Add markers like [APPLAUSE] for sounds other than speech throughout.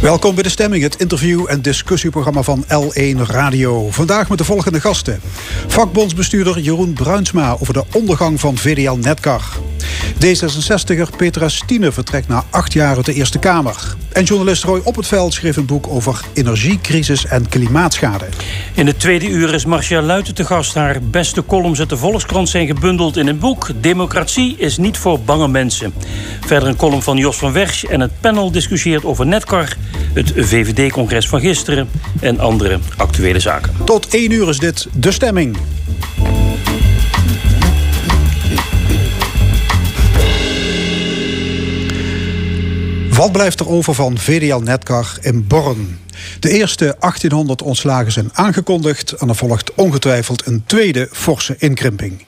Welkom bij De Stemming, het interview- en discussieprogramma van L1 Radio. Vandaag met de volgende gasten. Vakbondsbestuurder Jeroen Bruinsma over de ondergang van VDL Netcar. D66er Petra Stine vertrekt na acht jaar uit de Eerste Kamer. En journalist Roy Op het Veld schreef een boek over energiecrisis en klimaatschade. In de tweede uur is Marcia Luiten te gast. Haar beste columns uit de Volkskrant zijn gebundeld in een boek. Democratie is niet voor bange mensen. Verder een column van Jos van Wersch en het panel discussieert over Netcar, het VVD-congres van gisteren en andere actuele zaken. Tot één uur is dit De Stemming. Wat blijft er over van VDL Netcar in Born? De eerste 1800 ontslagen zijn aangekondigd en er volgt ongetwijfeld een tweede forse inkrimping.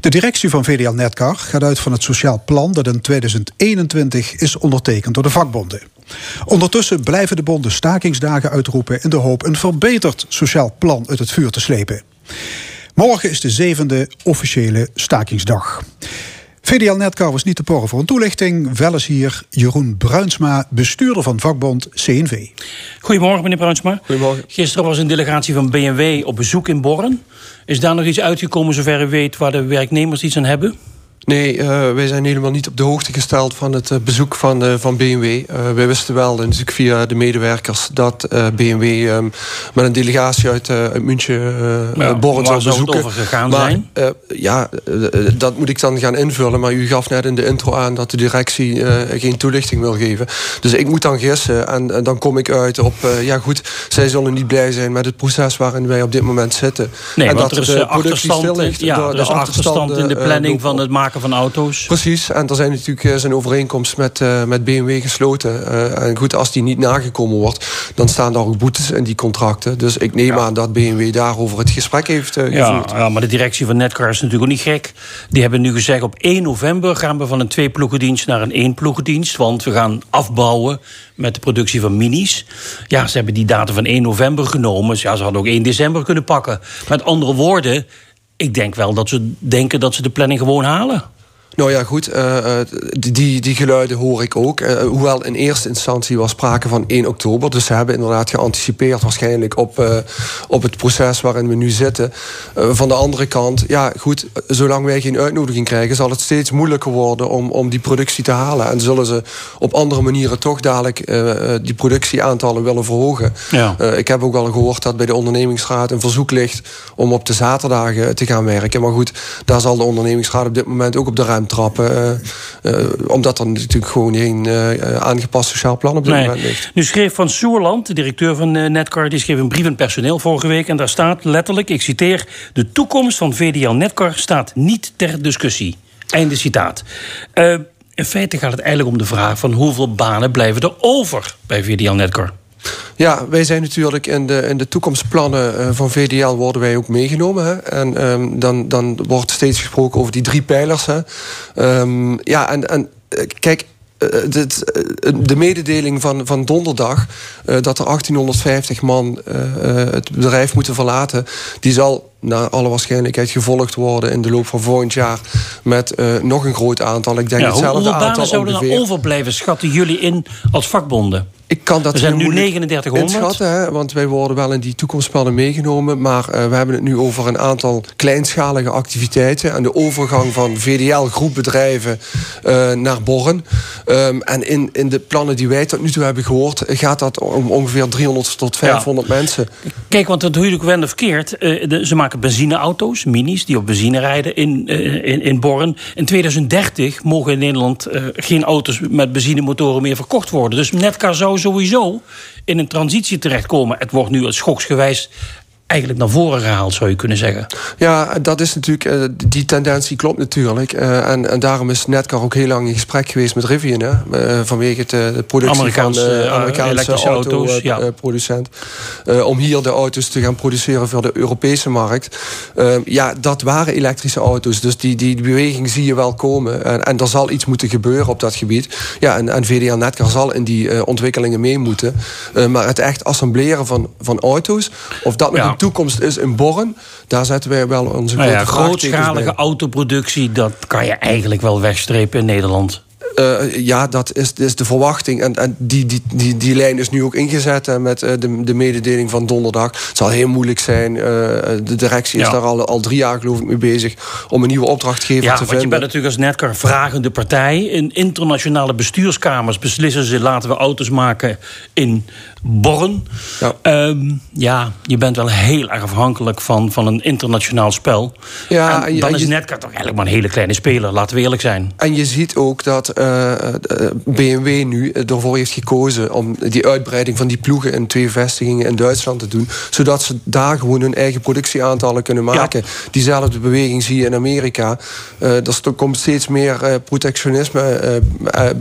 De directie van VDL Netcar gaat uit van het sociaal plan dat in 2021 is ondertekend door de vakbonden. Ondertussen blijven de bonden stakingsdagen uitroepen in de hoop een verbeterd sociaal plan uit het vuur te slepen. Morgen is de zevende officiële stakingsdag. VDL Netcar was niet te porren voor een toelichting. Wel is hier Jeroen Bruinsma, bestuurder van vakbond CNV. Goedemorgen, meneer Bruinsma. Goedemorgen. Gisteren was een delegatie van BMW op bezoek in Borren. Is daar nog iets uitgekomen, zover u weet, waar de werknemers iets aan hebben? Nee, uh, wij zijn helemaal niet op de hoogte gesteld van het uh, bezoek van, uh, van BMW. wij wisten wel, natuurlijk via de medewerkers, dat BMW um, met een delegatie uit, uit München ja, zou bezoeken. over gegaan maar, zijn? ja, dat moet ik dan gaan invullen. Maar u gaf net in de intro aan dat de directie geen toelichting wil geven. Dus ik moet dan gissen en, en dan kom ik uit op, ja goed, zij zullen niet blij zijn met het proces waarin wij op dit moment zitten. Nee, en want dat er is achterstand, ja, er is achterstand in de planning van het maken van auto's. Precies, en er zijn natuurlijk zijn overeenkomst met, uh, met BMW gesloten. Uh, en goed, als die niet nagekomen wordt, dan staan daar ook boetes in die contracten. Dus ik neem ja. aan dat BMW daarover het gesprek heeft uh, gevoerd. Ja, ja, maar de directie van Netcar is natuurlijk ook niet gek. Die hebben nu gezegd op 1 november gaan we van een twee ploegendienst naar een één ploegendienst. Want we gaan afbouwen met de productie van minis. Ja, ze hebben die datum van 1 november genomen. Ja, ze hadden ook 1 december kunnen pakken. Met andere woorden, ik denk wel dat ze denken dat ze de planning gewoon halen. Nou ja, goed, uh, die, die geluiden hoor ik ook. Uh, hoewel in eerste instantie was sprake van 1 oktober. Dus ze hebben inderdaad geanticipeerd waarschijnlijk op, uh, op het proces waarin we nu zitten. van de andere kant, ja goed, zolang wij geen uitnodiging krijgen... zal het steeds moeilijker worden om, om die productie te halen. En zullen ze op andere manieren toch dadelijk die productieaantallen willen verhogen. Ja. ik heb ook al gehoord dat bij de ondernemingsraad een verzoek ligt... om op de zaterdagen te gaan werken. Maar goed, daar zal de ondernemingsraad op dit moment ook op de ruimte trappen. Uh, uh, omdat er natuurlijk gewoon geen uh, aangepast sociaal plan op dit nee. moment ligt. Nu schreef Van Soerland, de directeur van Netcar... die schreef een brief aan personeel vorige week... en daar staat letterlijk, ik citeer... de toekomst van VDL Netcar staat niet ter discussie. Einde citaat. in feite gaat het eigenlijk om de vraag... van hoeveel banen blijven er over bij VDL Netcar? Ja, wij zijn natuurlijk in de, in de toekomstplannen van VDL worden wij ook meegenomen. Hè? En um, dan, dan wordt steeds gesproken over die drie pijlers. Hè? Um, ja, en, en kijk, de, de, mededeling van, van donderdag dat er 1850 man het bedrijf moeten verlaten, die zal naar alle waarschijnlijkheid gevolgd worden in de loop van volgend jaar met uh, nog een groot aantal. Ik denk ja, hetzelfde hoeveel banen aantal zouden er overblijven, schatten jullie in als vakbonden? Ik kan dat er zijn nu moeilijk 3900. Inschatten, hè, want wij worden wel in die toekomstplannen meegenomen. Maar uh, we hebben het nu over een aantal kleinschalige activiteiten. En de overgang van VDL-groepbedrijven uh, naar Borren. Um, en in, in de plannen die wij tot nu toe hebben gehoord... gaat dat om ongeveer 300 tot 500 ja. mensen. Kijk, want dat doe je ook wel verkeerd. Uh, de, ze maken benzineauto's, minis, die op benzine rijden in, in, in Borren. In 2030 mogen in Nederland geen auto's met benzinemotoren meer verkocht worden. Dus Netcar zou sowieso in een transitie terechtkomen. Het wordt nu schoksgewijs eigenlijk naar voren gehaald, zou je kunnen zeggen. Ja, dat is natuurlijk, uh, die tendentie klopt natuurlijk. Uh, en, en daarom is Netcar ook heel lang in gesprek geweest met Rivian. Hè, uh, vanwege de productie Amerikaanse, van de Amerikaanse auto, auto's, ja. producent. om hier de auto's te gaan produceren voor de Europese markt. ja, dat waren elektrische auto's. Dus die, die, beweging zie je wel komen. En, en er zal iets moeten gebeuren op dat gebied. Ja, en, en VDL Netcar zal in die ontwikkelingen mee moeten. maar het echt assembleren van, van auto's, of dat nog ja toekomst is in Borren. Daar zetten wij wel onze nou ja, grootschalige autoproductie, dat kan je eigenlijk wel wegstrepen in Nederland. Uh, ja, dat is, is de verwachting. En, en die, die, die, die lijn is nu ook ingezet hè, met uh, de, de mededeling van donderdag. Het zal heel moeilijk zijn. Uh, de directie is daar al, al drie jaar geloof ik mee bezig om een nieuwe opdrachtgever ja, te vinden. Ja, je bent natuurlijk als Netcar vragende partij. In internationale bestuurskamers beslissen ze... laten we auto's maken in Born. Ja. Um, ja, je bent wel heel erg afhankelijk van, van een internationaal spel. Ja, en dan is Netcar toch eigenlijk maar een hele kleine speler, laten we eerlijk zijn. En je ziet ook dat uh, eh, eh, BMW nu ervoor heeft gekozen om die uitbreiding van die ploegen in twee vestigingen in Duitsland te doen. Zodat ze daar gewoon hun eigen productieaantallen kunnen maken. Diezelfde beweging zie je in Amerika. Uh, er komt steeds meer protectionisme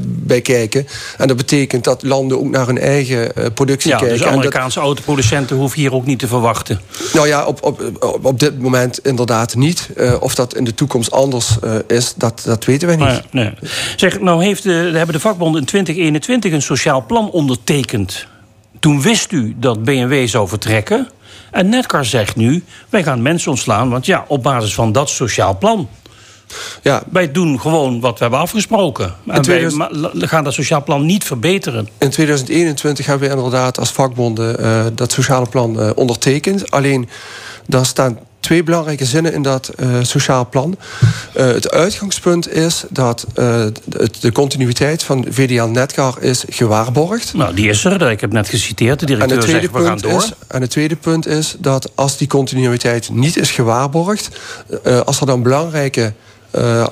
bij kijken. En dat betekent dat landen ook naar hun eigen productie ja, kijken. Dus Amerikaanse autoproducenten hoeven hier ook niet te verwachten. Nou ja, op, op, op, dit moment inderdaad niet. of dat in de toekomst anders is, dat, dat weten wij niet. Nee, nee. Zeg, nou heeft de, hebben de vakbonden in 2021 een sociaal plan ondertekend. Toen wist u dat BMW zou vertrekken. En Netcar zegt nu, wij gaan mensen ontslaan... want ja, op basis van dat sociaal plan... Ja. Wij doen gewoon wat we hebben afgesproken. En 2000... wij gaan dat sociaal plan niet verbeteren. In 2021 hebben we inderdaad als vakbonden uh, dat sociale plan uh, ondertekend. Alleen, daar staan twee belangrijke zinnen in dat uh, sociaal plan. Uh, het uitgangspunt is dat uh, de, continuïteit van VDL Netcar is gewaarborgd. Nou, die is er. Ik heb net geciteerd. De directeur en het tweede zegt, we gaan door. Is, en het tweede punt is dat als die continuïteit niet is gewaarborgd... als er dan belangrijke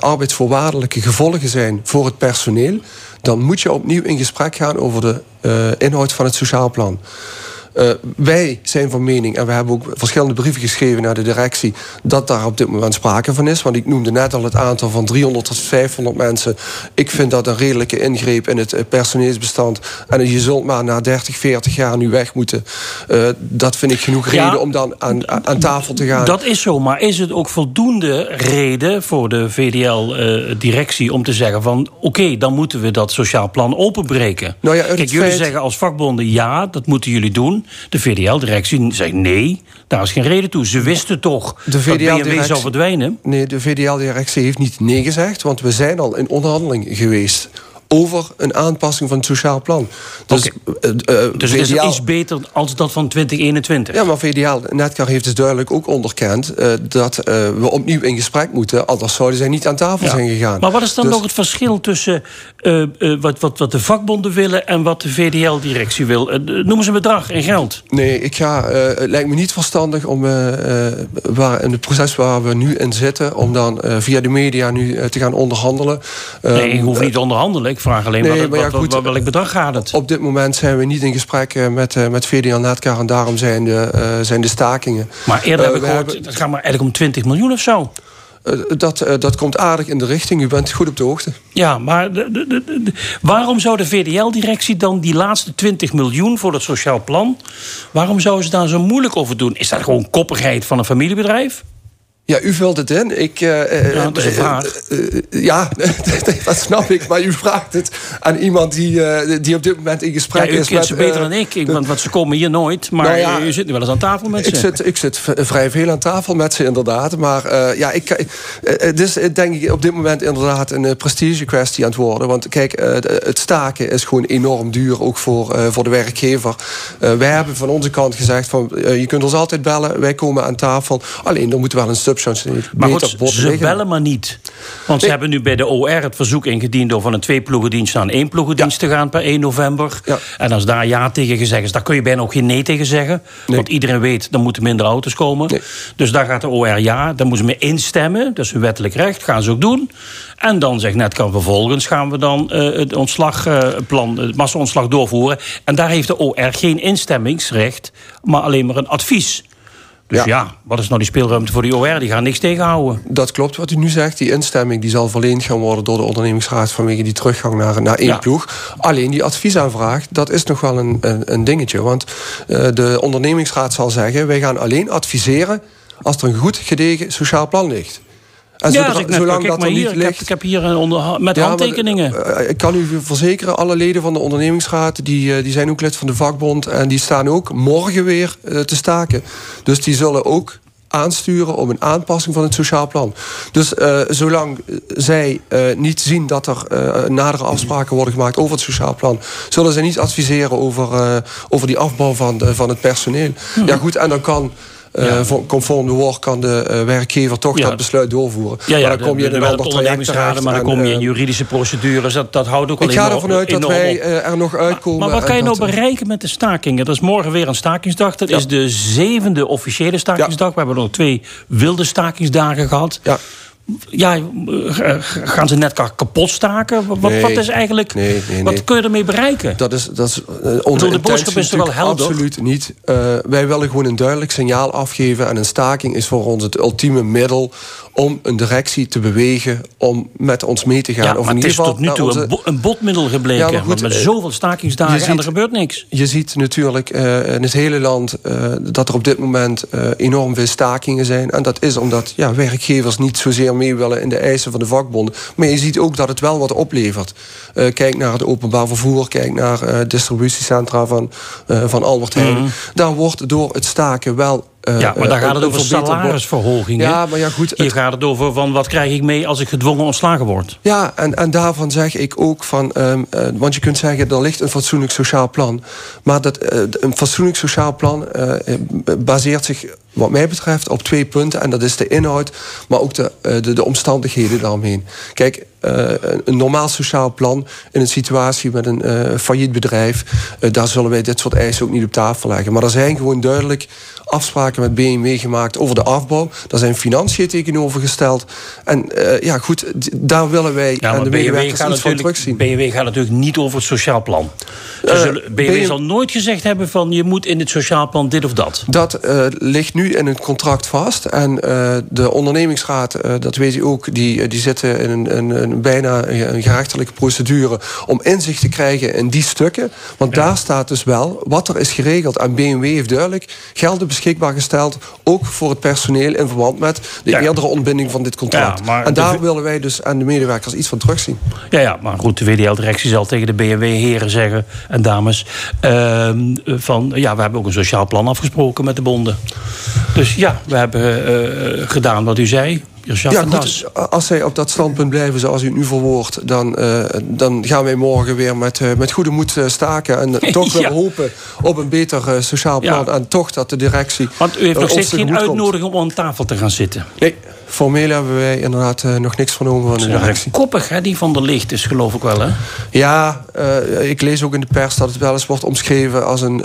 arbeidsvoorwaardelijke gevolgen zijn voor het personeel... dan moet je opnieuw in gesprek gaan over de inhoud van het sociaal plan. Uh, wij zijn van mening, en we hebben ook verschillende brieven geschreven naar de directie, dat daar op dit moment sprake van is. Want ik noemde net al het aantal van 300 tot 500 mensen. Ik vind dat een redelijke ingreep in het eh, personeelsbestand. En je zult maar na 30, 40 jaar nu weg moeten. Uh, dat vind ik genoeg reden om dan aan, aan tafel te gaan. Dat is zo, maar is het ook voldoende reden voor de VDL-directie om te zeggen van oké, dan moeten we dat sociaal plan openbreken? Nou ja, Kijk, jullie zeggen als vakbonden ja, dat moeten jullie doen. De VDL-directie zei nee, daar is geen reden toe. Ze wisten toch de VDL dat BMW zou verdwijnen? Nee, de VDL-directie heeft niet nee gezegd... want we zijn al in onderhandeling geweest over een aanpassing van het sociaal plan. Dus, okay. uh, uh, dus het is iets beter als dat van 2021? Ja, maar VDL, Netcar heeft dus duidelijk ook onderkend... Uh, dat we opnieuw in gesprek moeten... anders zouden zij niet aan tafel ja. zijn gegaan. Maar wat is dan dus... nog het verschil tussen wat, wat, wat de vakbonden willen... en wat de VDL-directie wil? noem eens een bedrag in geld. Nee, ik ga, het lijkt me niet verstandig om waar, in het proces waar we nu in zitten... om dan via de media nu te gaan onderhandelen. Nee, je hoeft niet te onderhandelen ik vraag alleen nee, maar, ja, wat, wat, welk bedrag gaat het? Op dit moment zijn we niet in gesprek eh, met, uh, met VDL Netcar... en daarom zijn de, zijn de stakingen. Maar eerder heb ik gehoord, het gaat maar eigenlijk om 20 miljoen of zo. dat, dat komt aardig in de richting. U bent goed op de hoogte. Ja, maar de, de, de, waarom zou de VDL-directie dan die laatste 20 miljoen voor het sociaal plan... waarom zouden ze daar zo moeilijk over doen? Is dat gewoon koppigheid van een familiebedrijf? Ja, u vult het in. Ik, uh, ja, dat is een vraag. Uh, ja, [LAUGHS] dat snap ik. Maar u vraagt het aan iemand die, die op dit moment in gesprek ja, is. U kent ze beter dan ik, want, want ze komen hier nooit. Maar nou ja, u zit nu wel eens aan tafel met ik ze. Zit, ik zit vrij veel aan tafel met ze, inderdaad. Maar ja, ik, het is denk ik op dit moment inderdaad een prestige kwestie aan het worden. Want kijk, het staken is gewoon enorm duur, ook voor, voor de werkgever. wij hebben van onze kant gezegd, van, je kunt ons altijd bellen. Wij komen aan tafel. Alleen, er moet wel een maar goed, ze bellen maar niet. Want ze hebben nu bij de OR het verzoek ingediend... om van een twee-ploegendienst naar een één-ploegendienst te gaan per 1 november. Ja. En als daar ja tegen gezegd is, daar kun je bijna ook geen nee tegen zeggen. Want iedereen weet, er moeten minder auto's komen. Dus daar gaat de OR ja, daar moeten ze mee instemmen. Dat is hun wettelijk recht, gaan ze ook doen. En dan zegt Netcar vervolgens gaan we dan uh, het ontslagplan, uh, het massa-ontslag doorvoeren. En daar heeft de OR geen instemmingsrecht, maar alleen maar een advies. Dus ja. wat is nou die speelruimte voor die OR? Die gaan niks tegenhouden. Dat klopt wat u nu zegt. Die instemming die zal verleend gaan worden door de ondernemingsraad vanwege die teruggang naar, naar één ploeg. Alleen die adviesaanvraag, dat is nog wel een, een, een dingetje. Want uh, de ondernemingsraad zal zeggen: wij gaan alleen adviseren als er een goed gedegen sociaal plan ligt. En ja, zodra, zolang dat er niet ligt... Ik heb, hier een onder, met handtekeningen. Eh, ik kan u verzekeren, alle leden van de ondernemingsraad... Die, eh, die zijn ook lid van de vakbond... en die staan ook morgen weer uh, te staken. Dus die zullen ook aansturen om een aanpassing van het sociaal plan. Dus uh, zolang zij uh, niet zien dat er uh, nadere afspraken worden gemaakt over het sociaal plan, zullen zij niet adviseren over, over die afbouw van, van het personeel. Hm. Ja, goed, en dan kan ja. Conform de woord kan de uh, werkgever toch dat besluit doorvoeren. Ja, maar dan kom je in een ander traject Maar dan kom je in juridische procedures. Dat, dat houdt ook al Ik ga ervan uit dat wij er nog uitkomen. Maar, maar wat kan je nou bereiken met de stakingen? Dat is morgen weer een stakingsdag. Dat is de zevende officiële stakingsdag. We hebben nog twee wilde stakingsdagen gehad. Ja ja, eh, gaan ze net kapot staken? Wat, wat is eigenlijk. Nee, nee, wat kun je ermee bereiken? Dat is, dat is onze de boodschap is er wel helder. Absoluut niet. Uh, wij willen gewoon een duidelijk signaal afgeven. En een staking is voor ons het ultieme middel om een directie te bewegen om met ons mee te gaan. Ja, of maar in het is tot nu toe een, botmiddel gebleken. Ja, goed, met zoveel stakingsdagen en er gebeurt niks. Je ziet natuurlijk uh, in het hele land uh, dat er op dit moment enorm veel stakingen zijn. En dat is omdat ja, werkgevers niet zozeer mee willen in de eisen van de vakbonden. Maar je ziet ook dat het wel wat oplevert. kijk naar het openbaar vervoer, kijk naar distributiecentra van, van Albert Heijn. Mm Daar wordt door het staken wel uh, ja, maar daar gaat het over salarisverhoging. Ja, maar ja, goed. Hier gaat het over van wat krijg ik mee als ik gedwongen ontslagen word. Ja, en, en daarvan zeg ik ook van... Um, uh, want je kunt zeggen, er ligt een fatsoenlijk sociaal plan. Maar dat, uh, een fatsoenlijk sociaal plan baseert zich wat mij betreft op twee punten. En dat is de inhoud, maar ook de, de, de omstandigheden daaromheen. Kijk, een normaal sociaal plan in een situatie met een failliet bedrijf... daar zullen wij dit soort eisen ook niet op tafel leggen. Maar er zijn gewoon duidelijk afspraken met BMW gemaakt over de afbouw. Daar zijn financiën tegenover gesteld. En ja, goed, daar willen wij ja, aan de medewerkers iets van terugzien. BMW gaat natuurlijk niet over het sociaal plan. Zullen, BMW zal nooit gezegd hebben van je moet in het sociaal plan dit of dat. Dat ligt nu in het contract vast. En de ondernemingsraad, dat weet u ook, die, die zitten in een, een, een bijna een gerechtelijke procedure om inzicht te krijgen in die stukken. Want daar staat dus wel wat er is geregeld. En BMW heeft duidelijk gelden beschikbaar gesteld. Ook voor het personeel in verband met de eerdere ontbinding van dit contract. en daar willen wij dus aan de medewerkers iets van terugzien. Ja, ja maar goed, de WDL-directie zal tegen de BMW-heren zeggen en dames... Uh, van ja, we hebben ook een sociaal plan afgesproken met de bonden. Dus ja, we hebben uh, gedaan wat u zei ja, goed, als zij op dat standpunt blijven zoals u nu verwoordt... dan, uh, dan gaan wij morgen weer met, uh, met goede moed uh, staken... en [LAUGHS] toch ja. hopen op een beter sociaal plan... Ja. en toch dat de directie... Want u heeft nog steeds geen uitnodiging om aan tafel te gaan zitten? Nee, formeel hebben wij inderdaad nog niks vernomen van de directie. Koppig, hè, die van de licht is geloof ik wel, hè? Ja, ik lees ook in de pers dat het wel eens wordt omschreven... als een,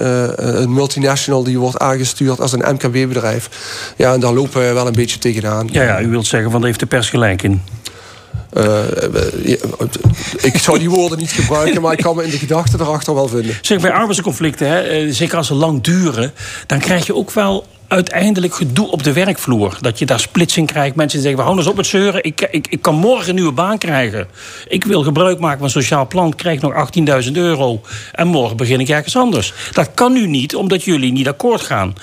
een multinational die wordt aangestuurd als een MKB-bedrijf. Ja, en daar lopen wij wel een beetje tegenaan. Ja, ja u wilt zeggen, van daar heeft de pers gelijk in. Uh, ik zou die woorden niet gebruiken, maar ik kan me in de gedachten erachter wel vinden. Zeg, bij arbeidsconflicten, hè, eh, zeker als ze lang duren, dan krijg je ook wel uiteindelijk gedoe op de werkvloer. Dat je daar splitsing krijgt. Mensen die zeggen, we houden eens op het zeuren. Ik, ik, ik kan morgen een nieuwe baan krijgen. Ik wil gebruik maken van een sociaal plan. Krijg nog 18.000 euro. En morgen begin ik ergens anders. Dat kan nu niet, omdat jullie niet akkoord gaan.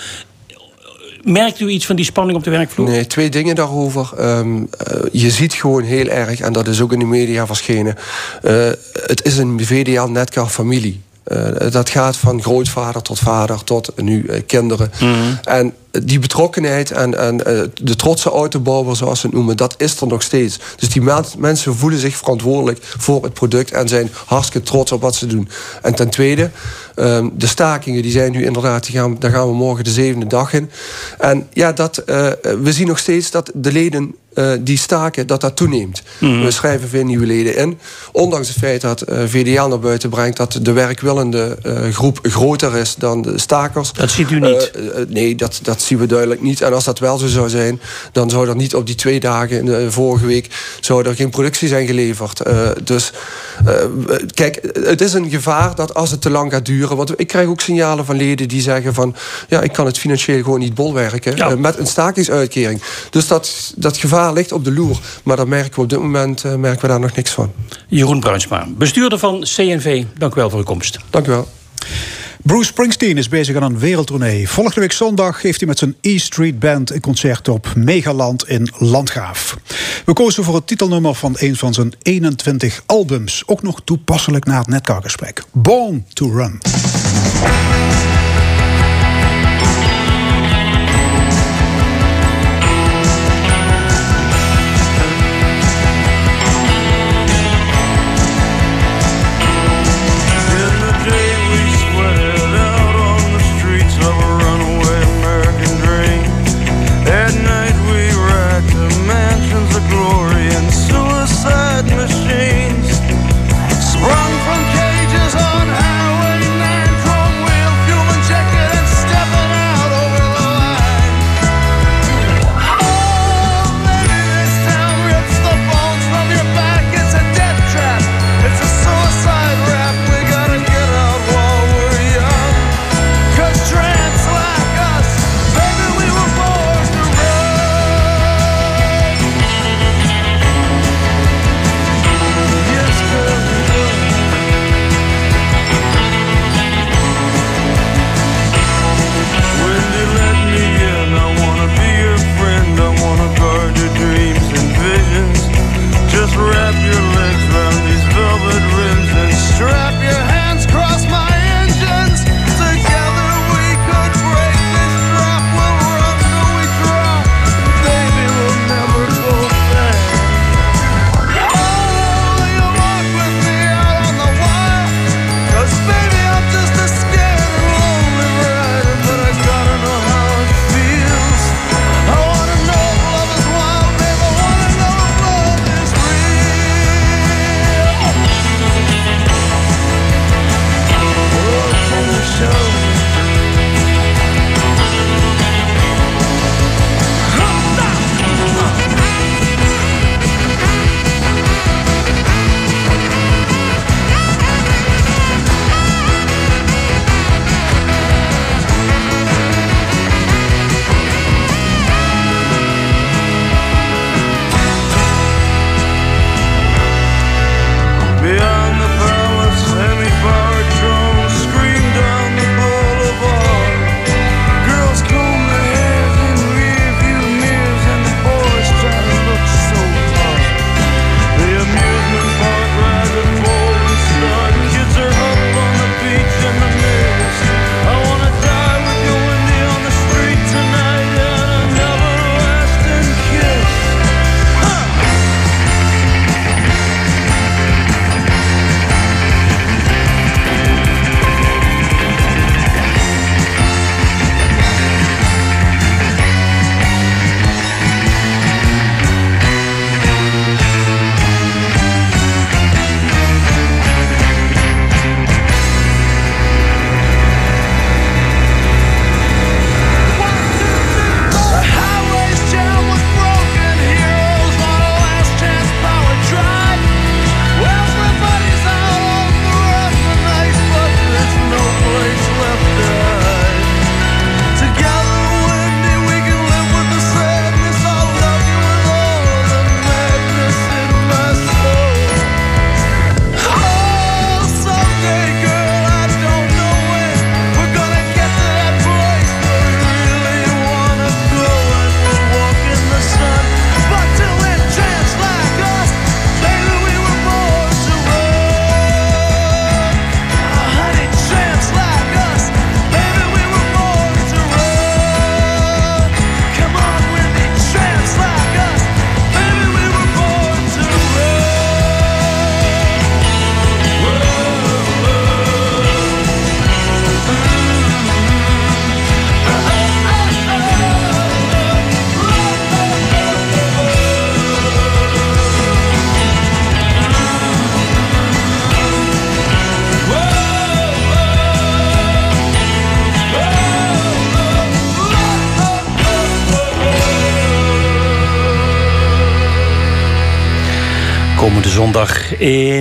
Merkt u iets van die spanning op de werkvloer? Nee, twee dingen daarover. Um, je ziet gewoon heel erg, en dat is ook in de media verschenen... Uh, het is een VDL-netcar-familie. Uh, dat gaat van grootvader tot vader tot nu kinderen. Mm -hmm. En die betrokkenheid en, en uh, de trotse autobouwer, zoals ze het noemen, dat is er nog steeds. Dus die mensen voelen zich verantwoordelijk voor het product en zijn hartstikke trots op wat ze doen. En ten tweede, um, de stakingen, die zijn nu inderdaad, gaan, daar gaan we morgen de zevende dag in. En ja, dat, uh, we zien nog steeds dat de leden uh, die staken, dat dat toeneemt. Mhm. We schrijven veel nieuwe leden in. Ondanks het feit dat uh, VDL naar buiten brengt... dat de werkwillende uh, groep groter is dan de stakers. Dat ziet u niet? nee, dat, dat zien we duidelijk niet. En als dat wel zo zou zijn... dan zou er niet op die twee dagen in de vorige week... zou er geen productie zijn geleverd. dus kijk, het is een gevaar dat als het te lang gaat duren... want ik krijg ook signalen van leden die zeggen van... ja, ik kan het financieel gewoon niet bolwerken... Ja. met een stakingsuitkering. Dus dat, dat gevaar ligt op de loer. Maar daar merken we op dit moment uh, merken we daar nog niks van. Jeroen Bruinsma, bestuurder van CNV. Dank u wel voor uw komst. Dank u wel. Bruce Springsteen is bezig aan een wereldtournee. Volgende week zondag geeft hij met zijn E Street Band een concert op Megaland in Landgraaf. We kozen voor het titelnummer van een van zijn 21 albums. Ook nog toepasselijk na het netcargesprek. Born to Run.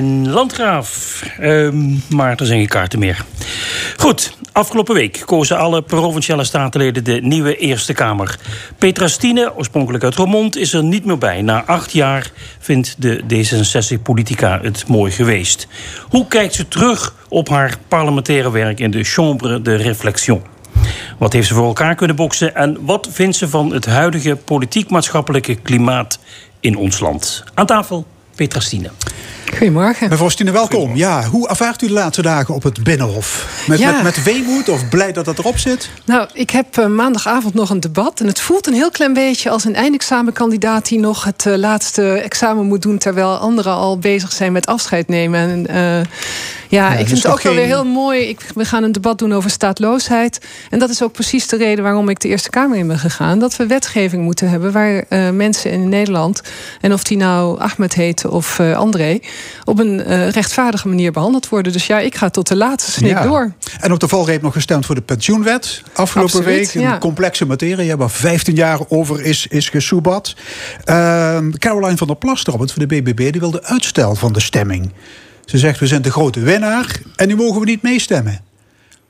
Landgraaf. Ehm, maar er zijn geen kaarten meer. Goed, afgelopen week kozen alle provinciale statenleden de nieuwe Eerste Kamer. Petra Stine, oorspronkelijk uit Roermond, is er niet meer bij. Na acht jaar vindt de D66-politica het mooi geweest. Hoe kijkt ze terug op haar parlementaire werk in de Chambre de Réflexion? Wat heeft ze voor elkaar kunnen boksen en wat vindt ze van het huidige politiek-maatschappelijke klimaat in ons land? Aan tafel, Petra Stine. Goedemorgen. Mevrouw Stine, welkom. Ja, hoe ervaart u de laatste dagen op het Binnenhof? Met, Ja. met, met weemoed of blij dat dat erop zit? Nou, ik heb eh, maandagavond nog een debat. En het voelt een heel klein beetje als een eindexamenkandidaat die nog het eh, laatste examen moet doen. terwijl anderen al bezig zijn met afscheid nemen. En, eh, ja, dus ik vind het ook wel weer heel mooi. Ik, we gaan een debat doen over staatloosheid. En dat is ook precies de reden waarom ik de Eerste Kamer in ben gegaan. Dat we wetgeving moeten hebben waar eh, mensen in Nederland. en of die nou Ahmed heten of eh, André. op een eh, rechtvaardige manier behandeld worden. Dus ja, ik ga tot de laatste snik Ja. door. En op de valreep nog gestemd voor de pensioenwet. Afgelopen Absoluut, week. Een ja. complexe materie waar 15 jaar over is, is gesoebat. Ehm, Caroline van der Plas, voor de BBB, die wilde uitstel van de stemming. Ze zegt, we zijn de grote winnaar en nu mogen we niet meestemmen.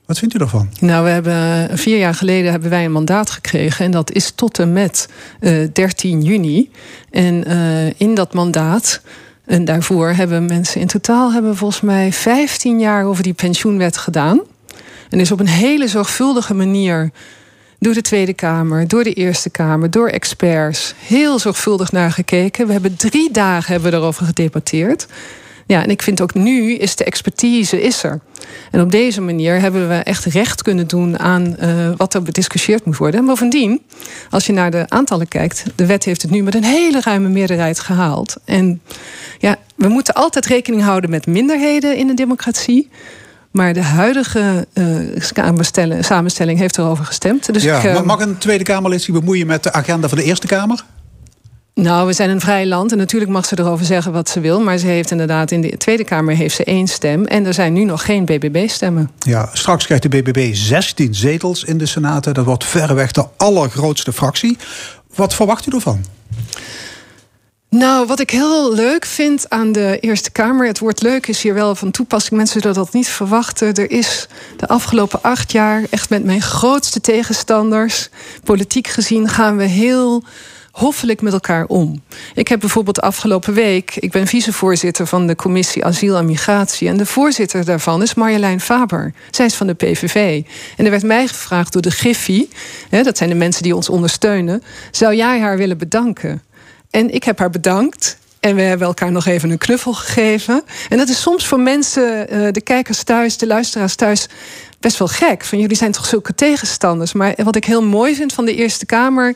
Wat vindt u daarvan? Nou, we hebben vier jaar geleden hebben wij een mandaat gekregen. En dat is tot en met eh 13 juni. En eh, in dat mandaat. En daarvoor hebben mensen in totaal hebben volgens mij 15 jaar over die pensioenwet gedaan. En is op een hele zorgvuldige manier door de Tweede Kamer, door de Eerste Kamer, door experts heel zorgvuldig naar gekeken. We hebben drie dagen hebben we erover gedebatteerd. Ja, en ik vind ook nu is de expertise is er. En op deze manier hebben we echt recht kunnen doen aan eh, wat er bediscussieerd moet worden. En bovendien, als je naar de aantallen kijkt, de wet heeft het nu met een hele ruime meerderheid gehaald. En ja, we moeten altijd rekening houden met minderheden in een democratie. Maar de huidige eh, samenstelling, heeft erover gestemd. Dus ja, ik, eh, mag een Tweede Kamerlid zich bemoeien met de agenda van de Eerste Kamer? Nou, we zijn een vrij land en natuurlijk mag ze erover zeggen wat ze wil. Maar ze heeft inderdaad in de Tweede Kamer heeft ze één stem. En er zijn nu nog geen BBB-stemmen. Ja, straks krijgt de BBB 16 zetels in de Senaten. Dat wordt verreweg de allergrootste fractie. Wat verwacht u ervan? Nou, wat ik heel leuk vind aan de Eerste Kamer... het woord leuk is hier wel van toepassing. Mensen zullen dat niet verwachten. Er is de afgelopen acht jaar echt met mijn grootste tegenstanders... politiek gezien gaan we heel hoffelijk met elkaar om. Ik heb bijvoorbeeld afgelopen week... ik ben vicevoorzitter van de commissie Asiel en Migratie... en de voorzitter daarvan is Marjolein Faber. Zij is van de PVV. En er werd mij gevraagd door de. Hè, dat zijn de mensen die ons ondersteunen... zou jij haar willen bedanken? En ik heb haar bedankt. En we hebben elkaar nog even een knuffel gegeven. En dat is soms voor mensen, eh, de kijkers thuis, de luisteraars thuis, best wel gek. Van jullie zijn toch zulke tegenstanders. Maar wat ik heel mooi vind van de Eerste Kamer.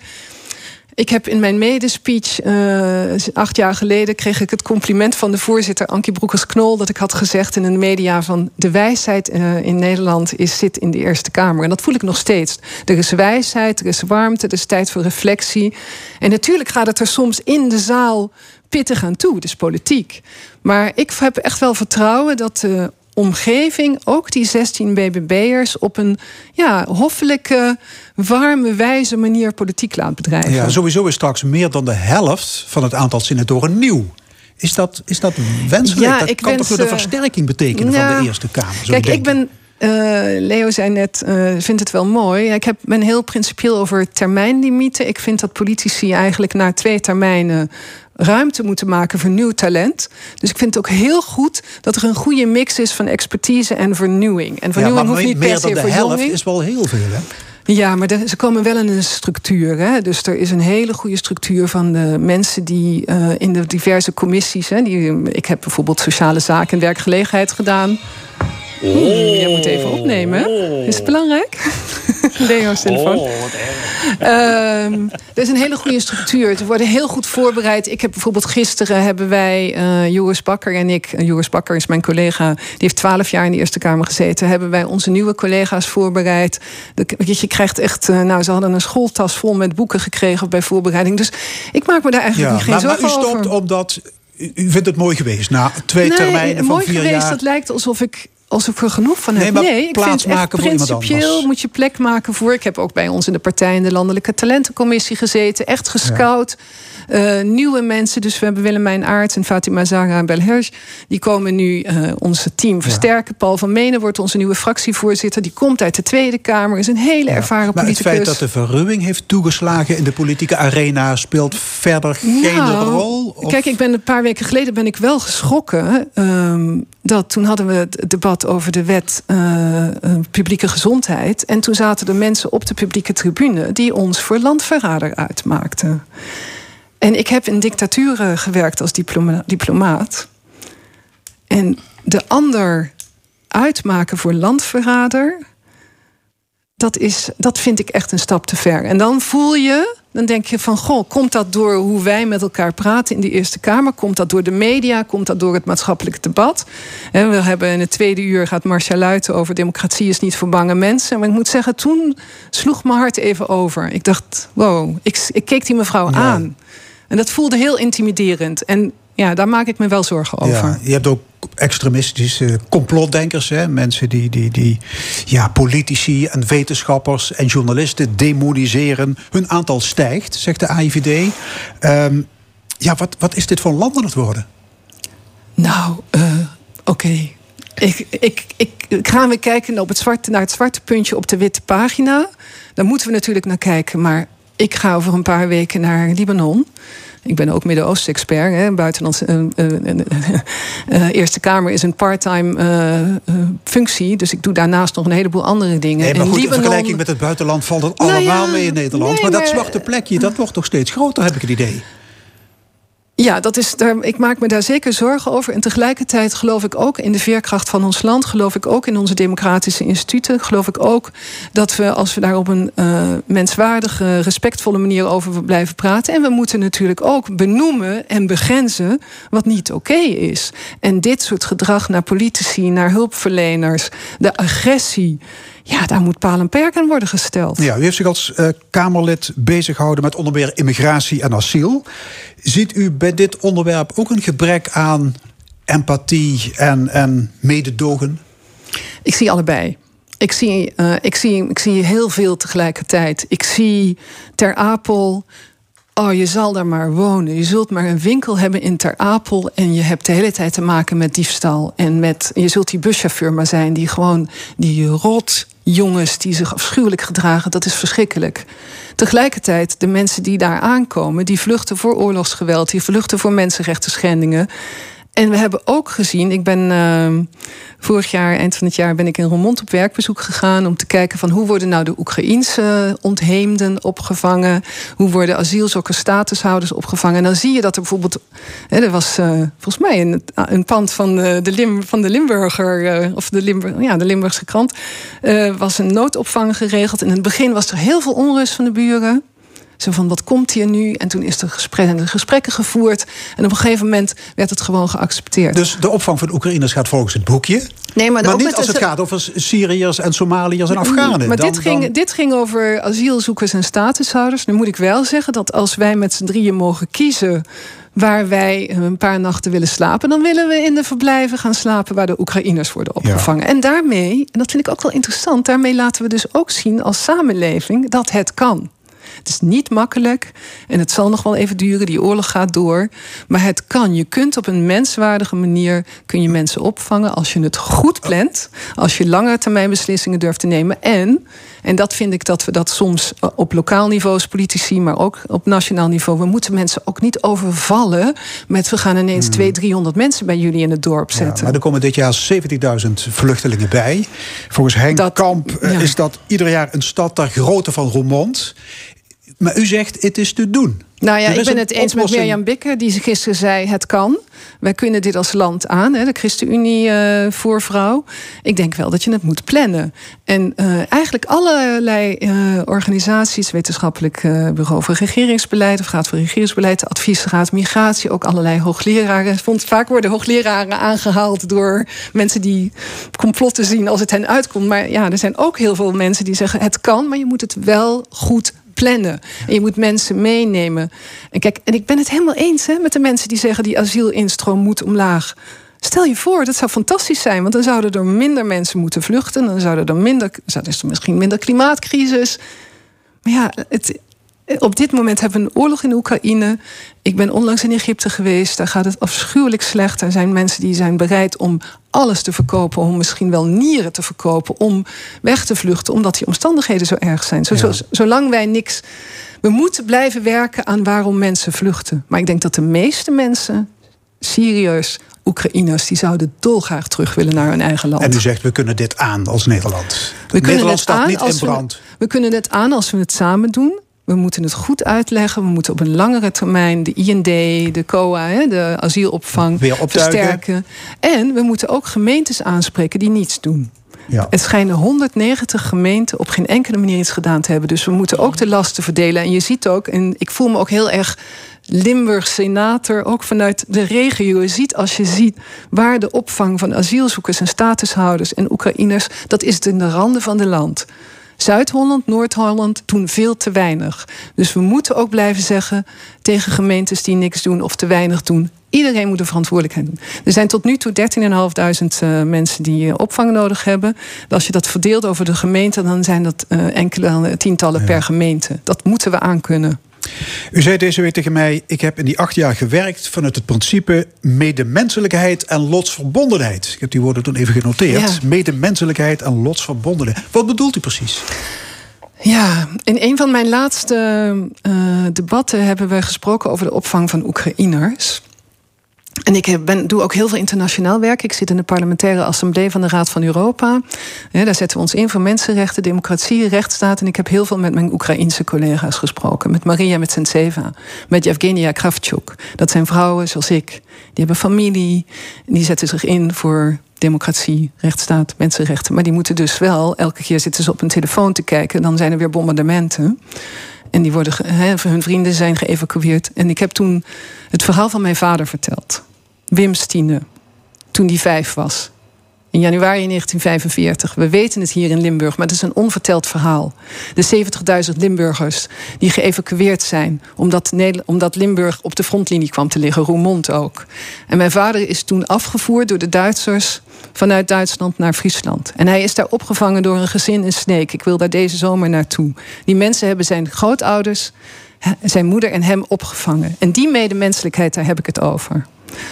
Ik heb in mijn medespeech uh, acht jaar geleden kreeg ik het compliment van de voorzitter Ankie Broekers-Knol dat ik had gezegd in de media van de wijsheid uh, in Nederland is zit in de Eerste Kamer en dat voel ik nog steeds. Er is wijsheid, er is warmte, er is tijd voor reflectie en natuurlijk gaat het er soms in de zaal pittig aan toe, dus politiek. Maar ik heb echt wel vertrouwen dat de omgeving ook die 16 BBB'ers op een ja, hoffelijke, warme, wijze manier politiek laat bedrijven. Ja, sowieso is straks meer dan de helft van het aantal senatoren nieuw. Is dat, is dat wenselijk? Ja, dat ik kan wens, toch de uh, versterking betekenen ja, van de Eerste Kamer? Kijk, ik ben. Uh, Leo zei net, uh, vindt het wel mooi. Ik heb, ben heel principieel over termijnlimieten. Ik vind dat politici eigenlijk na twee termijnen ruimte moeten maken voor nieuw talent. Dus ik vind het ook heel goed dat er een goede mix is van expertise en vernieuwing. En vernieuwing ja, hoeft niet per se dan de helft is wel heel veel, hè? Ja, maar ze komen wel in een structuur. Hè? Dus er is een hele goede structuur van de mensen die uh, in de diverse commissies. Hè, die, ik heb bijvoorbeeld sociale zaken en werkgelegenheid gedaan. Oh. Hmm, jij moet even opnemen. Is het belangrijk? [LAUGHS] Leo's telefoon. Oh, wat erg. Um, er is een hele goede structuur. Ze worden heel goed voorbereid. Ik heb bijvoorbeeld gisteren hebben wij, uh, Joris Bakker en ik... Uh, Joris Bakker is mijn collega, die heeft twaalf jaar in de Eerste Kamer gezeten... hebben wij onze nieuwe collega's voorbereid. De, je krijgt echt... Uh, nou, ze hadden een schooltas vol met boeken gekregen bij voorbereiding. Dus ik maak me daar eigenlijk ja, niet geen maar, zorgen maar u stopt over. omdat... U vindt het mooi geweest na twee nee, termijnen van mooi vier geweest, jaar? Dat lijkt alsof ik als ik er genoeg van heb. Nee, maar nee ik plaats vind echt voor principieel moet je plek maken voor. Ik heb ook bij ons in de partij in de landelijke talentencommissie gezeten. Echt gescout. Uh, nieuwe mensen, dus we hebben Willemijn Aert en Fatima Zara Belherj. Die komen nu uh, ons team versterken. Paul van Menen wordt onze nieuwe fractievoorzitter. Die komt uit de Tweede Kamer, is een hele ja. ervaren maar politicus. Maar het feit dat de verruwing heeft toegeslagen in de politieke arena... speelt verder geen nou, rol? Of? Kijk, ik ben een paar weken geleden ben ik wel geschrokken... Um, dat toen hadden we het debat over de wet uh, publieke gezondheid. En toen zaten er mensen op de publieke tribune die ons voor landverrader uitmaakten. En ik heb in dictaturen gewerkt als diploma diplomaat. En de ander uitmaken voor landverrader, dat, is, dat vind ik echt een stap te ver. En dan voel je dan denk je van, goh, komt dat door hoe wij met elkaar praten in de Eerste Kamer? Komt dat door de media? Komt dat door het maatschappelijk debat? En we hebben in het tweede uur gaat Marcia Luiten over democratie is niet voor bange mensen. Maar ik moet zeggen, toen sloeg mijn hart even over. Ik dacht, wow, ik, ik keek die mevrouw ja. aan. En dat voelde heel intimiderend. En ja, daar maak ik me wel zorgen over. Ja, je hebt ook extremistische complotdenkers. Hè? Mensen die, die, die ja, politici en wetenschappers en journalisten demoniseren. Hun aantal stijgt, zegt de AIVD. Um, ja, wat, wat is dit voor land aan het worden? Nou, uh, oké. Okay. Ik, ik, ik, ik ga weer kijken op het zwarte, naar het zwarte puntje op de witte pagina. Daar moeten we natuurlijk naar kijken. Maar ik ga over een paar weken naar Libanon. Ik ben ook Midden-Oosten-expert. Buitenlandse uh, uh, uh, Eerste Kamer is een parttime functie. Dus ik doe daarnaast nog een heleboel andere dingen. Nee, maar goed, Libanon... in vergelijking met het buitenland valt het allemaal nou ja, mee in Nederland. Nee, maar dat zwarte plekje, dat wordt toch steeds groter, heb ik het idee. Ja, dat is, ik maak me daar zeker zorgen over. En tegelijkertijd geloof ik ook in de veerkracht van ons land. Geloof ik ook in onze democratische instituten. Geloof ik ook dat we, als we daar op een uh, menswaardige, respectvolle manier over blijven praten. En we moeten natuurlijk ook benoemen en begrenzen wat niet oké is. En dit soort gedrag naar politici, naar hulpverleners, de agressie. Ja, daar moet paal en perk aan worden gesteld. Ja, u heeft zich als uh, Kamerlid bezig gehouden met onder meer immigratie en asiel. Ziet u bij dit onderwerp ook een gebrek aan empathie en, en mededogen? Ik zie allebei. Ik zie, uh, ik, zie, ik zie heel veel tegelijkertijd. Ik zie Ter Apel Oh, je zal daar maar wonen. Je zult maar een winkel hebben in Ter Apel. En je hebt de hele tijd te maken met diefstal. En met, je zult die buschauffeur maar zijn die gewoon die rot jongens die zich afschuwelijk gedragen. Dat is verschrikkelijk. Tegelijkertijd, de mensen die daar aankomen, die vluchten voor oorlogsgeweld, die vluchten voor mensenrechten schendingen. En we hebben ook gezien, ik ben uh, vorig jaar, eind van het jaar, ben ik in Roermond op werkbezoek gegaan om te kijken van hoe worden nou de Oekraïense ontheemden opgevangen, hoe worden asielzoekers statushouders opgevangen. En dan zie je dat er bijvoorbeeld, hè, er was uh, volgens mij een, een pand van de, de, van de Limburger, uh, of de, Limburg, ja, de Limburgse krant, was een noodopvang geregeld. In het begin was er heel veel onrust van de buren. Zo van, wat komt hier nu? En toen is er gesprekken, gesprekken gevoerd. En op een gegeven moment werd het gewoon geaccepteerd. Dus de opvang van Oekraïners gaat volgens het boekje? Nee, maar, maar niet als het gaat over Syriërs en Somaliërs en Afghanen. Maar dan, dit, ging, dan... dit ging over asielzoekers en statushouders. Nu moet ik wel zeggen dat als wij met z'n drieën mogen kiezen waar wij een paar nachten willen slapen, dan willen we in de verblijven gaan slapen waar de Oekraïners worden opgevangen. Ja. En daarmee, en dat vind ik ook wel interessant, daarmee laten we dus ook zien als samenleving dat het kan. Het is niet makkelijk en het zal nog wel even duren. Die oorlog gaat door. Maar het kan. Je kunt op een menswaardige manier kun je mensen opvangen als je het goed plant. Als je lange termijn beslissingen durft te nemen. En, en dat vind ik dat we dat soms op lokaal niveau als politici, maar ook op nationaal niveau. We moeten mensen ook niet overvallen met we gaan ineens hmm. 200, 300 mensen bij jullie in het dorp zetten. Ja, maar er komen dit jaar 70.000 vluchtelingen bij. Volgens Henk dat, Kamp ja. is dat ieder jaar een stad ter grootte van Roermond. Maar u zegt, het is te doen. Nou ja, ik ben het eens oplossing. met Mirjam Bikker, die gisteren zei: het kan. Wij kunnen dit als land aan, hè, de ChristenUnie-voorvrouw. Uh, ik denk wel dat je het moet plannen. En uh, eigenlijk allerlei uh, organisaties, wetenschappelijk bureau voor regeringsbeleid, of Raad voor Regeringsbeleid, adviesraad migratie, ook allerlei hoogleraren. Vond, vaak worden hoogleraren aangehaald door mensen die complotten zien als het hen uitkomt. Maar ja, er zijn ook heel veel mensen die zeggen: het kan, maar je moet het wel goed plannen. En je moet mensen meenemen. En kijk, en ik ben het helemaal eens hè, met de mensen die zeggen die asielinstroom moet omlaag. Stel je voor, dat zou fantastisch zijn, want dan zouden er minder mensen moeten vluchten. Dan zouden er minder, zou er misschien minder klimaatcrisis. Maar ja, het, Op dit moment hebben we een oorlog in Oekraïne. Ik ben onlangs in Egypte geweest. Daar gaat het afschuwelijk slecht. Er zijn mensen die zijn bereid om alles te verkopen. Om misschien wel nieren te verkopen. Om weg te vluchten. Omdat die omstandigheden zo erg zijn. zolang wij niks. We moeten blijven werken aan waarom mensen vluchten. Maar ik denk dat de meeste mensen. Syriërs, Oekraïners die zouden dolgraag terug willen naar hun eigen land. En u zegt we kunnen dit aan als Nederland. We Nederland staat niet in brand. We, we kunnen het aan als we het samen doen. We moeten het goed uitleggen. We moeten op een langere termijn de IND, de COA, de asielopvang versterken. En we moeten ook gemeentes aanspreken die niets doen. Ja. Het schijnen 190 gemeenten op geen enkele manier iets gedaan te hebben. Dus we moeten ook de lasten verdelen. En je ziet ook, en ik voel me ook heel erg Limburg senator, ook vanuit de regio. Je ziet als je ziet waar de opvang van asielzoekers en statushouders en Oekraïners, dat is het in de randen van het land. Zuid-Holland, Noord-Holland doen veel te weinig. Dus we moeten ook blijven zeggen tegen gemeentes die niks doen of te weinig doen. Iedereen moet de verantwoordelijkheid doen. Er zijn tot nu toe 13.500 uh, mensen die uh, opvang nodig hebben. Als je dat verdeelt over de gemeente, dan zijn dat uh, enkele tientallen ja. per gemeente. Dat moeten we aankunnen. U zei deze week tegen mij: Ik heb in die acht jaar gewerkt vanuit het principe medemenselijkheid en lotsverbondenheid. Ik heb die woorden toen even genoteerd: ja. medemenselijkheid en lotsverbondenheid. Wat bedoelt u precies? Ja, in een van mijn laatste uh, debatten hebben we gesproken over de opvang van Oekraïners. En ik ben, doe ook heel veel internationaal werk. Ik zit in de parlementaire assemblee van de Raad van Europa. Daar zetten we ons in voor mensenrechten, democratie, rechtsstaat. En ik heb heel veel met mijn Oekraïense collega's gesproken. Met Maria Metsentseva, met Yevgenia Kravchuk. Dat zijn vrouwen zoals ik. Die hebben familie. Die zetten zich in voor democratie, rechtsstaat, mensenrechten. Maar die moeten dus wel, elke keer zitten ze op een telefoon te kijken. Dan zijn er weer bombardementen. En die worden, hun vrienden zijn geëvacueerd. En ik heb toen het verhaal van mijn vader verteld. Wim Stine, toen die vijf was. In januari 1945. We weten het hier in Limburg, maar het is een onverteld verhaal. De 70.000 Limburgers die geëvacueerd zijn... Omdat, omdat Limburg op de frontlinie kwam te liggen, Roermond ook. En mijn vader is toen afgevoerd door de Duitsers... vanuit Duitsland naar Friesland. En hij is daar opgevangen door een gezin in Sneek. Ik wil daar deze zomer naartoe. Die mensen hebben zijn grootouders, zijn moeder en hem opgevangen. En die medemenselijkheid, daar heb ik het over.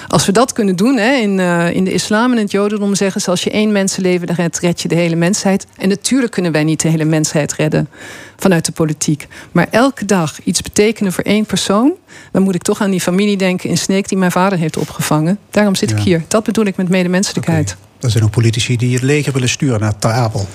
Als we dat kunnen doen, hè, in, uh, in de islam en het jodendom zeggen ze... als je één mensenleven redt, red je de hele mensheid. En natuurlijk kunnen wij niet de hele mensheid redden vanuit de politiek. Maar elke dag iets betekenen voor één persoon... dan moet ik toch aan die familie denken in Sneek... die mijn vader heeft opgevangen. Daarom zit ja. ik hier. Dat bedoel ik met medemenselijkheid. Okay. Er zijn ook politici die het leger willen sturen naar Ter Apel.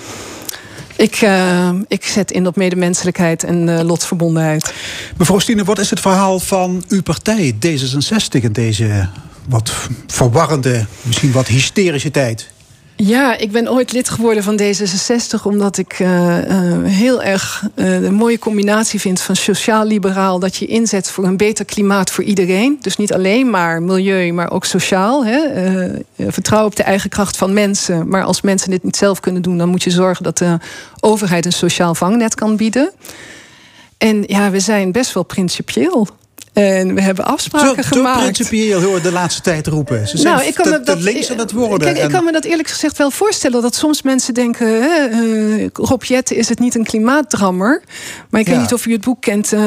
Ik, uh, ik zet in op medemenselijkheid en uh, lotsverbondenheid. Mevrouw Stine, wat is het verhaal van uw partij, D66, in deze wat verwarrende, misschien wat hysterische tijd? Ja, ik ben ooit lid geworden van D66 omdat ik uh, uh, heel erg een mooie combinatie vind van sociaal-liberaal. Dat je inzet voor een beter klimaat voor iedereen. Dus niet alleen maar milieu, maar ook sociaal. Hè? vertrouwen op de eigen kracht van mensen. Maar als mensen dit niet zelf kunnen doen, dan moet je zorgen dat de overheid een sociaal vangnet kan bieden. En ja, we zijn best wel principieel. En we hebben afspraken zo, gemaakt. Zo principieel hoor de laatste tijd roepen. Ze zijn nou, ik kan te, dat, links aan het worden. Kijk, en... ik kan me dat eerlijk gezegd wel voorstellen. Dat soms mensen denken... Hè, uh, Rob Jette is het niet een klimaatdrammer. Maar ik ja. weet niet of u het boek kent. Uh,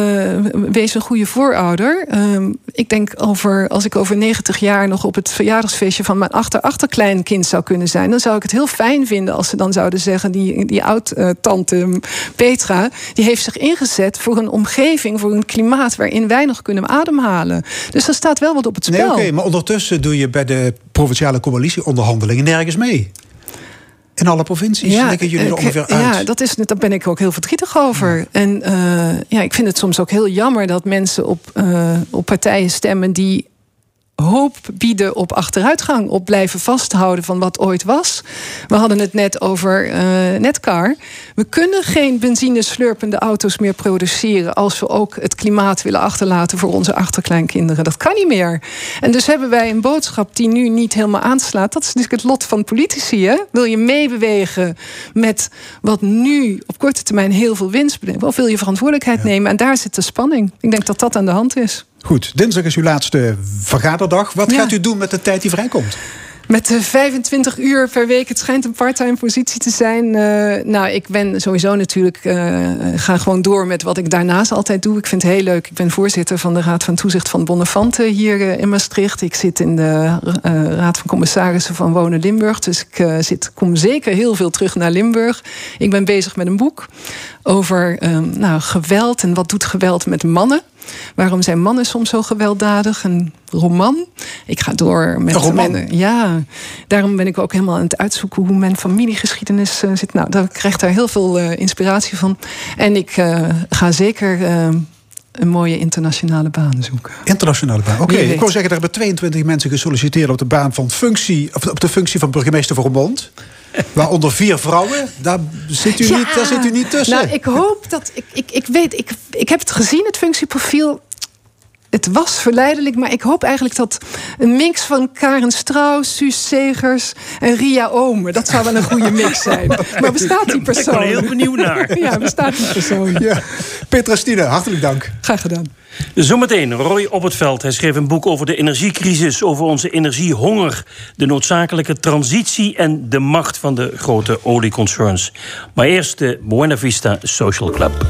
Wees een goede voorouder. Uh, ik denk over, als ik over 90 jaar nog op het verjaardagsfeestje... van mijn achter-achterkleinkind zou kunnen zijn... dan zou ik het heel fijn vinden als ze dan zouden zeggen... die, die oud-tante Petra... die heeft zich ingezet voor een omgeving, voor een klimaat... waarin wij nog kunnen ademhalen. Dus er staat wel wat op het spel. Nee, oké, okay, maar ondertussen doe je bij de provinciale coalitieonderhandelingen nergens mee. In alle provincies ja, jullie er ongeveer uit. Ja, dat is, daar ben ik ook heel verdrietig over. Ja. En uh, ja, ik vind het soms ook heel jammer dat mensen op, uh, op partijen stemmen die hoop bieden op achteruitgang, op blijven vasthouden van wat ooit was. We hadden het net over uh, Netcar. We kunnen geen benzine slurpende auto's meer produceren als we ook het klimaat willen achterlaten voor onze achterkleinkinderen. Dat kan niet meer. En dus hebben wij een boodschap die nu niet helemaal aanslaat. Dat is natuurlijk het lot van politici. Hè? Wil je meebewegen met wat nu op korte termijn heel veel winst brengt? Of wil je verantwoordelijkheid ja. nemen? En daar zit de spanning. Ik denk dat dat aan de hand is. Goed, dinsdag is uw laatste vergaderdag. Wat ja. gaat u doen met de tijd die vrijkomt? Met de 25 uur per week, het schijnt een parttime positie te zijn. Uh, nou, ik ben sowieso natuurlijk, uh, ga gewoon door met wat ik daarnaast altijd doe. Ik vind het heel leuk. Ik ben voorzitter van de Raad van Toezicht van Bonnefante hier uh, in Maastricht. Ik zit in de Raad van Commissarissen van Wonen Limburg. Dus ik zit, kom zeker heel veel terug naar Limburg. Ik ben bezig met een boek over um, nou, geweld en wat doet geweld met mannen. Waarom zijn mannen soms zo gewelddadig? Een roman. Ik ga door met. Een roman? ja, daarom ben ik ook helemaal aan het uitzoeken hoe mijn familiegeschiedenis uh, zit. Nou, daar krijg daar heel veel uh, inspiratie van. En ik uh, ga zeker een mooie internationale baan zoeken. Internationale baan, oké. Okay. Ik wou zeggen, er hebben 22 mensen gesolliciteerd op de baan van functie, of op de functie van burgemeester van Roermond. Waaronder vier vrouwen. Daar zit u, ja, niet, daar zit u niet tussen. Nou, ik hoop dat. Ik, ik, ik weet, ik, ik heb het gezien, het functieprofiel het was verleidelijk, maar ik hoop eigenlijk dat een mix van Karen Strauss, Suus Segers en Ria Omen. Dat zou wel een goede mix zijn. [LAUGHS] Maar bestaat die persoon? Ik ben heel benieuwd naar. [LAUGHS] Ja, bestaat die persoon? [LAUGHS] Ja. Petra Stine, hartelijk dank. Graag gedaan. Zometeen Roy op het veld. Hij schreef een boek over de energiecrisis, over onze energiehonger, de noodzakelijke transitie en de macht van de grote olieconcerns. Maar eerst de Buena Vista Social Club.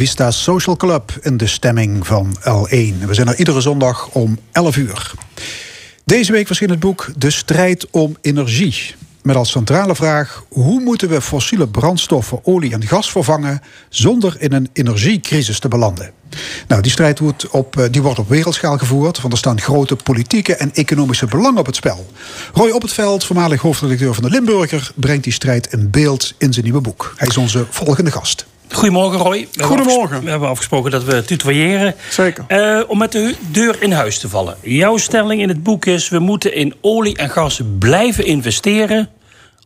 Vista Social Club in de stemming van L1. We zijn er iedere zondag om 11 uur. Deze week verscheen het boek De strijd om energie. Met als centrale vraag: hoe moeten we fossiele brandstoffen, olie en gas vervangen zonder in een energiecrisis te belanden? Nou, die strijd wordt op, eh, die wordt op wereldschaal gevoerd, want er staan grote politieke en economische belangen op het spel. Roy Op het Veld, voormalig hoofdredacteur van de Limburger, brengt die strijd in beeld in zijn nieuwe boek. Hij is onze volgende gast. Goedemorgen, Roy. We Goedemorgen. We hebben afgesproken dat we tutoyeren. Zeker. Uh, om met de deur in huis te vallen. Jouw stelling in het boek is: we moeten in olie en gas blijven investeren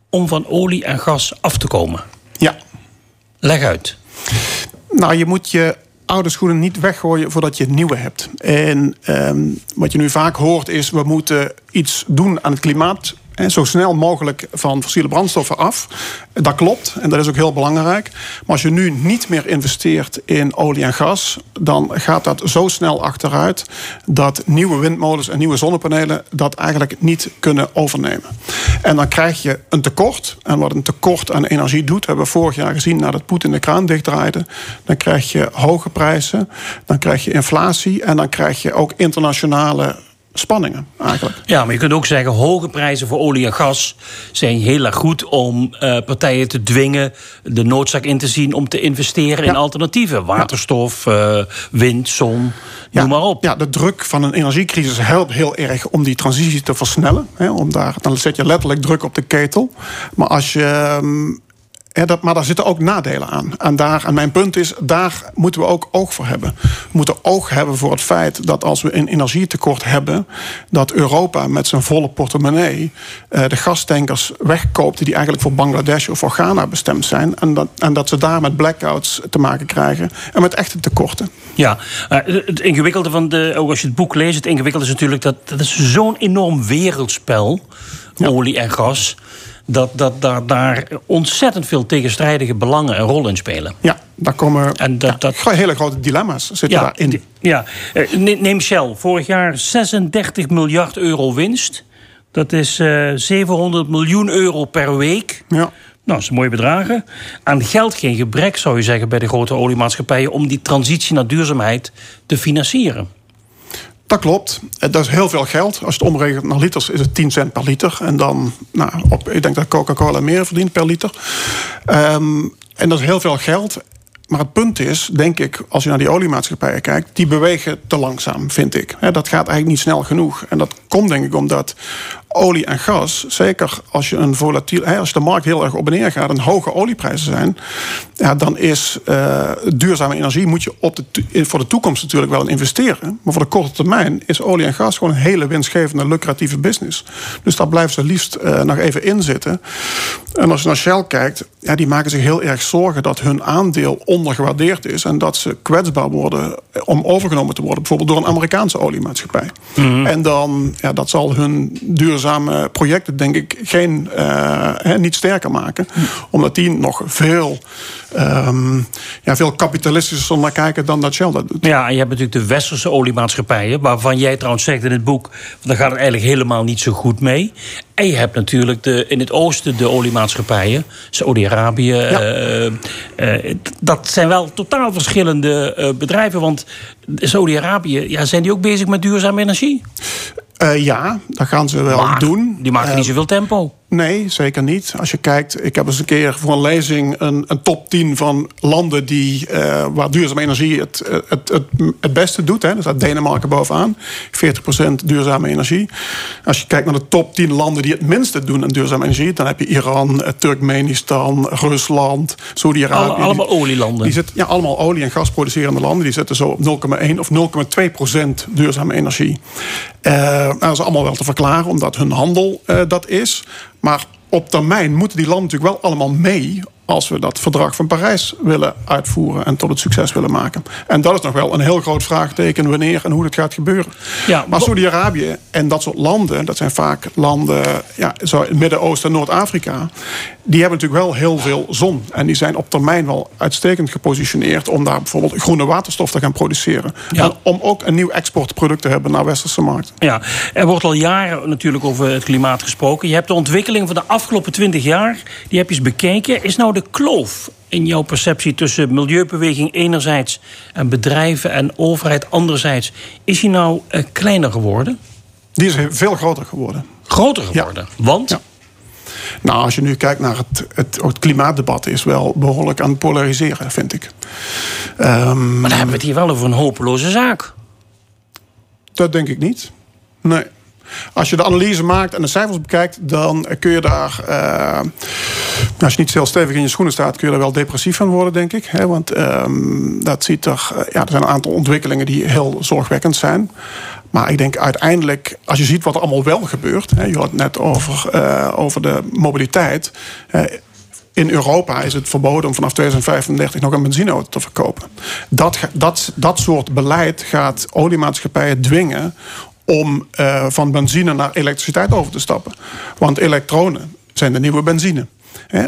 om van olie en gas af te komen. Ja. Leg uit. Nou, je moet je oude schoenen niet weggooien voordat je nieuwe hebt. En um, wat je nu vaak hoort is: we moeten iets doen aan het klimaat en zo snel mogelijk van fossiele brandstoffen af. Dat klopt en dat is ook heel belangrijk. Maar als je nu niet meer investeert in olie en gas, dan gaat dat zo snel achteruit dat nieuwe windmolens en nieuwe zonnepanelen dat eigenlijk niet kunnen overnemen. En dan krijg je een tekort. En wat een tekort aan energie doet, hebben we vorig jaar gezien nadat Poetin de kraan dichtdraaide. Dan krijg je hoge prijzen, dan krijg je inflatie en dan krijg je ook internationale spanningen eigenlijk. Ja, maar je kunt ook zeggen... hoge prijzen voor olie en gas zijn heel erg goed... om uh, partijen te dwingen de noodzaak in te zien... om te investeren in alternatieven. Waterstof, uh, wind, zon, ja. noem maar op. Ja, de druk van een energiecrisis helpt heel erg... om die transitie te versnellen. Hè, om daar, dan zet je letterlijk druk op de ketel. Maar als je... Um, dat, maar daar zitten ook nadelen aan. En, daar, en mijn punt is, daar moeten we ook oog voor hebben. We moeten oog hebben voor het feit dat als we een energietekort hebben... dat Europa met zijn volle portemonnee uh, de gastankers wegkoopt... die eigenlijk voor Bangladesh of voor Ghana bestemd zijn. En dat, en dat ze daar met blackouts te maken krijgen. En met echte tekorten. Ja, uh, het ingewikkelde van de, ook als je het boek leest... het ingewikkelde is natuurlijk dat dat is zo'n enorm wereldspel... Ja. olie en gas dat, dat, dat daar ontzettend veel tegenstrijdige belangen een rol in spelen. Ja, daar komen en dat, ja, dat, hele grote dilemma's zitten ja, daarin. Ja, neem Shell. Vorig jaar 36 miljard euro winst. Dat is uh, 700 miljoen euro per week. Ja. Nou, dat zijn mooie bedragen. Aan geld geen gebrek, zou je zeggen, bij de grote oliemaatschappijen... om die transitie naar duurzaamheid te financieren. Dat klopt. Dat is heel veel geld. Als je het omrekent naar liters is het 10 cent per liter. En dan, nou, op, ik denk dat Coca-Cola meer verdient per liter. Um, en dat is heel veel geld. Maar het punt is, denk ik, als je naar die oliemaatschappijen kijkt, die bewegen te langzaam, vind ik. dat gaat eigenlijk niet snel genoeg. En dat komt denk ik omdat olie en gas, zeker als je een volatiel, als de markt heel erg op en neer gaat en hoge olieprijzen zijn, ja, dan is uh, duurzame energie moet je op de, voor de toekomst natuurlijk wel investeren. Maar voor de korte termijn is olie en gas gewoon een hele winstgevende, lucratieve business. Dus daar blijven ze liefst uh, nog even in zitten. En als je naar Shell kijkt, ja, die maken zich heel erg zorgen dat hun aandeel ondergewaardeerd is en dat ze kwetsbaar worden om overgenomen te worden, bijvoorbeeld door een Amerikaanse oliemaatschappij. Mm -hmm. En dan, ja, dat zal hun duurzame projecten, denk ik, geen, uh, niet sterker maken, omdat die nog veel, um, ja, veel kapitalistischer naar kijken dan dat Shell dat doet. Ja, en je hebt natuurlijk de westerse oliemaatschappijen, waarvan jij trouwens zegt in het boek, daar gaat het eigenlijk helemaal niet zo goed mee. En je hebt natuurlijk de, in het oosten de oliemaatschappijen, Saudi-Arabië. Ja. Uh, uh, dat zijn wel totaal verschillende uh, bedrijven. Want Saudi-Arabië, ja, zijn die ook bezig met duurzame energie? Ja, dat gaan ze wel maar, doen. Die maken niet zoveel tempo. Nee, zeker niet. Als je kijkt, ik heb eens een keer voor een lezing een, een top 10 van landen die, uh, waar duurzame energie het, het, het, het beste doet. Hè. Staat Denemarken bovenaan, 40% duurzame energie. Als je kijkt naar de top 10 landen die het minste doen aan duurzame energie, dan heb je Iran, Turkmenistan, Rusland, Saudi-Arabië. Alle, allemaal olielanden. Die zitten, ja, allemaal olie- en gasproducerende landen. Die zitten zo op 0,1 of 0,2% duurzame energie. Uh, dat is allemaal wel te verklaren, omdat hun handel uh, dat is. Maar op termijn moeten die landen natuurlijk wel allemaal mee als we dat verdrag van Parijs willen uitvoeren en tot het succes willen maken. En dat is nog wel een heel groot vraagteken wanneer en hoe dat gaat gebeuren. Ja, maar Saudi-Arabië en dat soort landen, dat zijn vaak landen ja, zo in Midden-Oosten en Noord-Afrika, die hebben natuurlijk wel heel veel zon. En die zijn op termijn wel uitstekend gepositioneerd om daar bijvoorbeeld groene waterstof te gaan produceren. Ja. En om ook een nieuw exportproduct te hebben naar westerse markten. Ja, er wordt al jaren natuurlijk over het klimaat gesproken. Je hebt de ontwikkeling van de afgelopen twintig jaar, die heb je eens bekeken. Is nou de kloof in jouw perceptie tussen milieubeweging enerzijds en bedrijven en overheid anderzijds, is die nou uh, kleiner geworden? Die is veel groter geworden. Groter geworden? Want? Ja. Nou, als je nu kijkt naar het, het, het, klimaatdebat, is wel behoorlijk aan het polariseren, vind ik. Um, maar dan hebben we het hier wel over een hopeloze zaak. Dat denk ik niet. Nee. Als je de analyse maakt en de cijfers bekijkt, dan kun je daar. Uh, als je niet heel stevig in je schoenen staat, kun je er wel depressief van worden, denk ik. Hè? Want um, dat ziet er. Ja, er zijn een aantal ontwikkelingen die heel zorgwekkend zijn. Maar ik denk uiteindelijk, als je ziet wat er allemaal wel gebeurt. Hè, je had het net over, uh, over de mobiliteit. In Europa is het verboden om vanaf 2035 nog een benzineauto te verkopen. Dat, dat, dat soort beleid gaat oliemaatschappijen dwingen om uh, van benzine naar elektriciteit over te stappen. Want elektronen zijn de nieuwe benzine.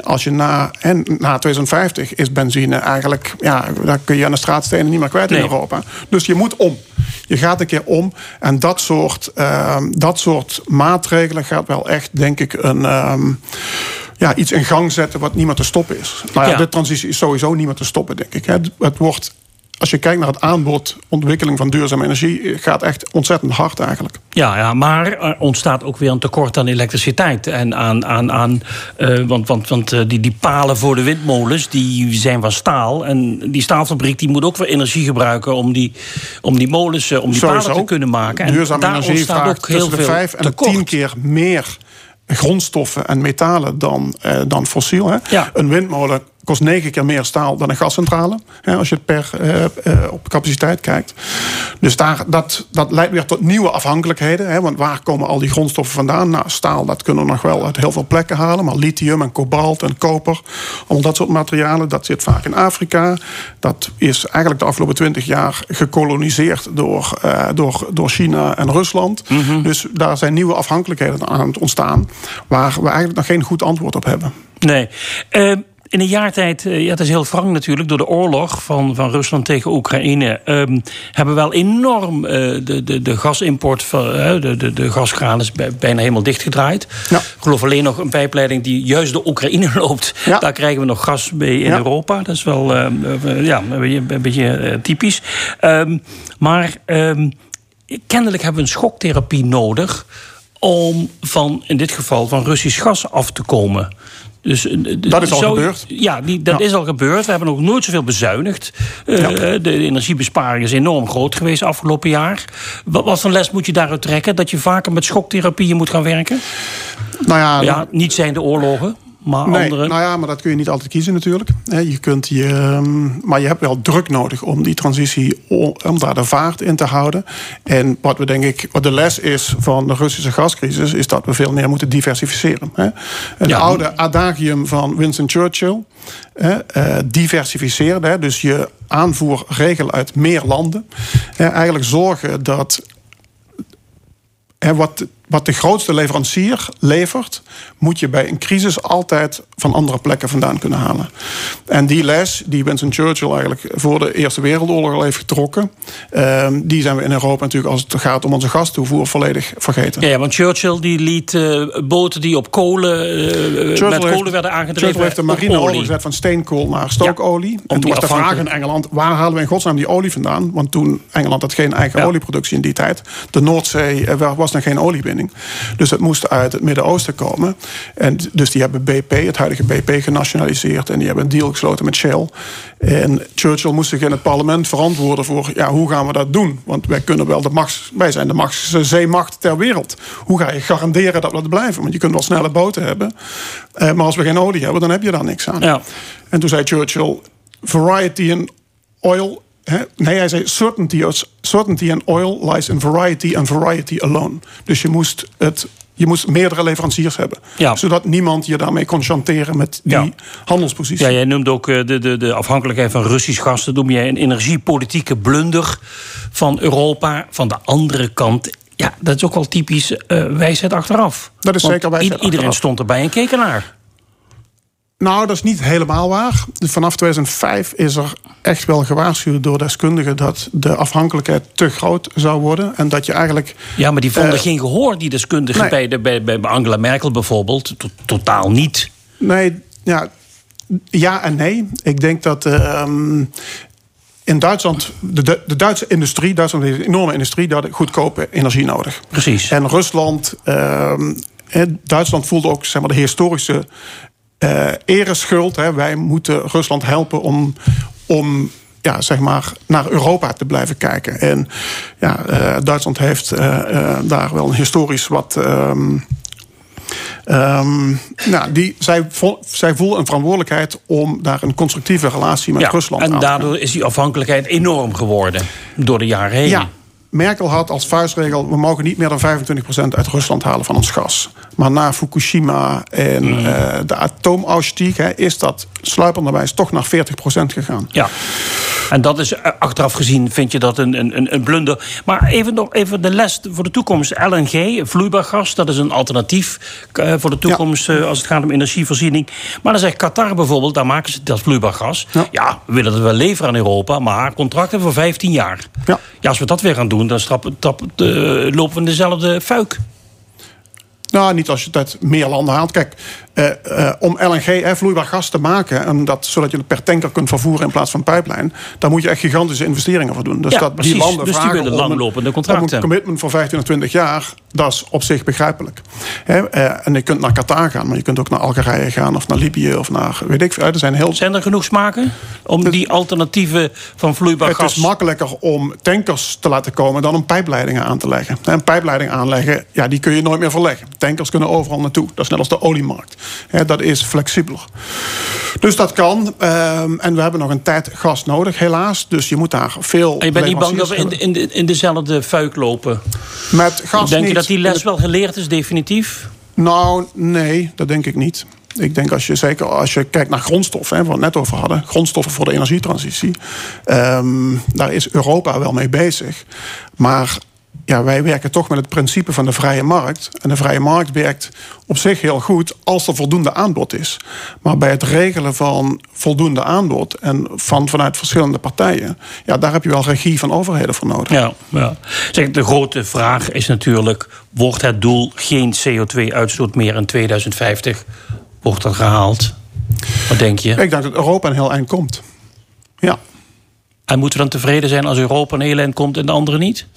Als je na, en na 2050 is benzine eigenlijk, ja, daar kun je aan de straatstenen niet meer kwijt in Europa. Dus je moet om. Je gaat een keer om. En dat soort, uh, dat soort maatregelen gaat wel echt, denk ik, een. Um, ja, iets in gang zetten wat niet meer te stoppen is. Nou ja, de transitie is sowieso niet meer te stoppen, denk ik. Het wordt als je kijkt naar het aanbod, ontwikkeling van duurzame energie, gaat echt ontzettend hard eigenlijk. Ja, ja maar er ontstaat ook weer een tekort aan elektriciteit. En aan, aan, aan uh, want, want, want uh, die, die palen voor de windmolens, die zijn van staal. En die staalfabriek die moet ook weer energie gebruiken om die, om die molens, uh, om die Sowieso. palen te kunnen maken. En duurzame daar energie ontstaat ook heel de vijf en tekort. tien keer meer grondstoffen en metalen dan, dan fossiel. Hè? Ja. Een windmolen kost negen keer meer staal dan een gascentrale. Hè, als je het per uh, uh, op capaciteit kijkt. Dus daar, dat, dat leidt weer tot nieuwe afhankelijkheden. Hè, want waar komen al die grondstoffen vandaan? Nou, staal, dat kunnen we nog wel uit heel veel plekken halen. Maar lithium en kobalt en koper, al dat soort materialen, dat zit vaak in Afrika. Dat is eigenlijk de afgelopen twintig jaar gekoloniseerd door, uh, door, door China en Rusland. Mm -hmm. Dus daar zijn nieuwe afhankelijkheden aan het ontstaan. Waar we eigenlijk nog geen goed antwoord op hebben. Nee. In een jaar tijd, ja, het is heel wrang natuurlijk, door de oorlog van, van Rusland tegen Oekraïne, um, hebben we wel enorm uh, de, de, de gasimport, van, uh, de, de, de gaskraan is bijna helemaal dichtgedraaid. Ja. Ik geloof alleen nog een pijpleiding die juist de Oekraïne [LAUGHS] loopt. Ja. Daar krijgen we nog gas mee in Ja. Europa. Dat is wel uh, ja, een beetje, een beetje typisch. Um, maar um, kennelijk hebben we een schoktherapie nodig om van, in dit geval, van Russisch gas af te komen. Dus, dat is al zo, gebeurd. Ja, die, dat Ja. is al gebeurd. We hebben nog nooit zoveel bezuinigd. Uh, Ja. De energiebesparing is enorm groot geweest afgelopen jaar. Wat, wat voor les moet je daaruit trekken? Dat je vaker met schoktherapieën moet gaan werken? Nou ja, Ja, niet zijn de oorlogen, maar Nee, andere. nou ja, maar dat kun je niet altijd kiezen natuurlijk. Je kunt je, ehm, maar je hebt wel druk nodig om die transitie, om daar de vaart in te houden. En wat we denk ik, wat de les is van de Russische gascrisis, is dat we veel meer moeten diversificeren. Een Ja. oude adagium van Winston Churchill, eh, diversificeren, dus je aanvoer regelen uit meer landen. Eigenlijk zorgen dat hè, wat, wat de grootste leverancier levert, moet je bij een crisis altijd van andere plekken vandaan kunnen halen. En die les die Winston Churchill eigenlijk voor de Eerste Wereldoorlog al heeft getrokken, ehm, die zijn we in Europa natuurlijk als het gaat om onze gastoevoer volledig vergeten. Ja, ja, want Churchill die liet eh, boten die op kolen, eh, met Churchill kolen heeft- werden aangedreven. Churchill heeft de marine olie. overgezet van steenkool naar stookolie. en die toen was de vraag in Engeland... waar halen we in godsnaam die olie vandaan? Want toen Engeland had geen eigen Ja. olieproductie in die tijd. De Noordzee was nog geen Dus het moest uit het Midden-Oosten komen. En dus die hebben BP, het huidige BP, genationaliseerd. En die hebben een deal gesloten met Shell. En Churchill moest zich in het parlement verantwoorden voor... ja, hoe gaan we dat doen? Want wij, kunnen wel de machts, wij zijn de machtigste zeemacht ter wereld. Hoe ga je garanderen dat we dat blijven? Want je kunt wel snelle boten hebben. eh, maar als we geen olie hebben, dan heb je daar niks aan. Ja. En toen zei Churchill: variety in oil. Nee, hij zei certainty, certainty in oil lies in variety and variety alone. Dus je moest, het, je moest meerdere leveranciers hebben. Ja. Zodat niemand je daarmee kon chanteren met die Ja. handelspositie. Ja, jij noemt ook eh, de, de, de afhankelijkheid van Russisch gas. Dat noem jij een energiepolitieke blunder van Europa. Van de andere kant, ja, dat is ook wel typisch eh, wijsheid achteraf. Dat is Want zeker wijsheid Iedereen achteraf. stond erbij en keek ernaar. Nou, dat is niet helemaal waar. Vanaf 2005 is er echt wel gewaarschuwd door deskundigen dat de afhankelijkheid te groot zou worden. En dat je eigenlijk. Ja, maar die vonden Eh, geen gehoor, die deskundigen. nee. Bij, de, bij, bij Angela Merkel bijvoorbeeld. To- totaal niet. Nee, ja. ja en nee. Ik denk dat ehm, in Duitsland, de, de Duitse industrie, Duitsland heeft een enorme industrie, daar goedkope energie nodig. Precies. En Rusland, ehm, Duitsland voelt ook zeg maar, de historische uh, ereschuld. Hè. Wij moeten Rusland helpen om, om ja, zeg maar, naar Europa te blijven kijken. En ja, uh, Duitsland heeft uh, daar wel een historisch wat. Um, Um, nou, die, zij, vo, zij voelen een verantwoordelijkheid om daar een constructieve relatie met ja, Rusland en daardoor is die afhankelijkheid enorm geworden door de jaren heen. Ja, Merkel had als vuistregel: we mogen niet meer dan 25% uit Rusland halen van ons gas. Maar na Fukushima en mm. uh, de atoomausstieg is dat sluipenderwijs toch naar 40% gegaan. Ja. En dat is eh, achteraf gezien, vind je dat een, een, een blunder. Maar even nog even de les voor de toekomst. LNG, vloeibaar gas, dat is een alternatief uh, voor de toekomst ja. als het gaat om energievoorziening. Maar dan zegt Qatar bijvoorbeeld, daar maken ze dat vloeibaar gas. Ja, ja we willen het wel leveren aan Europa, maar contracten voor 15 jaar. Ja. ja als we dat weer gaan doen, dan strap, trap, lopen we dezelfde fuik. Nou, niet als je het uit meer landen haalt. Kijk, uh, uh, om LNG, vloeibaar gas te maken, en dat, zodat je het per tanker kunt vervoeren in plaats van pijplijn, daar moet je echt gigantische investeringen voor doen. Dus ja, dat precies. die landen dus vragen die willen langlopende contracten. Een commitment voor 15 of 20 jaar, dat is op zich begrijpelijk. He, uh, en je kunt naar Qatar gaan, maar je kunt ook naar Algerije gaan of naar Libië of naar weet ik veel. Er zijn, heel... zijn er genoeg smaken om het, die alternatieven van vloeibaar het gas? Het is makkelijker om tankers te laten komen dan om pijpleidingen aan te leggen. Een pijpleiding aanleggen, ja, die kun je nooit meer verleggen. Tankers kunnen overal naartoe. Dat is net als de oliemarkt. He, dat is flexibeler. Dus dat kan. Um, en we hebben nog een tijd gas nodig, helaas. Dus je moet daar veel. En je bent niet bang dat we in, de, in, de, in dezelfde fuik lopen? Met gas Denk je dat die les wel geleerd is, definitief? Nou, nee, dat denk ik niet. Ik denk als je zeker als je kijkt naar grondstoffen, hè, waar we het net over hadden, grondstoffen voor de energietransitie, um, daar is Europa wel mee bezig. Maar ja, wij werken toch met het principe van de vrije markt. En de vrije markt werkt op zich heel goed als er voldoende aanbod is. Maar bij het regelen van voldoende aanbod en van, vanuit verschillende partijen, ja, daar heb je wel regie van overheden voor nodig. Ja, ja. Zeg, de grote vraag is natuurlijk: wordt het doel geen CO2-uitstoot meer in 2050? Wordt dat gehaald? Wat denk je? Ik denk dat Europa een heel eind komt. Ja. En moeten we dan tevreden zijn als Europa een heel eind komt en de anderen niet?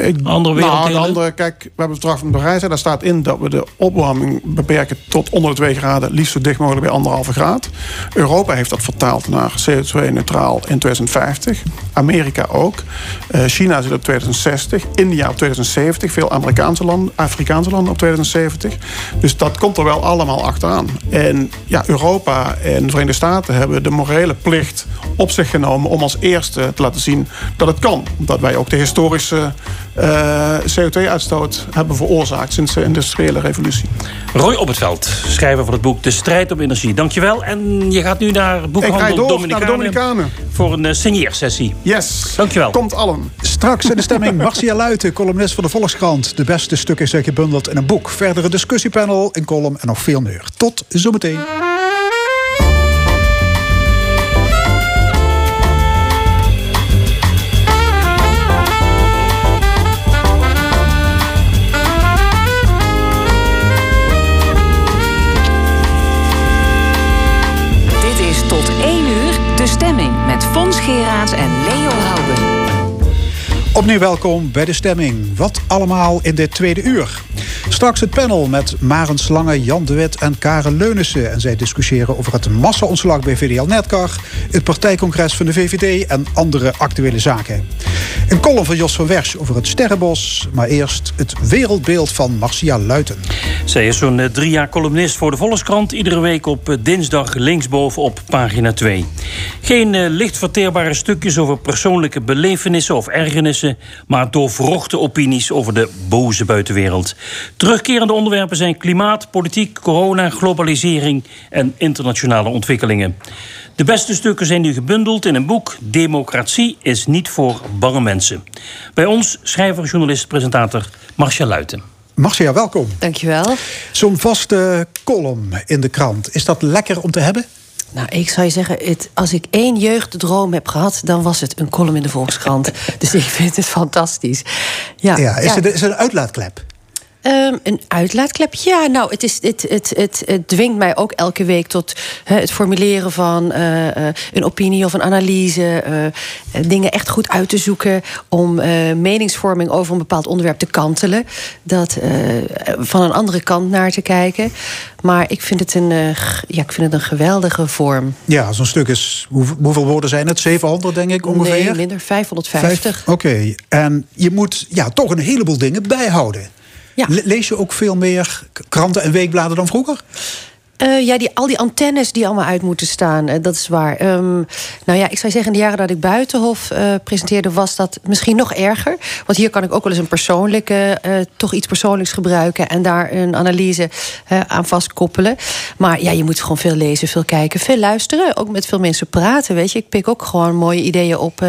Ik, andere nou, de andere, kijk, we hebben het verdrag van Parijs. Daar staat in dat we de opwarming beperken tot onder de 2 graden. Liefst zo dicht mogelijk bij anderhalve graad. Europa heeft dat vertaald naar CO2-neutraal in 2050. Amerika ook. Uh, China zit op 2060. India op 2070. Veel Amerikaanse landen, Afrikaanse landen op 2070. Dus dat komt er wel allemaal achteraan. En ja, Europa en de Verenigde Staten hebben de morele plicht op zich genomen... om als eerste te laten zien dat het kan. Omdat wij ook de historische uh, CO2-uitstoot hebben veroorzaakt sinds de industriële revolutie. Roy Op het Veld, schrijver van het boek De Strijd om Energie. Dankjewel. En je gaat nu naar boekhandel Dominicanen, Dominicanen voor een uh, signeersessie. Yes. Dankjewel. Komt allen. Straks in de stemming Marcia Luiten, columnist van de Volkskrant. De beste stukken zijn gebundeld in een boek. Verdere discussiepanel, een column en nog veel meer. Tot zometeen. Fons Geraerts en Leo Houden. Opnieuw welkom bij de stemming. Wat allemaal in dit tweede uur. Straks het panel met Maren Slange, Jan de Wit en Karen Leunissen. En zij discussiëren over het massa-ontslag bij VDL Netcar... het partijcongres van de VVD en andere actuele zaken. Een column van Jos van Wersch over het Sterrenbos. Maar eerst het wereldbeeld van Marcia Luiten. Zij is zo'n drie jaar columnist voor de Volkskrant. Iedere week op dinsdag linksboven op pagina 2. Geen uh, licht verteerbare stukjes over persoonlijke belevenissen of ergernissen... maar doorvrochte opinies over de boze buitenwereld. Terugkerende onderwerpen zijn klimaat, politiek, corona, globalisering en internationale ontwikkelingen. De beste stukken zijn nu gebundeld in een boek Democratie is niet voor bange mensen. Bij ons schrijver, journalist, presentator Marcia Luiten. Marcia, welkom. Dankjewel. Zo'n vaste column in de krant, is dat lekker om te hebben? Nou, ik zou je zeggen, het, als ik één jeugddroom heb gehad... dan was het een column in de Volkskrant. [LAUGHS] dus ik vind het fantastisch. Ja, ja, is, ja. Het, is het een uitlaatklep? Ehm, een uitlaatklep? Ja, nou, het, is, het, het, het, het dwingt mij ook elke week tot het formuleren van eh, eh, een opinie of een analyse. eh, dingen echt goed uit te zoeken. Om meningsvorming over een bepaald onderwerp te kantelen. Dat van een andere kant naar te kijken. Maar ik vind het een, ja, ik vind het een geweldige vorm. Ja, zo'n stuk is... hoe- hoeveel woorden zijn het? 700, denk ik, ongeveer? Nee, minder, 550. Vijf? Oké. En je moet ja, toch een heleboel dingen bijhouden. Ja. Le- Lees je ook veel meer kranten en weekbladen dan vroeger? Eh, ja, die, al die antennes die allemaal uit moeten staan, eh, dat is waar. Ehm, nou ja, ik zou zeggen, in de jaren dat ik Buitenhof eh, presenteerde... was dat misschien nog erger. Want hier kan ik ook wel eens een persoonlijke... toch iets persoonlijks gebruiken... en daar een analyse aan vastkoppelen. Maar ja, je moet gewoon veel lezen, veel kijken, veel luisteren. Ook met veel mensen praten, weet je. Ik pik ook gewoon mooie ideeën op...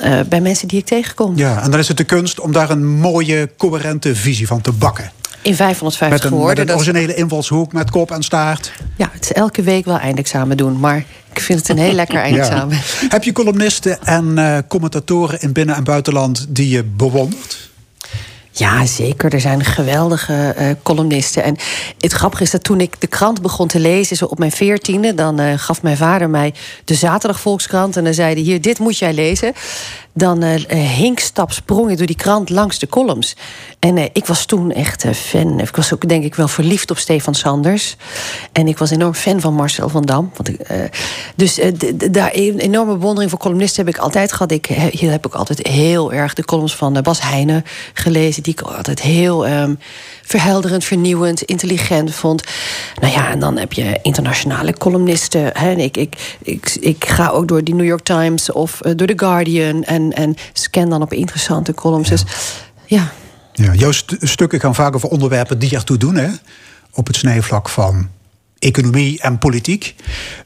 eh, bij mensen die ik tegenkom. Ja, en dan is het de kunst om daar een mooie, coherente visie van te bakken. In 550 Met een, met woorden. een originele invalshoek, met kop en staart. ja, het is elke week wel eindexamen doen. Maar ik vind het een heel lekker [LAUGHS] eindexamen. Ja. Heb je columnisten en eh, commentatoren in binnen- en buitenland die je bewondert? Ja, zeker. Er zijn geweldige eh, columnisten. En het grappige is dat toen ik de krant begon te lezen, zo op mijn veertiende, dan eh, gaf mijn vader mij de Zaterdag Volkskrant. En dan zei hij: Hier, dit moet jij lezen. Dan eh eh, hinkstap sprong ik door die krant langs de columns. En eh, ik was toen echt fan. Ik was ook denk ik wel verliefd op Stefan Sanders. En ik was enorm fan van Marcel van Dam. Want ik, dus daar een enorme bewondering voor columnisten heb ik altijd gehad. Ik, heb ik altijd heel erg de columns van Bas Heijnen gelezen. Die ik altijd heel ehm, verhelderend, vernieuwend, intelligent vond. Nou ja, en dan heb je internationale columnisten. Hè. Ik, ik, ik, ik ga ook door die New York Times of door The Guardian. En, en scan dan op interessante columns. Dus ja. Ja, jouw stu- stukken gaan vaak over onderwerpen die ertoe doen, hè? Op het snijvlak van economie en politiek.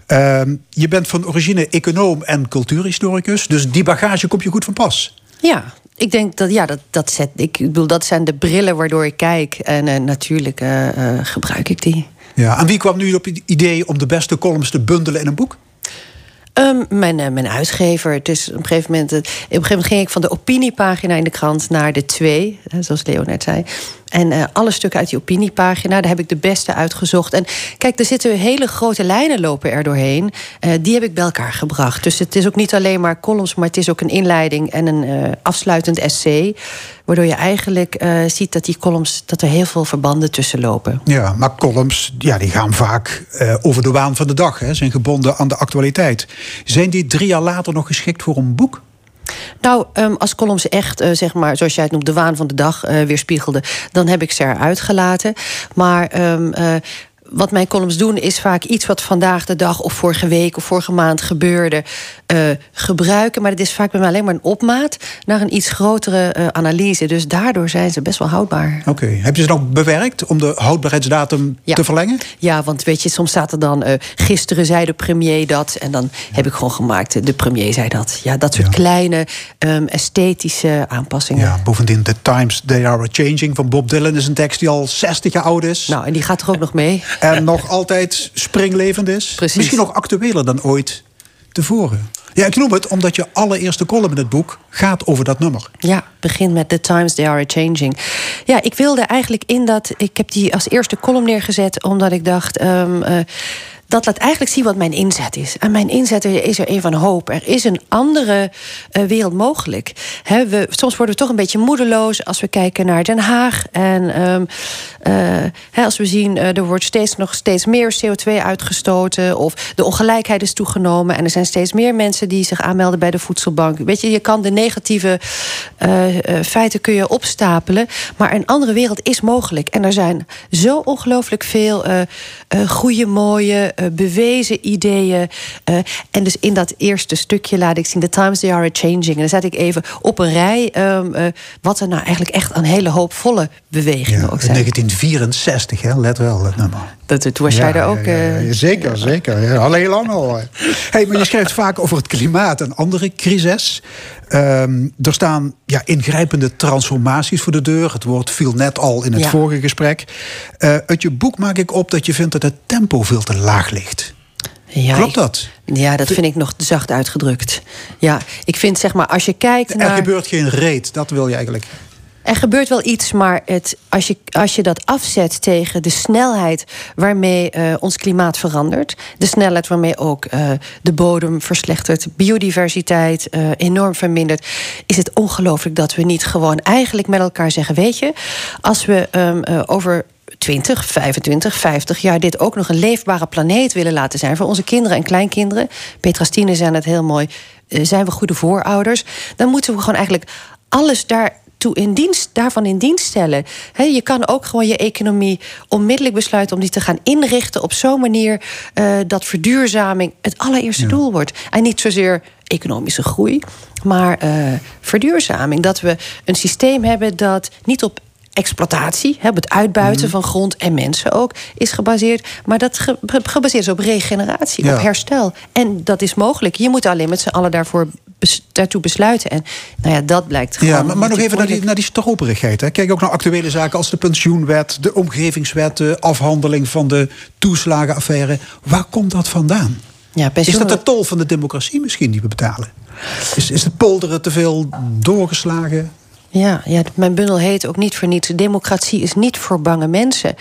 Ehm, je bent van origine econoom en cultuurhistoricus, dus die bagage komt je goed van pas. Ja, ik denk dat, ja, dat, dat, zet, ik bedoel, dat zijn de brillen waardoor ik kijk. En eh, natuurlijk eh, eh, gebruik ik die. Ja, en wie kwam nu op het idee om de beste columns te bundelen in een boek? Ehm, mijn, eh, mijn uitgever. Is op een gegeven moment. eh, Op een gegeven moment ging ik van de opiniepagina in de krant naar de twee, zoals Leo net zei. En eh, alle stukken uit die opiniepagina, daar heb ik de beste uitgezocht. En kijk, er zitten hele grote lijnen lopen er doorheen. Eh, die heb ik bij elkaar gebracht. Dus het is ook niet alleen maar columns, maar het is ook een inleiding en een eh, afsluitend essay. Waardoor je eigenlijk ziet dat die columns, dat er heel veel verbanden tussen lopen. Ja, maar columns ja, die gaan vaak over de waan van de dag, hè, zijn gebonden aan de actualiteit. Zijn die drie jaar later nog geschikt voor een boek? Nou, ehm, als columns echt, eh, zeg maar, zoals jij het noemt, de waan van de dag eh weerspiegelde, dan heb ik ze eruit gelaten. Maar eh, wat mijn columns doen, is vaak iets wat vandaag de dag of vorige week of vorige maand gebeurde, eh, gebruiken. Maar het is vaak bij mij alleen maar een opmaat naar een iets grotere eh, analyse. Dus daardoor zijn ze best wel houdbaar. Oké, heb je ze nog bewerkt om de houdbaarheidsdatum Ja. te verlengen? Ja, want weet je, soms staat er dan... eh, gisteren zei de premier dat. En dan heb ik gewoon gemaakt, de premier zei dat. Ja, dat soort Ja. kleine ehm, esthetische aanpassingen. Ja, bovendien The Times They Are Changing van Bob Dylan is een tekst die al 60 jaar oud is. Nou, en die gaat er ook nog mee. En nog altijd springlevend is. Precies. Misschien nog actueler dan ooit tevoren. Ja, ik noem het omdat je allereerste column in het boek gaat over dat nummer. Ja, begin met The Times They Are Changing. Ja, ik wilde eigenlijk in dat... Ik heb die als eerste column neergezet... omdat ik dacht... ehm, eh, dat laat eigenlijk zien wat mijn inzet is. En mijn inzet is er een van hoop. Er is een andere eh, wereld mogelijk. We, soms worden we toch een beetje moedeloos... als we kijken naar Den Haag. En ehm, eh, als we zien... eh, er wordt steeds, nog steeds meer CO2 uitgestoten... of de ongelijkheid is toegenomen... en er zijn steeds meer mensen die zich aanmelden bij de voedselbank. Weet je, je kan de negatieve feiten kun je opstapelen... maar een andere wereld is mogelijk. En er zijn zo ongelooflijk veel goede, mooie, bewezen ideeën. eh, en dus in dat eerste stukje laat ik zien... The times they are changing. En dan zet ik even op een rij... ehm, eh, wat er nou eigenlijk echt een hele hoopvolle bewegingen ook in zijn. 1964, hè? let wel, dat nummer. Dat, toen was jij er ook... Ja, ja, eh, ja, zeker, zeker. Ja, al heel lang al. Hey, maar je schrijft vaak over het klimaat en andere crises. Ehm, er staan ja, ingrijpende transformaties voor de deur. Het woord viel net al in het Ja. vorige gesprek. Eh, uit je boek maak ik op dat je vindt dat het tempo veel te laag ligt. ja, Klopt dat? Ja, dat vind ik nog te zacht uitgedrukt. Ja, ik vind zeg maar, als je kijkt Er naar... gebeurt geen reet, dat wil je eigenlijk. Er gebeurt wel iets, maar het, als, je, als je dat afzet tegen de snelheid waarmee uh, ons klimaat verandert, de snelheid waarmee ook uh, de bodem verslechtert, biodiversiteit uh, enorm vermindert, is het ongelooflijk dat we niet gewoon eigenlijk met elkaar zeggen: Weet je, als we um, over 20, 25, 50 jaar dit ook nog een leefbare planeet willen laten zijn voor onze kinderen en kleinkinderen. Petra Stine zei het heel mooi. Zijn we goede voorouders? Dan moeten we gewoon eigenlijk alles daar toe in dienst, daarvan in dienst stellen. je kan ook gewoon je economie onmiddellijk besluiten om die te gaan inrichten op zo'n manier uh, dat verduurzaming het allereerste doel wordt. En niet zozeer economische groei, maar uh, verduurzaming. Dat we een systeem hebben dat niet op exploitatie, het uitbuiten mhm. van grond en mensen ook, is gebaseerd. Maar dat gebaseerd is op regeneratie, op herstel. En dat is mogelijk. Je moet alleen met z'n allen daarvoor daartoe besluiten. En nou ja, dat blijkt gewoon. Ja, maar, maar nog even naar die, naar die stroperigheid. Hè. Kijk ook naar actuele zaken als de pensioenwet, de omgevingswet, de afhandeling van de toeslagenaffaire. Waar komt dat vandaan? Ja, pensioen... Is dat de tol van de democratie misschien die we betalen? Is, is de polderen te veel doorgeslagen? Ja, ja, mijn bundel heet ook niet voor niets. Democratie is niet voor bange mensen.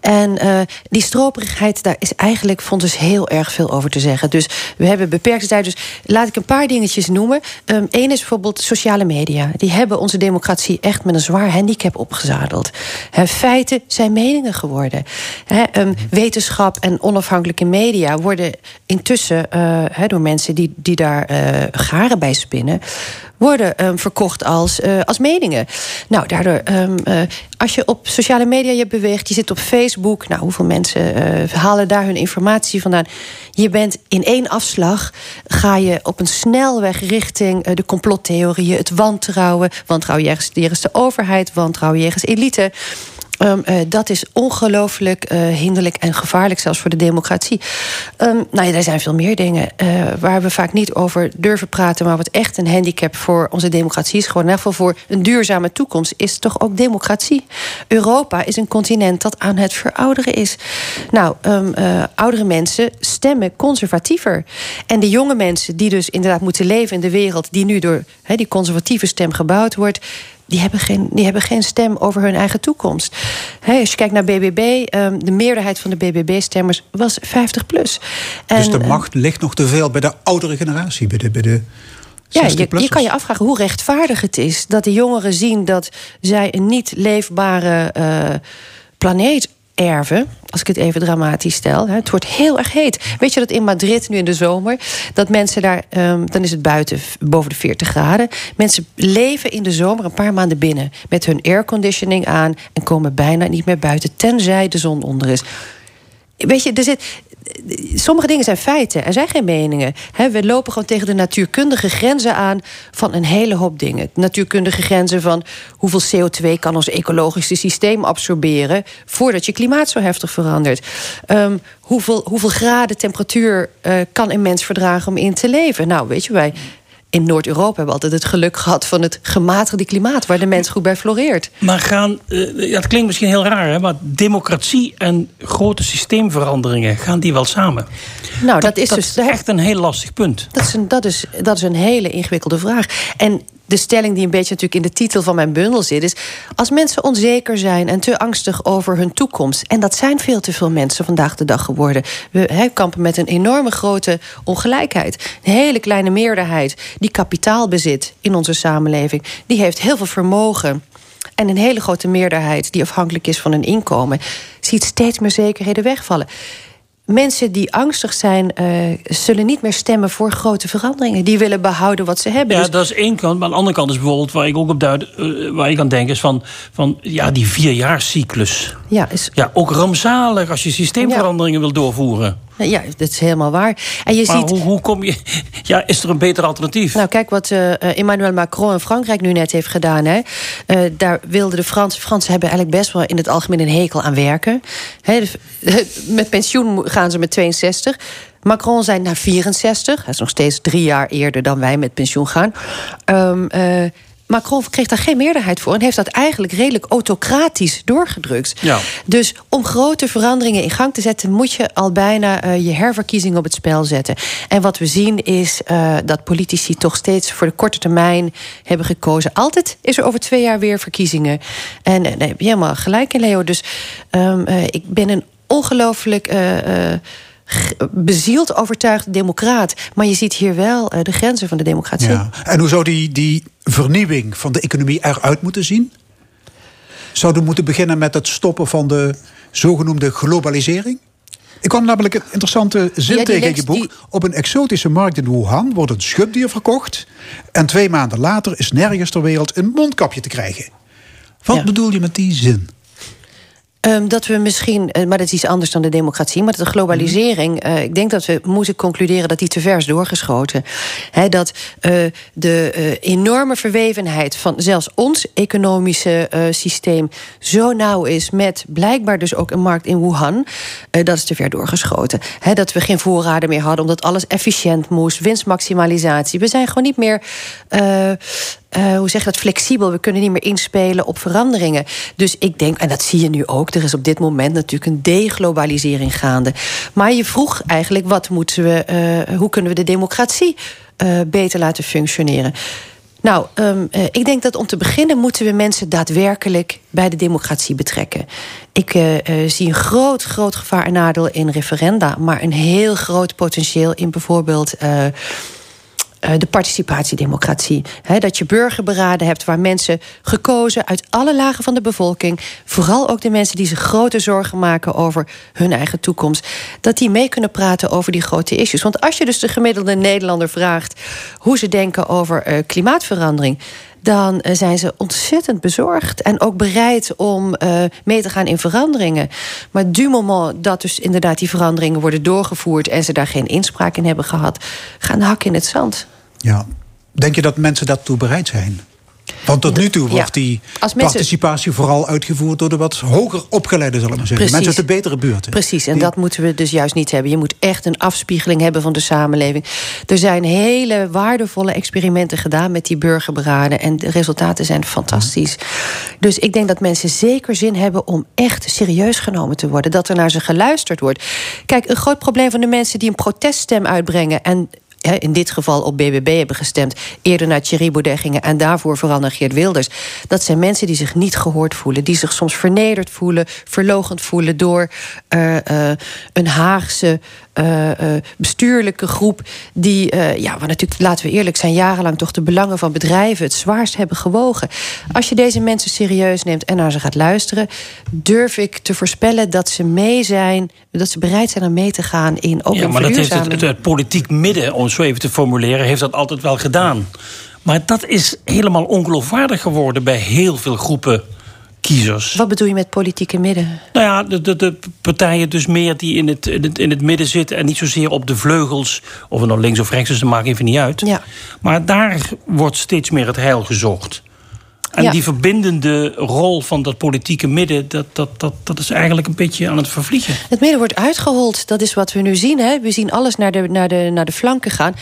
En uh, die stroperigheid, daar is eigenlijk, vond dus heel erg veel over te zeggen. Dus we hebben beperkte tijd. Dus laat ik een paar dingetjes noemen. Eén um, is bijvoorbeeld sociale media. Die hebben onze democratie echt met een zwaar handicap opgezadeld. Feiten zijn meningen geworden. He, um, wetenschap en onafhankelijke media worden intussen uh, door mensen die, die daar uh, garen bij spinnen worden um, verkocht als, als meningen. Nou, daardoor, um, uh, als je op sociale media je beweegt, je zit op Facebook, nou, hoeveel mensen uh, halen daar hun informatie vandaan? Je bent in één afslag, ga je op een snelweg richting de complottheorieën, het wantrouwen, wantrouwen jegens de overheid, wantrouwen jegens elite. Um, uh, dat is ongelooflijk uh, hinderlijk en gevaarlijk, zelfs voor de democratie. Um, nou ja, er zijn veel meer dingen uh, waar we vaak niet over durven praten, maar wat echt een handicap voor onze democratie is, gewoon in ieder voor een duurzame toekomst, is toch ook democratie. Europa is een continent dat aan het verouderen is. Nou, um, oudere mensen stemmen conservatiever. En de jonge mensen die dus inderdaad moeten leven in de wereld die nu door he, die conservatieve stem gebouwd wordt die hebben, geen, die hebben geen stem over hun eigen toekomst. als je kijkt naar BBB, um, de meerderheid van de BBB-stemmers was 50 plus. dus de macht ligt nog te veel bij de oudere generatie, bij de, bij de ja, je, je, kan je afvragen hoe rechtvaardig het is dat de jongeren zien dat zij een niet leefbare uh, planeet erven, als ik het even dramatisch stel. Het wordt heel erg heet. Weet je dat in Madrid nu in de zomer, dat mensen daar, um, dan is het buiten boven de 40 graden. Mensen leven in de zomer een paar maanden binnen met hun airconditioning aan en komen bijna niet meer buiten, tenzij de zon onder is. Weet je, er zit, sommige dingen zijn feiten, er zijn geen meningen. we lopen gewoon tegen de natuurkundige grenzen aan van een hele hoop dingen. Natuurkundige grenzen van hoeveel CO2 kan ons ecologische systeem absorberen voordat je klimaat zo heftig verandert. Um, hoeveel, hoeveel graden temperatuur uh, kan een mens verdragen om in te leven? Nou, weet je, wij in Noord-Europa hebben we altijd het geluk gehad van het gematigde klimaat, waar de mens goed bij floreert. Maar gaan, uh, ja, het klinkt misschien heel raar, hè, maar democratie en grote systeemveranderingen, gaan die wel samen? Nou, dat, is dus echt een heel lastig punt. Dat is, een, dat, is, dat is een hele ingewikkelde vraag. En de stelling die een beetje natuurlijk in de titel van mijn bundel zit, is: als mensen onzeker zijn en te angstig over hun toekomst, en dat zijn veel te veel mensen vandaag de dag geworden, we kampen met een enorme grote ongelijkheid. Een hele kleine meerderheid die kapitaal bezit in onze samenleving, die heeft heel veel vermogen. En een hele grote meerderheid die afhankelijk is van een inkomen, ziet steeds meer zekerheden wegvallen. Mensen die angstig zijn, uh, zullen niet meer stemmen voor grote veranderingen. Die willen behouden wat ze hebben. Ja, dus... dat is één kant. Maar aan de andere kant is bijvoorbeeld waar ik ook op duid, uh, waar ik aan denk, is van, van ja, die vierjaarscyclus. Ja, is... ja, ook rampzalig als je systeemveranderingen ja. wil doorvoeren. Ja, dat is helemaal waar. En je maar ziet... hoe, hoe kom je... [LAUGHS] Ja, is er een beter alternatief? Nou, kijk wat uh, Emmanuel Macron in Frankrijk nu net heeft gedaan. Hè. Uh, daar wilden de Fransen... Fransen hebben eigenlijk best wel in het algemeen een hekel aan werken. Hè, de, [LAUGHS] met pensioen gaan ze met 62. Macron zijn naar 64. Hij is nog steeds drie jaar eerder dan wij met pensioen gaan. Um, uh, Macron kreeg daar geen meerderheid voor en heeft dat eigenlijk redelijk autocratisch doorgedrukt. Ja. Dus om grote veranderingen in gang te zetten, moet je al bijna uh, je herverkiezing op het spel zetten. En wat we zien is uh, dat politici toch steeds voor de korte termijn hebben gekozen. Altijd is er over twee jaar weer verkiezingen. En uh, daar heb je helemaal gelijk in, Leo. Dus um, ik ben een ongelooflijk bezield overtuigd democraat. Maar je ziet hier wel de grenzen van de democratie. Ja. En hoe zou die, die vernieuwing van de economie eruit moeten zien? Zouden we moeten beginnen met het stoppen van de zogenoemde globalisering? Ik kwam namelijk een interessante zin Ja, tegen in je boek. die- Op een exotische markt in Wuhan wordt een schubdier verkocht. En twee maanden later is nergens ter wereld een mondkapje te krijgen. Wat Ja. bedoel je met die zin? Ehm, dat we misschien, eh, maar dat is iets anders dan de democratie, maar dat de globalisering, eh, ik denk dat we moeten concluderen dat die te ver is doorgeschoten. Dat eh, de enorme verwevenheid van zelfs ons economische systeem zo nauw is met blijkbaar dus ook een markt in Wuhan, dat is te ver doorgeschoten. Dat we geen voorraden meer hadden, omdat alles efficiënt moest, winstmaximalisatie. We zijn gewoon niet meer. Eh, hoe zeg je dat, flexibel. We kunnen niet meer inspelen op veranderingen. Dus ik denk, en dat zie je nu ook, er is op dit moment natuurlijk een deglobalisering gaande. Maar je vroeg eigenlijk, wat moeten we, eh, hoe kunnen we de democratie eh, beter laten functioneren? Nou, ehm, eh, ik denk dat om te beginnen moeten we mensen daadwerkelijk bij de democratie betrekken. Ik zie een groot, groot gevaar en nadeel in referenda, maar een heel groot potentieel in bijvoorbeeld. Eh, de participatiedemocratie. Dat je burgerberaden hebt waar mensen gekozen uit alle lagen van de bevolking, vooral ook de mensen die zich grote zorgen maken over hun eigen toekomst, dat die mee kunnen praten over die grote issues. Want als je dus de gemiddelde Nederlander vraagt hoe ze denken over eh, klimaatverandering. Dan eh, zijn ze ontzettend bezorgd en ook bereid om mee te gaan in veranderingen. Maar du moment dat dus inderdaad die veranderingen worden doorgevoerd en ze daar geen inspraak in hebben gehad, gaan de hakken in het zand. Ja. Denk je dat mensen daartoe bereid zijn? Want tot nu toe Ja. wordt die mensen- participatie vooral uitgevoerd door de wat hoger opgeleiden, zal ik maar zeggen. Precies. Mensen uit de betere buurten. Precies, en Die- dat moeten we dus juist niet hebben. Je moet echt een afspiegeling hebben van de samenleving. Er zijn hele waardevolle experimenten gedaan met die burgerberaden. En de resultaten zijn fantastisch. Dus ik denk dat mensen zeker zin hebben om echt serieus genomen te worden. Dat er naar ze geluisterd wordt. Kijk, een groot probleem van de mensen die een proteststem uitbrengen. en in dit geval op BBB hebben gestemd, eerder naar Thierry Baudet gingen en daarvoor vooral naar Geert Wilders. Dat zijn mensen die zich niet gehoord voelen, die zich soms vernederd voelen, verlogend voelen door eh, eh, een Haagse eh, eh, bestuurlijke groep die, eh, ja, waar natuurlijk, laten we eerlijk zijn, jarenlang toch de belangen van bedrijven het zwaarst hebben gewogen. Als je deze mensen serieus neemt en naar ze gaat luisteren, durf ik te voorspellen dat ze mee zijn, dat ze bereid zijn om mee te gaan in ook Ja, maar dat heeft het, het, het politiek midden, om zo even te formuleren, heeft dat altijd wel gedaan. Maar dat is helemaal ongeloofwaardig geworden bij heel veel groepen kiezers. Wat bedoel je met politieke midden? Nou ja, de, de, de partijen dus meer die in het, in, het, in het midden zitten... en niet zozeer op de vleugels, of het nou links of rechts is, dat maakt even niet uit. Ja. Maar daar wordt steeds meer het heil gezocht. En Ja. die verbindende rol van dat politieke midden... Dat, dat, dat, dat is eigenlijk een beetje aan het vervliegen. Het midden wordt uitgehold. Dat is wat we nu zien. Hè. We zien alles naar de, naar, de, naar de flanken gaan.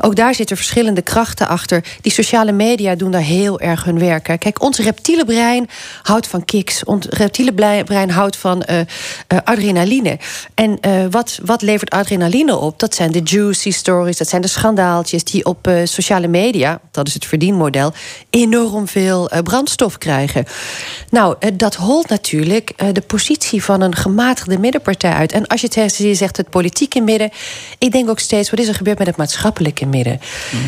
Ook daar zitten verschillende krachten achter. Die sociale media doen daar heel erg hun werk. hè. Kijk, ons reptiele brein houdt van kicks. Ons reptiele brein houdt van eh, eh, adrenaline. En eh, wat, wat levert adrenaline op? Dat zijn de juicy stories, dat zijn de schandaaltjes... die op sociale media, dat is het verdienmodel... enorm veel brandstof krijgen. Nou, eh, dat holt natuurlijk eh, de positie van een gematigde middenpartij uit. En als je, het, zegt- je zegt het politieke midden... ik denk ook steeds, wat is er gebeurd met het maatschappelijke midden?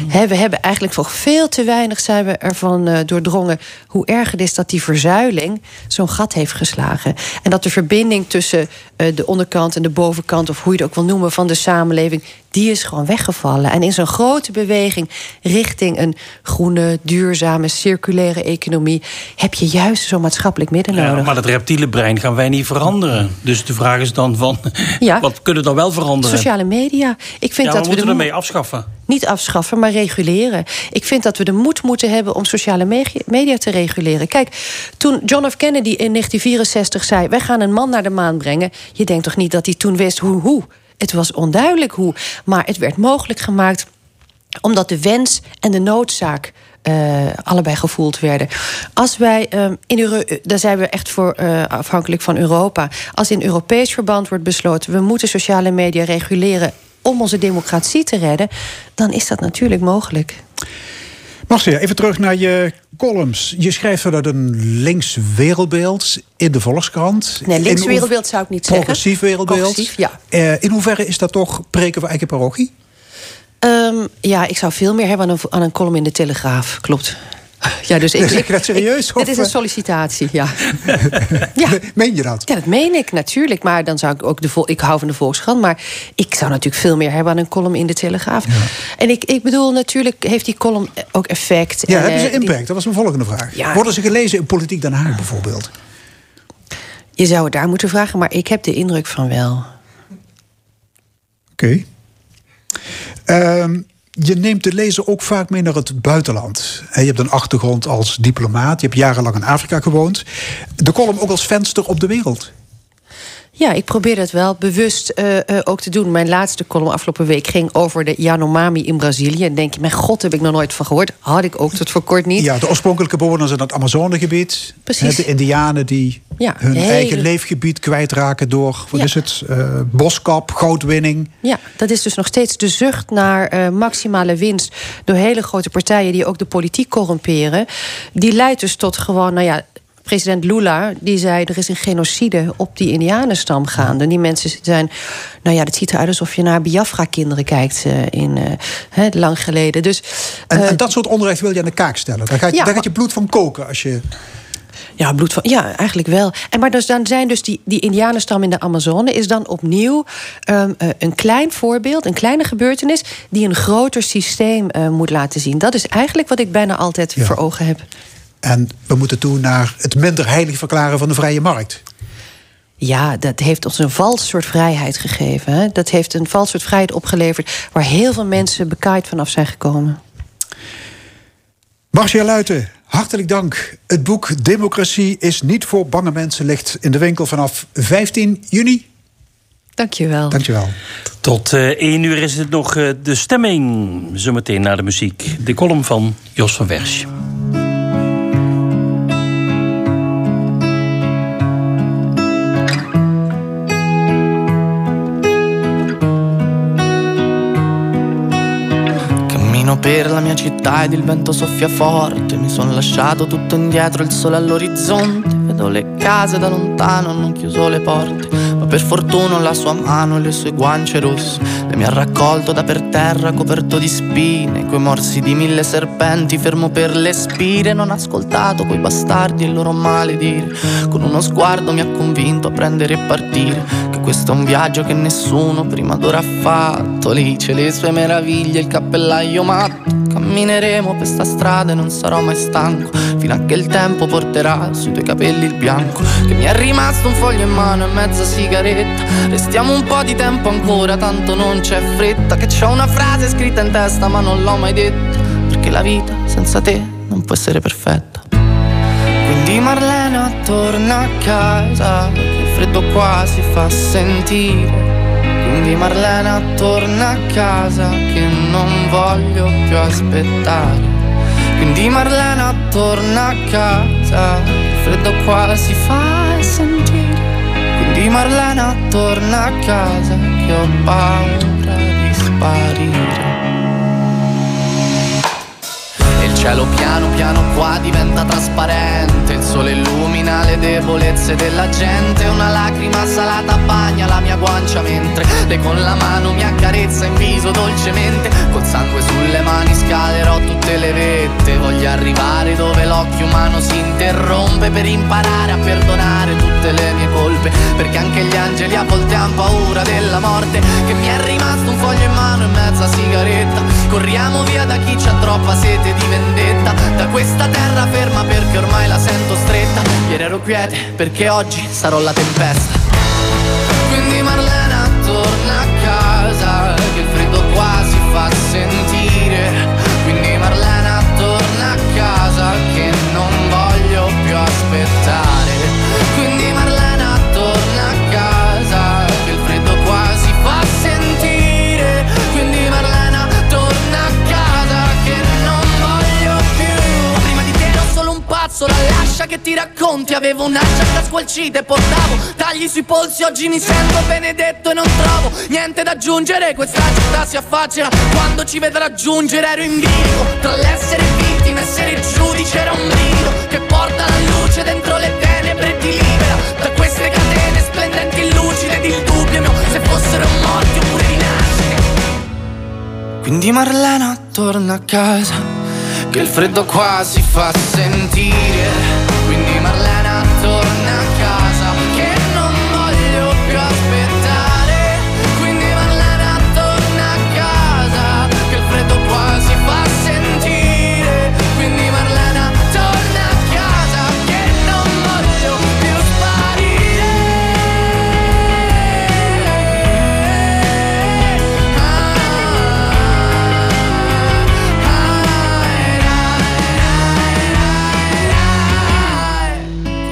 Hè, we hebben eigenlijk voor veel te weinig zijn we ervan eh, doordrongen... hoe erg het is dat die verzuiling zo'n gat heeft geslagen. En dat de verbinding tussen eh, de onderkant en de bovenkant... of hoe je het ook wil noemen, van de samenleving... die is gewoon weggevallen. En in zo'n grote beweging richting een groene, duurzame, circulaire economie... heb je juist zo'n maatschappelijk midden Ja, nodig. maar dat reptiele brein gaan wij niet veranderen. Dus de vraag is dan van, Ja. [LAUGHS] wat kunnen we dan wel veranderen? Sociale media. Ik vind ja, dat we we moeten mo- ermee afschaffen. niet afschaffen, maar reguleren. Ik vind dat we de moed moeten hebben om sociale me- media te reguleren. Kijk, toen John F. Kennedy in 1964 zei... wij gaan een man naar de maan brengen... je denkt toch niet dat hij toen wist hoe, hoe? Het was onduidelijk hoe, maar het werd mogelijk gemaakt omdat de wens en de noodzaak allebei gevoeld werden. Als wij um, in Euro daar zijn we echt voor afhankelijk van Europa. Als in Europees verband wordt besloten, we moeten sociale media reguleren om onze democratie te redden, dan is dat natuurlijk mogelijk. Marcia, even terug naar je columns. Je schrijft vanuit een links wereldbeeld in de Volkskrant. Nee, links wereldbeeld zou ik niet zeggen. Progressief wereldbeeld. Progressief, ja. Uh, in hoeverre is dat toch preken voor eigen parochie? Um, ja, ik zou veel meer hebben aan een, aan een column in de Telegraaf. Klopt. Ja, dus ik, zeg je dat serieus? Het is een sollicitatie, ja. [LAUGHS] ja. Meen je dat? Ja, dat meen ik natuurlijk. Maar dan zou ik ook de vol ik hou van de Volkskrant. Maar ik zou natuurlijk veel meer hebben aan een column in de Telegraaf. Ja. En ik, ik bedoel, natuurlijk heeft die column ook effect. Ja, en, hebben ze eh, impact? Dat was mijn volgende vraag. Ja. Worden ze gelezen in Politiek Den Haag bijvoorbeeld? Je zou het daar moeten vragen, maar ik heb de indruk van wel. Oké. Okay. Um, je neemt de lezer ook vaak mee naar het buitenland. Je hebt een achtergrond als diplomaat. Je hebt jarenlang in Afrika gewoond. De column ook als venster op de wereld. Ja, ik probeer het wel bewust uh, uh, ook te doen. Mijn laatste column afgelopen week ging over de Yanomami in Brazilië. En denk je, mijn god, heb ik nog nooit van gehoord. Had ik ook tot voor kort niet. Ja, de oorspronkelijke bewoners in het Amazonegebied. Precies. De indianen die ja, hun eigen leefgebied kwijtraken door, wat is het, uh, boskap, goudwinning. Ja, dat is dus nog steeds de zucht naar maximale winst... door hele grote partijen die ook de politiek corrumperen. Die leidt dus tot gewoon, nou ja president Lula die zei... er is een genocide op die indianenstam gaande. Die mensen zijn... Nou ja, het ziet eruit alsof je naar Biafra-kinderen kijkt... Uh, in, uh, lang geleden. Dus, en, en, eh, dat soort onrecht wil je aan de kaak stellen? Daar gaat, ja, daar gaat je bloed van koken als je... Ja, bloed van, ja, eigenlijk wel. En maar dus, dan zijn dus die, die Indianenstam in de Amazone... is dan opnieuw um, uh, een klein voorbeeld, een kleine gebeurtenis... die een groter systeem uh, moet laten zien. Dat is eigenlijk wat ik bijna altijd ja. voor ogen heb. En we moeten toe naar het minder heilig verklaren van de vrije markt. Ja, dat heeft ons een vals soort vrijheid gegeven. Hè? Dat heeft een vals soort vrijheid opgeleverd... waar heel veel mensen bekaaid vanaf zijn gekomen. Marcia Luiten, hartelijk dank. Het boek Democratie is niet voor bange mensen... ligt in de winkel vanaf 15 juni. Dankjewel. Dankjewel. Tot uh, één uur is het nog uh, de stemming. Zometeen naar de muziek. De column van Jos van Wersch. Per la mia città ed il vento soffia forte. Mi sono lasciato tutto indietro, il sole all'orizzonte. Vedo le case da lontano, non chiuso le porte. Ma per fortuna la sua mano e le sue guance rosse. Le mi ha raccolto da per terra, coperto di spine. Coi morsi di mille serpenti, fermo per le spire. Non ha ascoltato quei bastardi e il loro maledire. Con uno sguardo mi ha convinto a prendere e partire. Che questo è un viaggio che nessuno prima d'ora ha fatto. Lì c'è le sue meraviglie, il cappellaio matto. Cammineremo per sta strada e non sarò mai stanco. Fino a che il tempo porterà sui tuoi capelli il bianco. Che mi è rimasto un foglio in mano e mezza sigaretta. Restiamo un po' di tempo ancora, tanto non c'è fretta. Che c'ho una frase scritta in testa ma non l'ho mai detta. Perché la vita senza te non può essere perfetta. Quindi Marlena torna a casa Che il freddo qua si fa sentire quindi Marlena torna a casa che non voglio più aspettare. Quindi Marlena torna a casa, il freddo qua si fa sentire. Quindi Marlena torna a casa che ho paura di sparire cielo piano piano qua diventa trasparente. Il sole illumina le debolezze della gente. Una lacrima salata bagna la mia guancia Mentre lei con la mano mi accarezza in viso dolcemente. Col sangue sulle mani scalerò tutte le vette. Voglio arrivare dove l'occhio umano si interrompe Per imparare a perdonare angeli a volte hanno paura della morte Che mi è rimasto un foglio in mano e mezza sigaretta Corriamo via da chi c'ha troppa sete di vendetta da questa terra ferma perché ormai la sento stretta. Ieri ero quiete perché oggi sarò la tempesta. Quindi Marlena torna Lascia che ti racconti Avevo una giacca squalcita e portavo Tagli sui polsi Oggi mi sento benedetto e non trovo Niente da aggiungere. Questa città si affaccia Quando ci vedrà giungere ero in bilico Tra l'essere vittima e essere giudice Era un brido Che porta la luce dentro le tenebre e ti libera Da queste catene splendenti e lucide Ed il dubbio mio Se fossero morti oppure rinascite Quindi Marlena torna a casa Che il freddo qua si fa sentire Quindi Marlena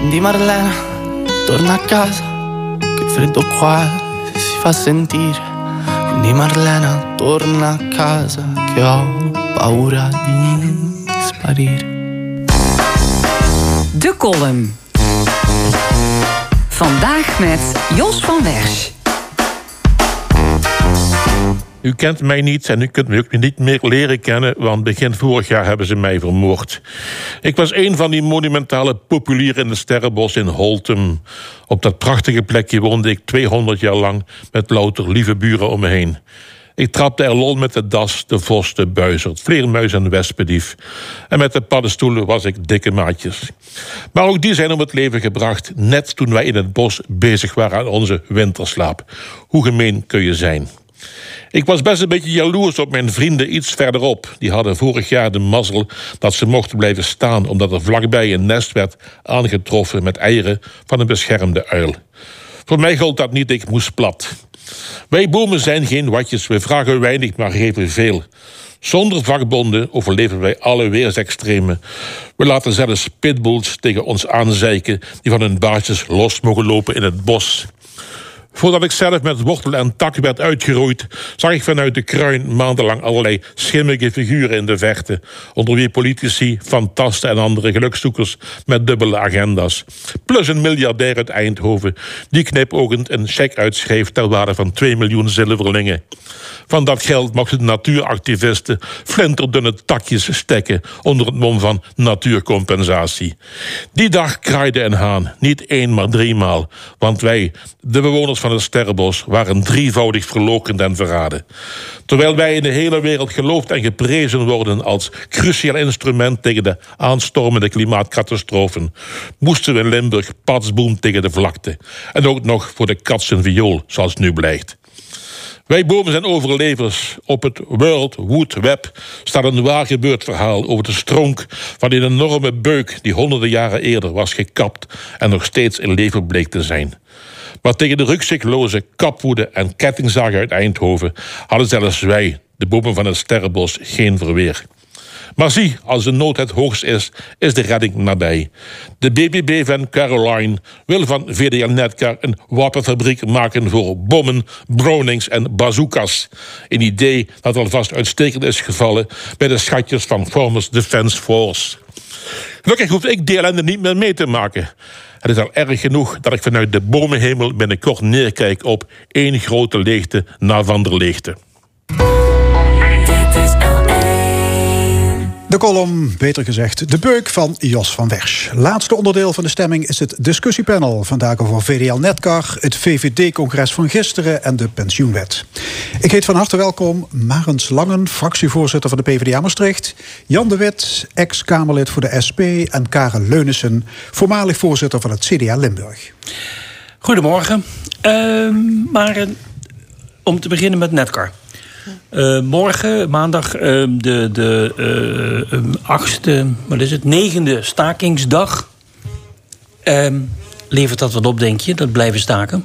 Quindi Marlena torna a casa Che freddo qua si fa sentire Quindi Marlena torna a casa Che ho paura di sparire De column. Vandaag met Jos van Wersch. U kent mij niet en u kunt me ook niet meer leren kennen... want begin vorig jaar hebben ze mij vermoord. Ik was een van die monumentale populieren in het Sterrenbos in Holtum. Op dat prachtige plekje woonde ik 200 jaar lang... met louter lieve buren om me heen. Ik trapte er lol met de das, de vos, de buizerd, vleermuis en wespendief. En met de paddenstoelen was ik dikke maatjes. Maar ook die zijn om het leven gebracht... net toen wij in het bos bezig waren aan onze winterslaap. Hoe gemeen kun je zijn? Ik was best een beetje jaloers op mijn vrienden iets verderop. Die hadden vorig jaar de mazzel dat ze mochten blijven staan... omdat er vlakbij een nest werd aangetroffen met eieren van een beschermde uil. Voor mij gold dat niet, ik moest plat. Wij bomen zijn geen watjes, we vragen weinig, maar geven veel. Zonder vakbonden overleven wij alle weersextremen. We laten zelfs pitbulls tegen ons aanzeiken... die van hun baasjes los mogen lopen in het bos. Voordat ik zelf met wortel en tak werd uitgeroeid... zag ik vanuit de kruin maandenlang allerlei schimmige figuren in de vechten... onder wie politici, fantasten en andere gelukzoekers met dubbele agenda's. Plus een miljardair uit Eindhoven... die knipoogend een cheque uitschreef ter waarde van 2 miljoen zilverlingen. Van dat geld mochten de natuuractivisten flinterdunne takjes stekken... onder het mom van natuurcompensatie. Die dag kraaide een haan, niet één, maar driemaal. Want wij, de bewoners van het Sterrenbos waren drievoudig verlokend en verraden. Terwijl wij in de hele wereld geloofd en geprezen worden als cruciaal instrument tegen de aanstormende klimaatcatastrofen, moesten we in Limburg patsboom tegen de vlakte. En ook nog voor de katsen viool, zoals nu blijkt. Wij bomen zijn overlevers. Op het World Wood Web staat een waar gebeurd verhaal over de stronk van een enorme beuk die honderden jaren eerder was gekapt en nog steeds in leven bleek te zijn. Maar tegen de rukzichtloze kapwoede en kettingzagen uit Eindhoven hadden zelfs wij, de bomen van het Sterrenbos, geen verweer. Maar zie, als de nood het hoogst is, is de redding nabij. De BBB van Caroline wil van VDL Netcar een wapenfabriek maken voor bommen, Brownings en bazookas. Een idee dat alvast uitstekend is gevallen bij de schatjes van Farmers Defence Force. Gelukkig hoef ik die ellende niet meer mee te maken. Het is al erg genoeg dat ik vanuit de bomenhemel binnenkort neerkijk op één grote leegte na van der leegte. De column, beter gezegd de beuk van Jos van Wersch. Laatste onderdeel van de stemming is het discussiepanel. Vandaag over VDL Netcar, het VVD-congres van gisteren en de pensioenwet. Ik heet van harte welkom Marens Langen, fractievoorzitter van de PvdA Maastricht. Jan de Wit, ex-Kamerlid voor de SP. En Karen Leunissen, voormalig voorzitter van het CDA Limburg. Goedemorgen. Uh, maar uh, om te beginnen met Netcar. Uh, morgen, maandag, uh, de, de uh, achtste, wat is het, negende stakingsdag. Ehm, levert dat wat op, denk je, dat blijven staken?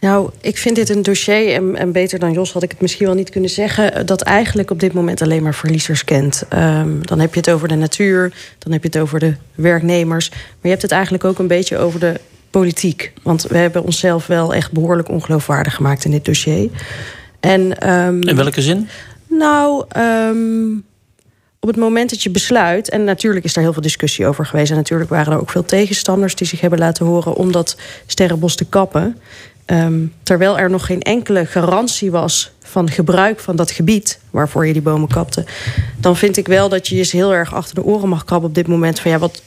Nou, ik vind dit een dossier, en, beter dan Jos had ik het misschien wel niet kunnen zeggen... dat eigenlijk op dit moment alleen maar verliezers kent. Dan heb je het over de natuur, dan heb je het over de werknemers... maar je hebt het eigenlijk ook een beetje over de politiek. Want we hebben onszelf wel echt behoorlijk ongeloofwaardig gemaakt in dit dossier. En, um, in welke zin? Nou, um, op het moment dat je besluit, en natuurlijk is daar heel veel discussie over geweest, en natuurlijk waren er ook veel tegenstanders die zich hebben laten horen om dat sterrenbos te kappen. Ehm, terwijl er nog geen enkele garantie was van gebruik van dat gebied waarvoor je die bomen kapte, dan vind ik wel dat je je heel erg achter de oren mag krabben op dit moment van ja, wat,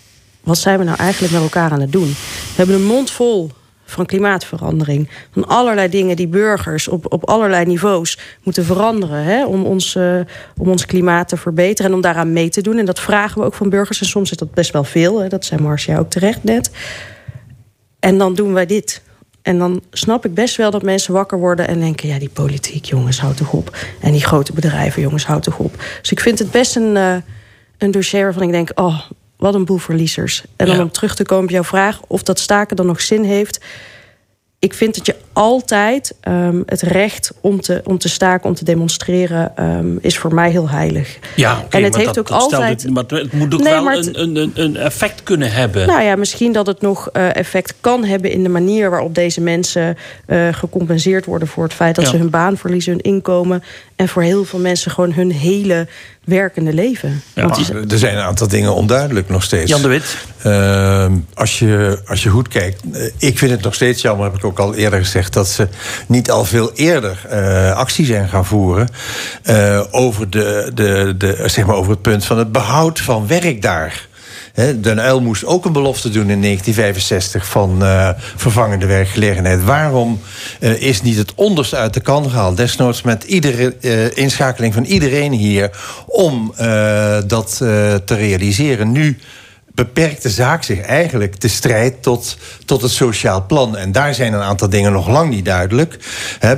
wat zijn we nou eigenlijk met elkaar aan het doen? We hebben een mond vol van klimaatverandering. Van allerlei dingen die burgers op, op allerlei niveaus moeten veranderen. Hè, om, ons, uh, om ons klimaat te verbeteren en om daaraan mee te doen. En dat vragen we ook van burgers. En soms is dat best wel veel. Hè, dat zei Marcia ook terecht net. En dan doen wij dit. En dan snap ik best wel dat mensen wakker worden en denken: ja, die politiek, jongens, houd toch op. En die grote bedrijven, jongens, houd toch op. Dus ik vind het best een, uh, een dossier waarvan ik denk: oh, wat een boel verliezers. En dan om terug te komen op jouw vraag of dat staken dan nog zin heeft. Ik vind dat je altijd um, het recht om te, om te staken, om te demonstreren, um, is voor mij heel heilig. Ja, okay, en het heeft dat, ook dat altijd. Het, maar het moet ook Nee, wel het- een, een, een effect kunnen hebben. Nou ja, misschien dat het nog eh, effect kan hebben in de manier waarop deze mensen eh, gecompenseerd worden voor het feit dat Ja. ze hun baan verliezen, hun inkomen. En voor heel veel mensen gewoon hun hele werkende leven. Want er zijn een aantal dingen onduidelijk nog steeds. Jan de Wit. Ehm, als, je, als je goed kijkt, eh, ik vind het nog steeds jammer, heb ik ook al eerder gezegd, dat ze niet al veel eerder eh, actie zijn gaan voeren eh, over, de, de, de, zeg maar over het punt van het behoud van werk daar. Den Uyl moest ook een belofte doen in 1965 van eh, vervangende werkgelegenheid. Waarom eh, is niet het onderste uit de kan gehaald? Desnoods met iedere eh, inschakeling van iedereen hier om dat te realiseren. Nu beperkt de zaak zich eigenlijk de strijd tot, tot het sociaal plan. En daar zijn een aantal dingen nog lang niet duidelijk.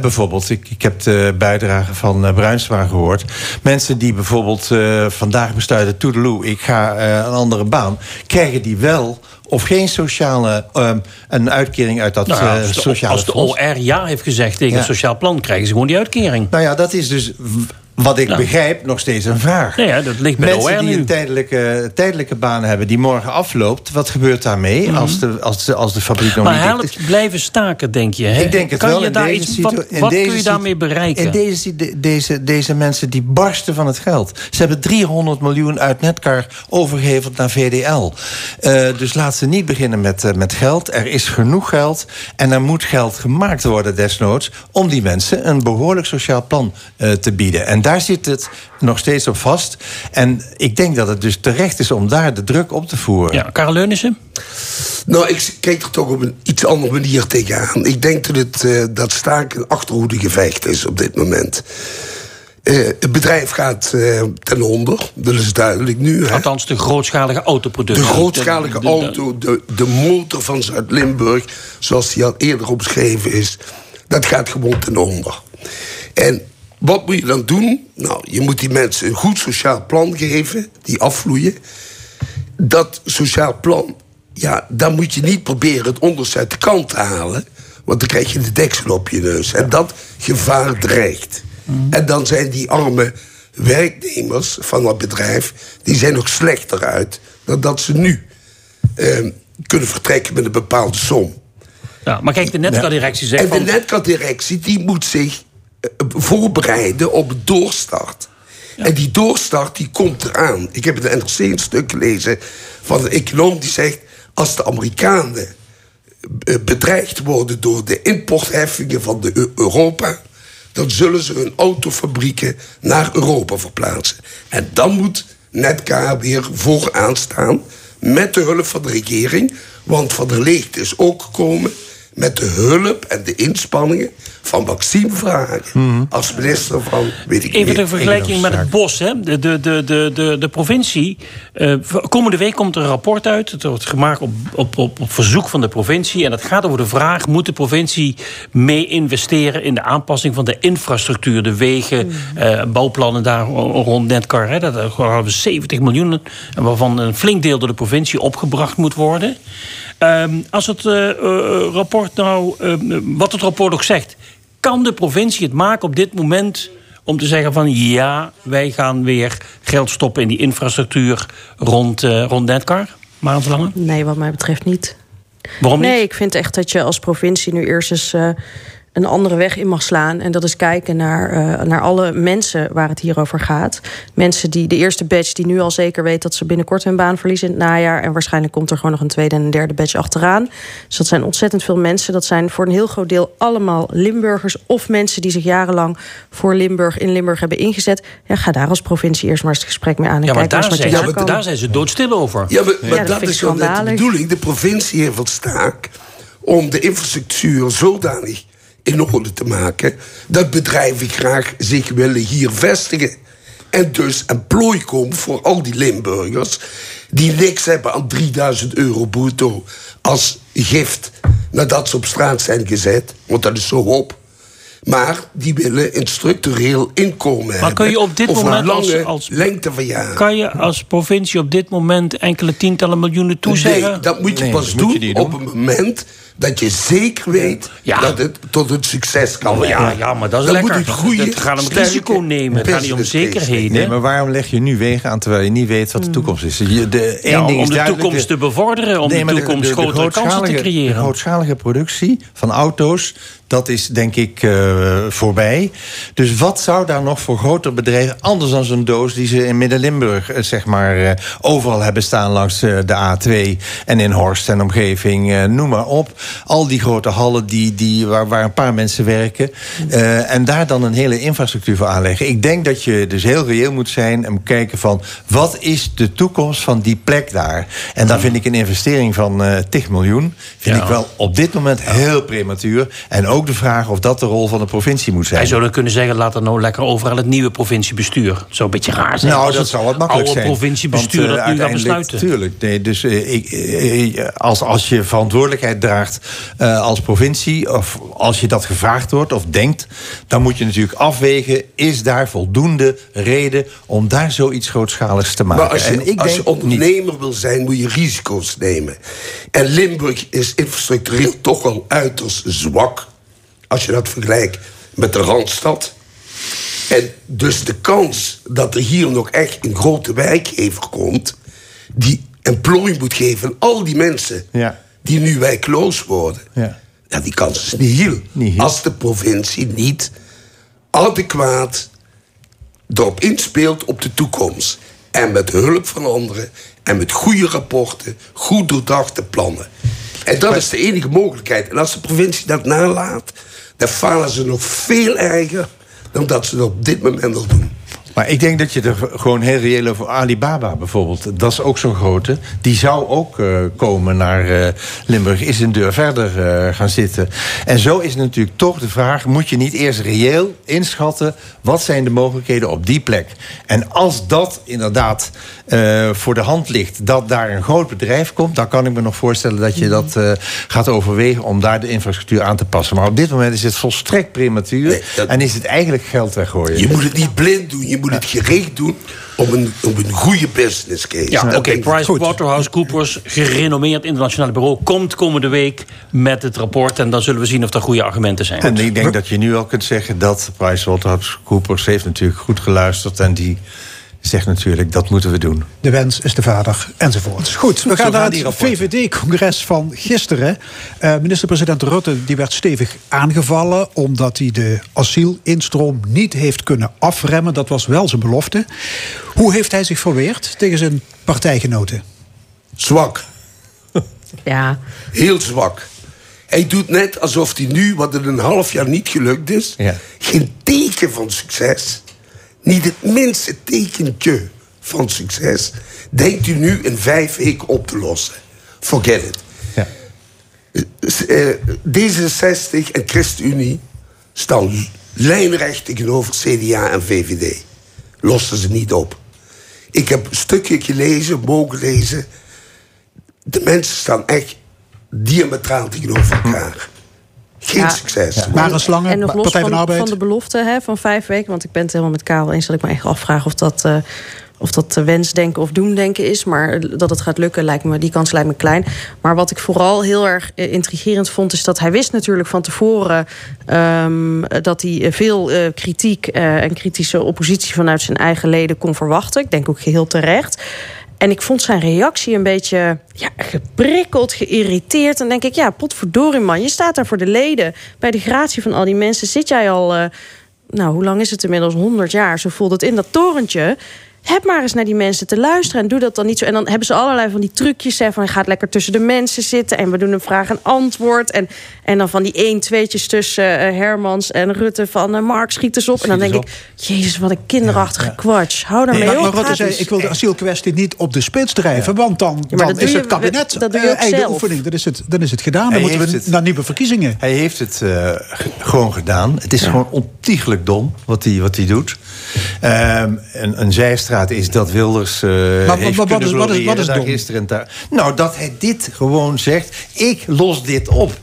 Bijvoorbeeld, ik, ik heb de bijdrage van uh, Bruinsma gehoord. Mensen die bijvoorbeeld eh, vandaag besluiten... toedeloe, ik ga eh, een andere baan... krijgen die wel of geen sociale... een uitkering uit dat Nou ja, als, de, sociale als de. OR ja heeft gezegd tegen Ja. het sociaal plan, krijgen ze gewoon die uitkering. Nou ja, dat is dus, wat ik begrijp, nog steeds een vraag. Nee, ja, dat ligt bij de Mensen OR die een tijdelijke, tijdelijke baan hebben die morgen afloopt... wat gebeurt daarmee als, de, als, de, als de fabriek nog Mhm. Maar niet helpt blijven staken, denk je? Hè? Ik denk het kan wel. Je daar iets, wat in wat deze kun je daarmee bereiken? In deze, deze, deze mensen die barsten van het geld. Ze hebben 300 miljoen uit Netcar overgeheveld naar VDL. Eh, dus laat ze niet beginnen met, eh, met geld. Er is genoeg geld. En er moet geld gemaakt worden desnoods... om die mensen een behoorlijk sociaal plan eh, te bieden. En daar zit het nog steeds op vast. En ik denk dat het dus terecht is om daar de druk op te voeren. Ja, Karel Leunissen? Nou, ik kijk er toch op een iets andere manier tegenaan. Ik denk dat, het, eh, dat staken een achterhoedegevecht is op dit moment. Eh, het bedrijf gaat eh, ten onder, dat is duidelijk nu. Hè? Althans, de grootschalige autoproductie. De grootschalige De- de- auto, de, de motor van Zuid-Limburg, zoals die al eerder omschreven is, dat gaat gewoon ten onder. En wat moet je dan doen? Nou, je moet die mensen een goed sociaal plan geven, die afvloeien. Dat sociaal plan, ja, dan moet je niet proberen het onderste uit de kant te halen, want dan krijg je de deksel op je neus. En dat gevaar dreigt. En dan zijn die arme werknemers van dat bedrijf... die zijn nog slechter uit dan dat ze nu eh, kunnen vertrekken met een bepaalde som. Ja, maar kijk, de Netcar-directie zegt... En de van- Netcar-directie die moet zich voorbereiden op een doorstart. En die doorstart die komt eraan. Ik heb in de NRC een stuk gelezen van een econoom die zegt... als de Amerikanen eh, bedreigd worden door de importheffingen van de Eu- Europa... dan zullen ze hun autofabrieken naar Europa verplaatsen. En dan moet Netcar weer vooraan staan met de hulp van de regering. Want Van der Leegte is ook gekomen met de hulp en de inspanningen van Maxime Vragen... als minister van, weet ik Even de vergelijking met het bos. Hè. De, de, de, de, de, de provincie. eh, komende week komt er een rapport uit. Het wordt gemaakt op, op, op, op verzoek van de provincie. En dat gaat over de vraag: moet de provincie mee investeren in de aanpassing van de infrastructuur, de wegen, eh, bouwplannen daar rond Netcar? Hè. Dat hadden we 70 miljoen, en waarvan een flink deel door de provincie opgebracht moet worden. Ehm, als het eh, eh, rapport nou, eh, wat het rapport ook zegt, kan de provincie het maken op dit moment om te zeggen van ja, wij gaan weer geld stoppen in die infrastructuur rond, eh rond Netcar? Maar Verlangen? Nee, wat mij betreft niet. Waarom niet? Nee, ik vind echt dat je als provincie nu eerst eens een andere weg in mag slaan. En dat is kijken naar, uh, naar alle mensen waar het hier over gaat. Mensen die de eerste batch die nu al zeker weet dat ze binnenkort hun baan verliezen in het najaar. En waarschijnlijk komt er gewoon nog een tweede en een derde batch achteraan. Dus dat zijn ontzettend veel mensen. Dat zijn voor een heel groot deel allemaal Limburgers of mensen die zich jarenlang voor Limburg in Limburg hebben ingezet. Ja, ga daar als provincie eerst maar eens het gesprek mee aan. En ja, maar kijk daar, eens zijn, ze, daar zijn ze doodstil over. Ja, maar, maar Ja, dat dat, is wel net de bedoeling. De provincie heeft wat staak om de infrastructuur zodanig in orde te maken... dat bedrijven graag zich willen hier vestigen. En dus een plooi komt voor al die Limburgers... die niks hebben aan 3000 euro bruto als gift... nadat ze op straat zijn gezet, want dat is zo op... Maar die willen een structureel inkomen hebben. kun je op dit moment een als- lange als- lengte van jaren. Kan je als provincie op dit moment enkele tientallen miljoenen toezeggen? Nee, dat moet je Nee, pas moet doen, je doen. op het moment dat je zeker weet Ja. dat het tot het succes kan Oh, ja, leiden. ja, maar dat is Dan lekker. Moet het goede, Het gaat om risico nemen. Het gaat niet om zekerheden. Nee, maar waarom leg je nu wegen aan terwijl je niet weet wat de toekomst is? Je, de, één Ja, ding om is de toekomst te bevorderen, om de toekomst grotere kansen te creëren. De grootschalige productie van auto's, dat is denk ik eh, voorbij. Dus wat zou daar nog voor groter bedrijven, anders dan zo'n doos die ze in Midden-Limburg eh, zeg maar eh, overal hebben staan langs de A2 en in Horst en omgeving, noem maar op. Al die grote hallen die, die, waar, waar een paar mensen werken. en daar dan een hele infrastructuur voor aanleggen. Ik denk dat je dus heel reëel moet zijn en moet kijken van wat is de toekomst van die plek daar. En daar vind ik een investering van eh 10 miljoen. Vind Ja. ik wel op dit moment heel prematuur. En ook de vraag of dat de rol van de provincie moet zijn. Wij zouden kunnen zeggen, laat er nou lekker overal het nieuwe provinciebestuur. Het zou een beetje raar zijn Nou, als dat het zou wat makkelijk oude zijn. provinciebestuur Want, eh, dat nu gaat uiteindelijk- besluiten. Tuurlijk. Nee, dus eh, ik, eh, eh, als, als je verantwoordelijkheid draagt eh, als provincie... of als je dat gevraagd wordt of denkt... dan moet je natuurlijk afwegen... is daar voldoende reden om daar zoiets grootschaligs te maken? Maar als je, en ik als denk je ondernemer wil zijn, moet je risico's nemen. En Limburg is infrastructureel toch wel uiterst zwak. Als je dat vergelijkt met de Randstad. En dus de kans dat er hier nog echt een grote wijkgever komt... die een plooi moet geven aan al die mensen... Ja. die nu wijkloos worden... Ja. Ja, die kans is niet heel. Als de provincie niet adequaat erop inspeelt op de toekomst. En met hulp van anderen en met goede rapporten, goed doordachte plannen. En dat is de enige mogelijkheid. En als de provincie dat nalaat, dan falen ze nog veel erger dan dat ze dat op dit moment al doen. Maar ik denk dat je er gewoon heel reëel over Alibaba bijvoorbeeld. Dat is ook zo'n grote. Die zou ook eh, komen naar eh, Limburg. Is een deur verder eh, gaan zitten. En zo is natuurlijk toch de vraag: moet je niet eerst reëel inschatten. wat zijn de mogelijkheden op die plek? En als dat inderdaad voor de hand ligt. dat daar een groot bedrijf komt. dan kan ik me nog voorstellen dat je dat eh, gaat overwegen. om daar de infrastructuur aan te passen. Maar op dit moment is het volstrekt prematuur. En is het eigenlijk geld weggooien. Je moet het niet blind doen, je moet het gericht doen op een, op een goede business case. Ja, oké. denk ik. Price Waterhouse Coopers, gerenommeerd internationaal bureau, komt komende week met het rapport. En dan zullen we zien of er goede argumenten zijn. En ik denk dat je nu al kunt zeggen dat PricewaterhouseCoopers heeft natuurlijk goed geluisterd en die zegt natuurlijk dat moeten we doen. De wens is de vader, enzovoort. Goed, we gaan naar het. VVD-congres van gisteren. Eh, Minister-president Rutte die werd stevig aangevallen... omdat hij de asielinstroom niet heeft kunnen afremmen. Dat was wel zijn belofte. Hoe heeft hij zich verweerd tegen zijn partijgenoten? Zwak. [LAUGHS] Ja. Heel zwak. Hij doet net alsof hij nu, wat in een half jaar niet gelukt is... geen teken van succes, niet het minste tekentje van succes... denkt u nu in vijf weken op te lossen. Forget it. Eh, D66 en ChristenUnie staan lijnrecht tegenover CDA en VVD. Lossen ze niet op. Ik heb een stukje gelezen, mogen lezen. De mensen staan echt diametraal tegenover elkaar. Geen Ja. succes. En nog los van, van de belofte hè, van vijf weken. Want ik ben het helemaal met Karel eens dat ik me echt afvraag of dat, eh, of dat eh, wensdenken of doemdenken is. Maar dat het gaat lukken, lijkt me, die kans lijkt me klein. Maar wat ik vooral heel erg eh, intrigerend vond, is dat hij wist natuurlijk van tevoren ehm, dat hij veel eh, kritiek eh, en kritische oppositie vanuit zijn eigen leden kon verwachten. Ik denk ook geheel terecht. En ik vond zijn reactie een beetje ja, geprikkeld, geïrriteerd. En denk ik, ja, potverdorie man, je staat daar voor de leden. Bij de gratie van al die mensen zit jij al... Uh, nou, hoe lang is het inmiddels? 100 jaar, zo voelt het in dat torentje heb maar eens naar die mensen te luisteren. En doe dat dan niet zo. En dan hebben ze allerlei van die trucjes. Hè, van je gaat lekker tussen de mensen zitten. En we doen een vraag en antwoord. En, en dan van die één, tweetjes tussen uh, Hermans en Rutte. Van uh, Mark, schiet eens op. en dan denk ik, jezus, wat een kinderachtige ja, ja. kwatsch. Hou daarmee nee, op. Maar Rutte zei, ik wil de asielkwestie niet op de spits drijven. Want dan, dan is het kabinet dat doe je uh, einde oefening. Dan is, het, dan is het gedaan. Dan moeten we het, naar nieuwe verkiezingen. Hij heeft het gewoon gedaan. Het is gewoon ontiegelijk dom wat hij wat doet. Um, een, een zijstraat is dat Wilders uh, maar, heeft maar, wat is, wat is, wat is daar gisteren en daar. Nou, dat hij dit gewoon zegt. Ik los dit op.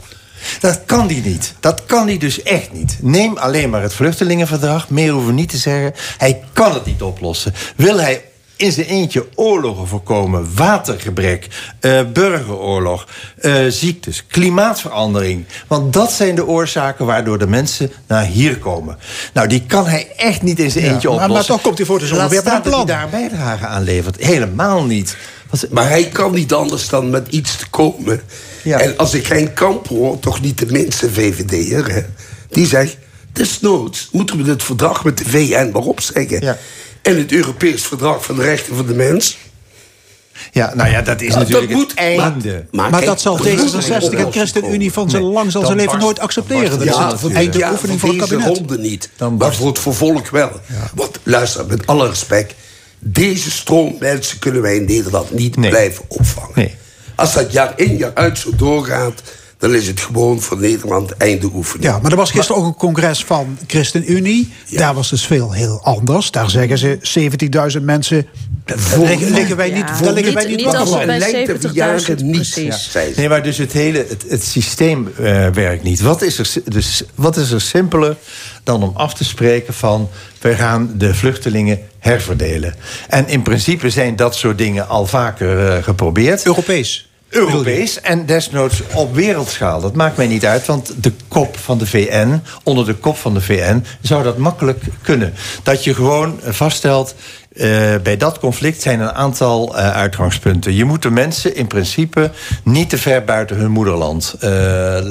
Dat kan hij niet. Dat kan hij dus echt niet. Neem alleen maar het vluchtelingenverdrag. Meer hoeven we niet te zeggen. Hij kan het niet oplossen. Wil hij in zijn eentje oorlogen voorkomen, watergebrek, uh, burgeroorlog, uh, ziektes, klimaatverandering. Want dat zijn de oorzaken waardoor de mensen naar hier komen. Nou, die kan hij echt niet in zijn eentje oplossen. Maar, toch komt hij voor de zomer weer bij dat hij daar een bijdrage aan levert. Helemaal niet. Maar hij kan niet anders dan met iets te komen. Ja. En als ik geen kamp hoor, toch niet de minste VVD'er... die zegt, desnoods moeten we dit verdrag met de VN maar opzeggen. Ja en het Europees Verdrag van de Rechten van de Mens. Ja, nou ja, dat is natuurlijk dat moet, het einde. Maar, maar, dat zal D66 en ChristenUnie van zijn lang zal zijn leven nooit accepteren. Dat ja, is het einde ja, oefening van het kabinet. ronde niet, maar voor het vervolg wel. Ja. Want luister, met alle respect... deze stroom mensen kunnen wij in Nederland niet nee. blijven opvangen. Nee. Als dat jaar in jaar uit zo doorgaat dan is het gewoon voor Nederland einde oefening. Ja, maar er was gisteren ook een congres van ChristenUnie. Daar was dus veel heel anders. Daar zeggen ze 17.000 mensen. Voor, liggen, liggen wij niet, ja. daar liggen wij niet, niet als het bij 70.000 niet. Ja. Nee, maar dus het hele het, het systeem uh, werkt niet. Wat is, er, dus, wat is er simpeler dan om af te spreken van... we gaan de vluchtelingen herverdelen. En in principe zijn dat soort dingen al vaker uh, geprobeerd. Europees? Europees en desnoods op wereldschaal. Dat maakt mij niet uit, want de kop van de VN, onder de kop van de VN, zou dat makkelijk kunnen. Dat je gewoon vaststelt. Uh, bij dat conflict zijn een aantal uh, uitgangspunten. Je moet de mensen in principe niet te ver buiten hun moederland uh,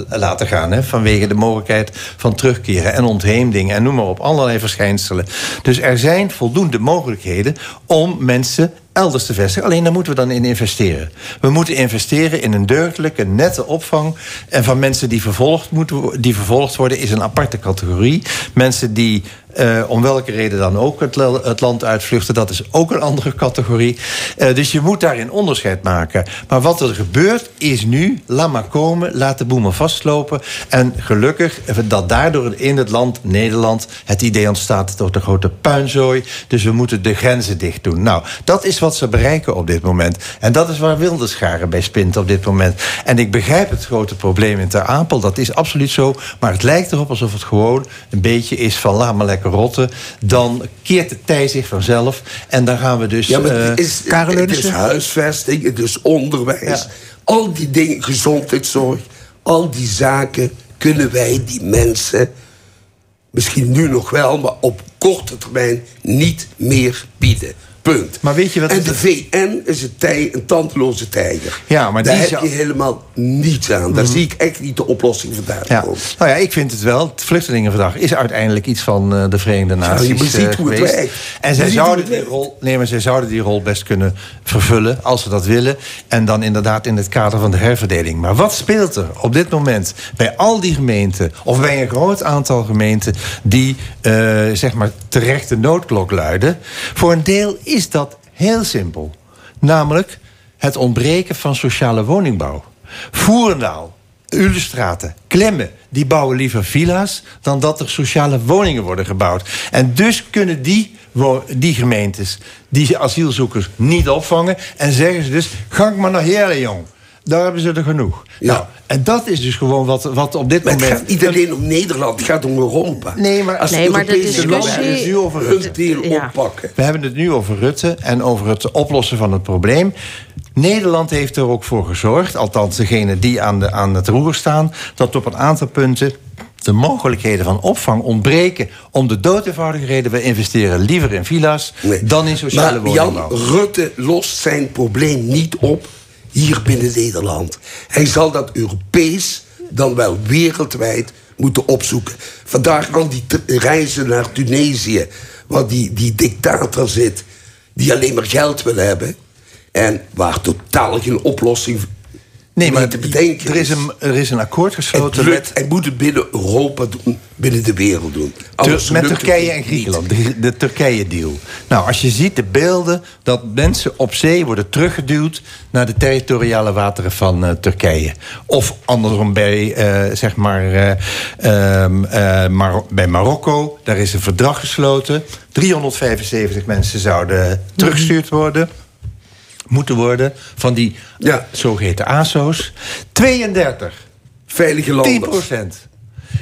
laten gaan. Hè, vanwege de mogelijkheid van terugkeren en ontheemding en noem maar op. Allerlei verschijnselen. Dus er zijn voldoende mogelijkheden om mensen elders te vestigen. Alleen daar moeten we dan in investeren. We moeten investeren in een deugdelijke, nette opvang. En van mensen die vervolgd, moeten, die vervolgd worden is een aparte categorie. Mensen die uh, om welke reden dan ook het, land uitvluchten, dat is ook een andere categorie. Uh, dus je moet daarin onderscheid maken. Maar wat er gebeurt is nu, laat maar komen, laat de boemen vastlopen. En gelukkig dat daardoor in het land Nederland het idee ontstaat tot een grote puinzooi. Dus we moeten de grenzen dicht doen. Nou, dat is wat ze bereiken op dit moment. En dat is waar Wildescharen bij spint op dit moment. En ik begrijp het grote probleem in Ter Apel, dat is absoluut zo. Maar het lijkt erop alsof het gewoon een beetje is van laat maar lekker rotten... dan keert de tij zich vanzelf. En dan gaan we dus... Ja, maar het, is, het is huisvesting, het is onderwijs. Al die dingen, gezondheidszorg, al die zaken... kunnen wij die mensen, misschien nu nog wel... maar op korte termijn niet meer bieden. Punt. Maar weet je wat en de VN is een, tij, een tandeloze tijger. Ja, maar Daar heb je helemaal niets aan. Daar mhm. zie ik echt niet de oplossing vandaan ja. komen. Nou ja, ik vind het wel. Het Vluchtelingenverdrag is uiteindelijk iets van uh, de Verenigde Naties ja, je ziet uh, hoe het werkt. En zij zouden, die rol, nee, maar zij zouden die rol best kunnen vervullen... als ze dat willen. En dan inderdaad in het kader van de herverdeling. Maar wat speelt er op dit moment bij al die gemeenten... of bij een groot aantal gemeenten... die uh, zeg maar terecht de noodklok luiden... voor een deel is dat heel simpel. Namelijk het ontbreken van sociale woningbouw. Voerendaal, Ulestraten, Klemmen, die bouwen liever villa's dan dat er sociale woningen worden gebouwd. En dus kunnen die, die gemeentes die asielzoekers niet opvangen. En zeggen ze dus: gang maar naar Heerlen, jong. Daar hebben ze er genoeg. Ja. Nou, en dat is dus gewoon wat, wat op dit maar moment... Het gaat niet alleen om Nederland, het gaat om Europa. Nee, maar, als nee, maar de discussie... nu over Rutte. deel oppakken. We hebben het nu over Rutte en over het oplossen van het probleem. Nederland heeft er ook voor gezorgd, althans degene die aan, de, aan het roer staan... dat op een aantal punten de mogelijkheden van opvang ontbreken om de dood eenvoudige reden. We investeren liever in villa's dan in sociale maar Jan. Rutte lost zijn probleem niet op hier binnen Nederland. Hij zal dat Europees dan wel wereldwijd moeten opzoeken. Vandaag al die reizen naar Tunesië... waar die, die dictator zit die alleen maar geld wil hebben... en waar totaal geen oplossing Nee, maar te bedenken er is een, er is een akkoord gesloten het lukt, Hij moet het binnen Europa doen, binnen de wereld doen. Tur- met Turkije en Griekenland, de, de Turkije-deal. Nou, als je ziet de beelden dat mensen op zee worden teruggeduwd naar de territoriale wateren van eh, Turkije. Of andersom bij, eh, zeg maar, eh, ehm, eh, Mar- bij Marokko, daar is een verdrag gesloten. 375 mensen zouden teruggestuurd worden. Moeten worden van die zogeheten ASO's. 32. Veilige landen. 10 procent.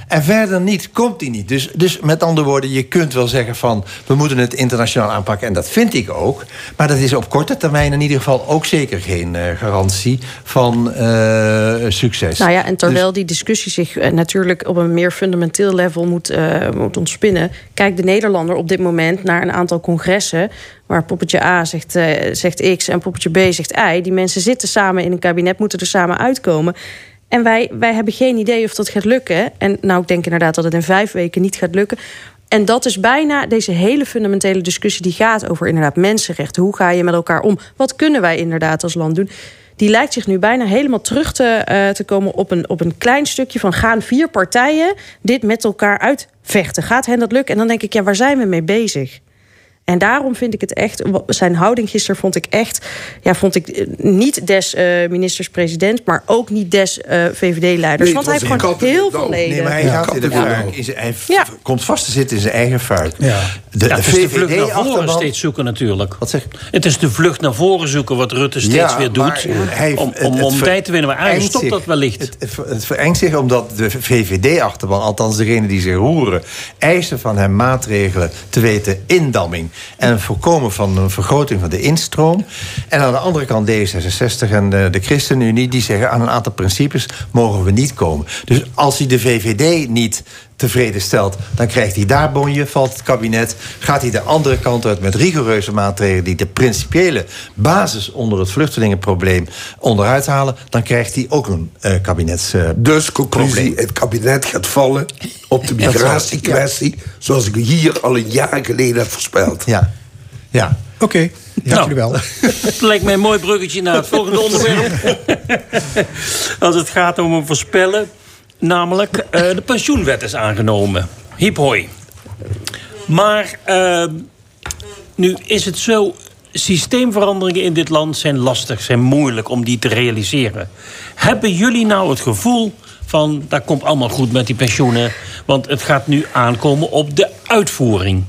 En verder niet, komt die niet. Dus, dus met andere woorden, je kunt wel zeggen van... we moeten het internationaal aanpakken, en dat vind ik ook. Maar dat is op korte termijn in ieder geval ook zeker geen eh, garantie van eh, succes. Nou ja, en terwijl Dus- die discussie zich eh, natuurlijk op een meer fundamenteel level moet, moet ontspinnen, kijkt de Nederlander op dit moment naar een aantal congressen waar poppetje A zegt, zegt X en poppetje B zegt Y. Die mensen zitten samen in een kabinet, moeten er samen uitkomen. En wij, wij hebben geen idee of dat gaat lukken. En nou, ik denk inderdaad dat het in vijf weken niet gaat lukken. En dat is bijna deze hele fundamentele discussie die gaat over inderdaad mensenrechten. Hoe ga je met elkaar om? Wat kunnen wij inderdaad als land doen? Die lijkt zich nu bijna helemaal terug te, eh, te komen op een, op een klein stukje van gaan vier partijen dit met elkaar uitvechten. Gaat hen dat lukken? En dan denk ik, ja, waar zijn we mee bezig? En daarom vind ik het echt, zijn houding gisteren vond ik echt, ja, vond ik eh, niet des eh, ministers-president, maar ook niet des eh, VVD-leiders. Nee, Want hij het heeft gewoon heel veel leden. Nee, maar hij, gaat in de fuik. In zijn- hij Ja. komt vast te zitten in zijn eigen. De, Ja, de het is de vlucht naar voren VVD-achterban steeds zoeken natuurlijk. Wat zeg Het is de vlucht naar voren zoeken wat Rutte steeds Ja, weer maar doet. hij- om het- om, het om ver- tijd te winnen. Maar eigenlijk stopt dat wellicht. Het, het, het verengt zich omdat de VVD-achterban, althans degenen die zich roeren... eisen van hem maatregelen te weten indamming... en het voorkomen van een vergroting van de instroom. En aan de andere kant D66 en de, ChristenUnie... die zeggen aan een aantal principes mogen we niet komen. Dus als hij de VVD niet tevreden stelt, dan krijgt hij daar bonje, valt het kabinet. Gaat hij de andere kant uit met rigoureuze maatregelen... die de principiële basis onder het vluchtelingenprobleem onderuit halen... dan krijgt hij ook een eh kabinets... eh, Dus conclusie, het kabinet gaat vallen op de migratiekwestie... zoals ik hier al een jaar geleden heb voorspeld. Ja. ja. Oké, dank Nou. jullie wel. [LAUGHS] Het lijkt mij een mooi bruggetje naar het volgende onderwerp. [LAUGHS] Als het gaat om een voorspellen. Namelijk, eh, de pensioenwet is aangenomen. Hip hoi. Maar eh, nu is het zo... Systeemveranderingen in dit land zijn lastig, zijn moeilijk om die te realiseren. Hebben jullie nou het gevoel van... dat komt allemaal goed met die pensioenen... want het gaat nu aankomen op de uitvoering?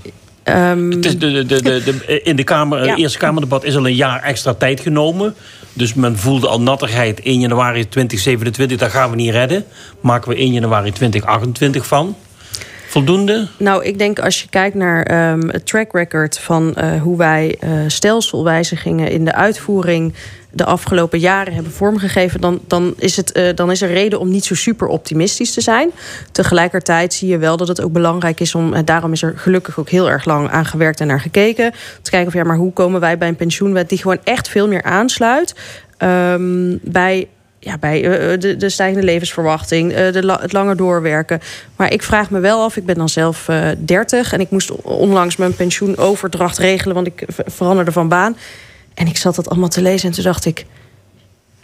Het is de, de, de, de, de- in de kamer, Ja. Eerste Kamerdebat is al een jaar extra tijd genomen. Dus men voelde al nattigheid 1 januari 2027, dat gaan we niet redden. Maken we 1 januari 2028 van. Voldoende? Nou, ik denk als je kijkt naar ehm, het track record van eh, hoe wij eh, stelselwijzigingen in de uitvoering de afgelopen jaren hebben vormgegeven, dan, dan, is het, eh, dan is er reden om niet zo super optimistisch te zijn. Tegelijkertijd zie je wel dat het ook belangrijk is om, en daarom is er gelukkig ook heel erg lang aan gewerkt en naar gekeken. Te kijken of ja, maar hoe komen wij bij een pensioenwet die gewoon echt veel meer aansluit ehm, bij ja, bij eh, de, de stijgende levensverwachting, eh, de, la- het langer doorwerken. Maar ik vraag me wel af, ik ben dan zelf eh 30 en ik moest onlangs mijn pensioenoverdracht regelen, want ik ver- veranderde van baan. En ik zat dat allemaal te lezen en toen dacht ik,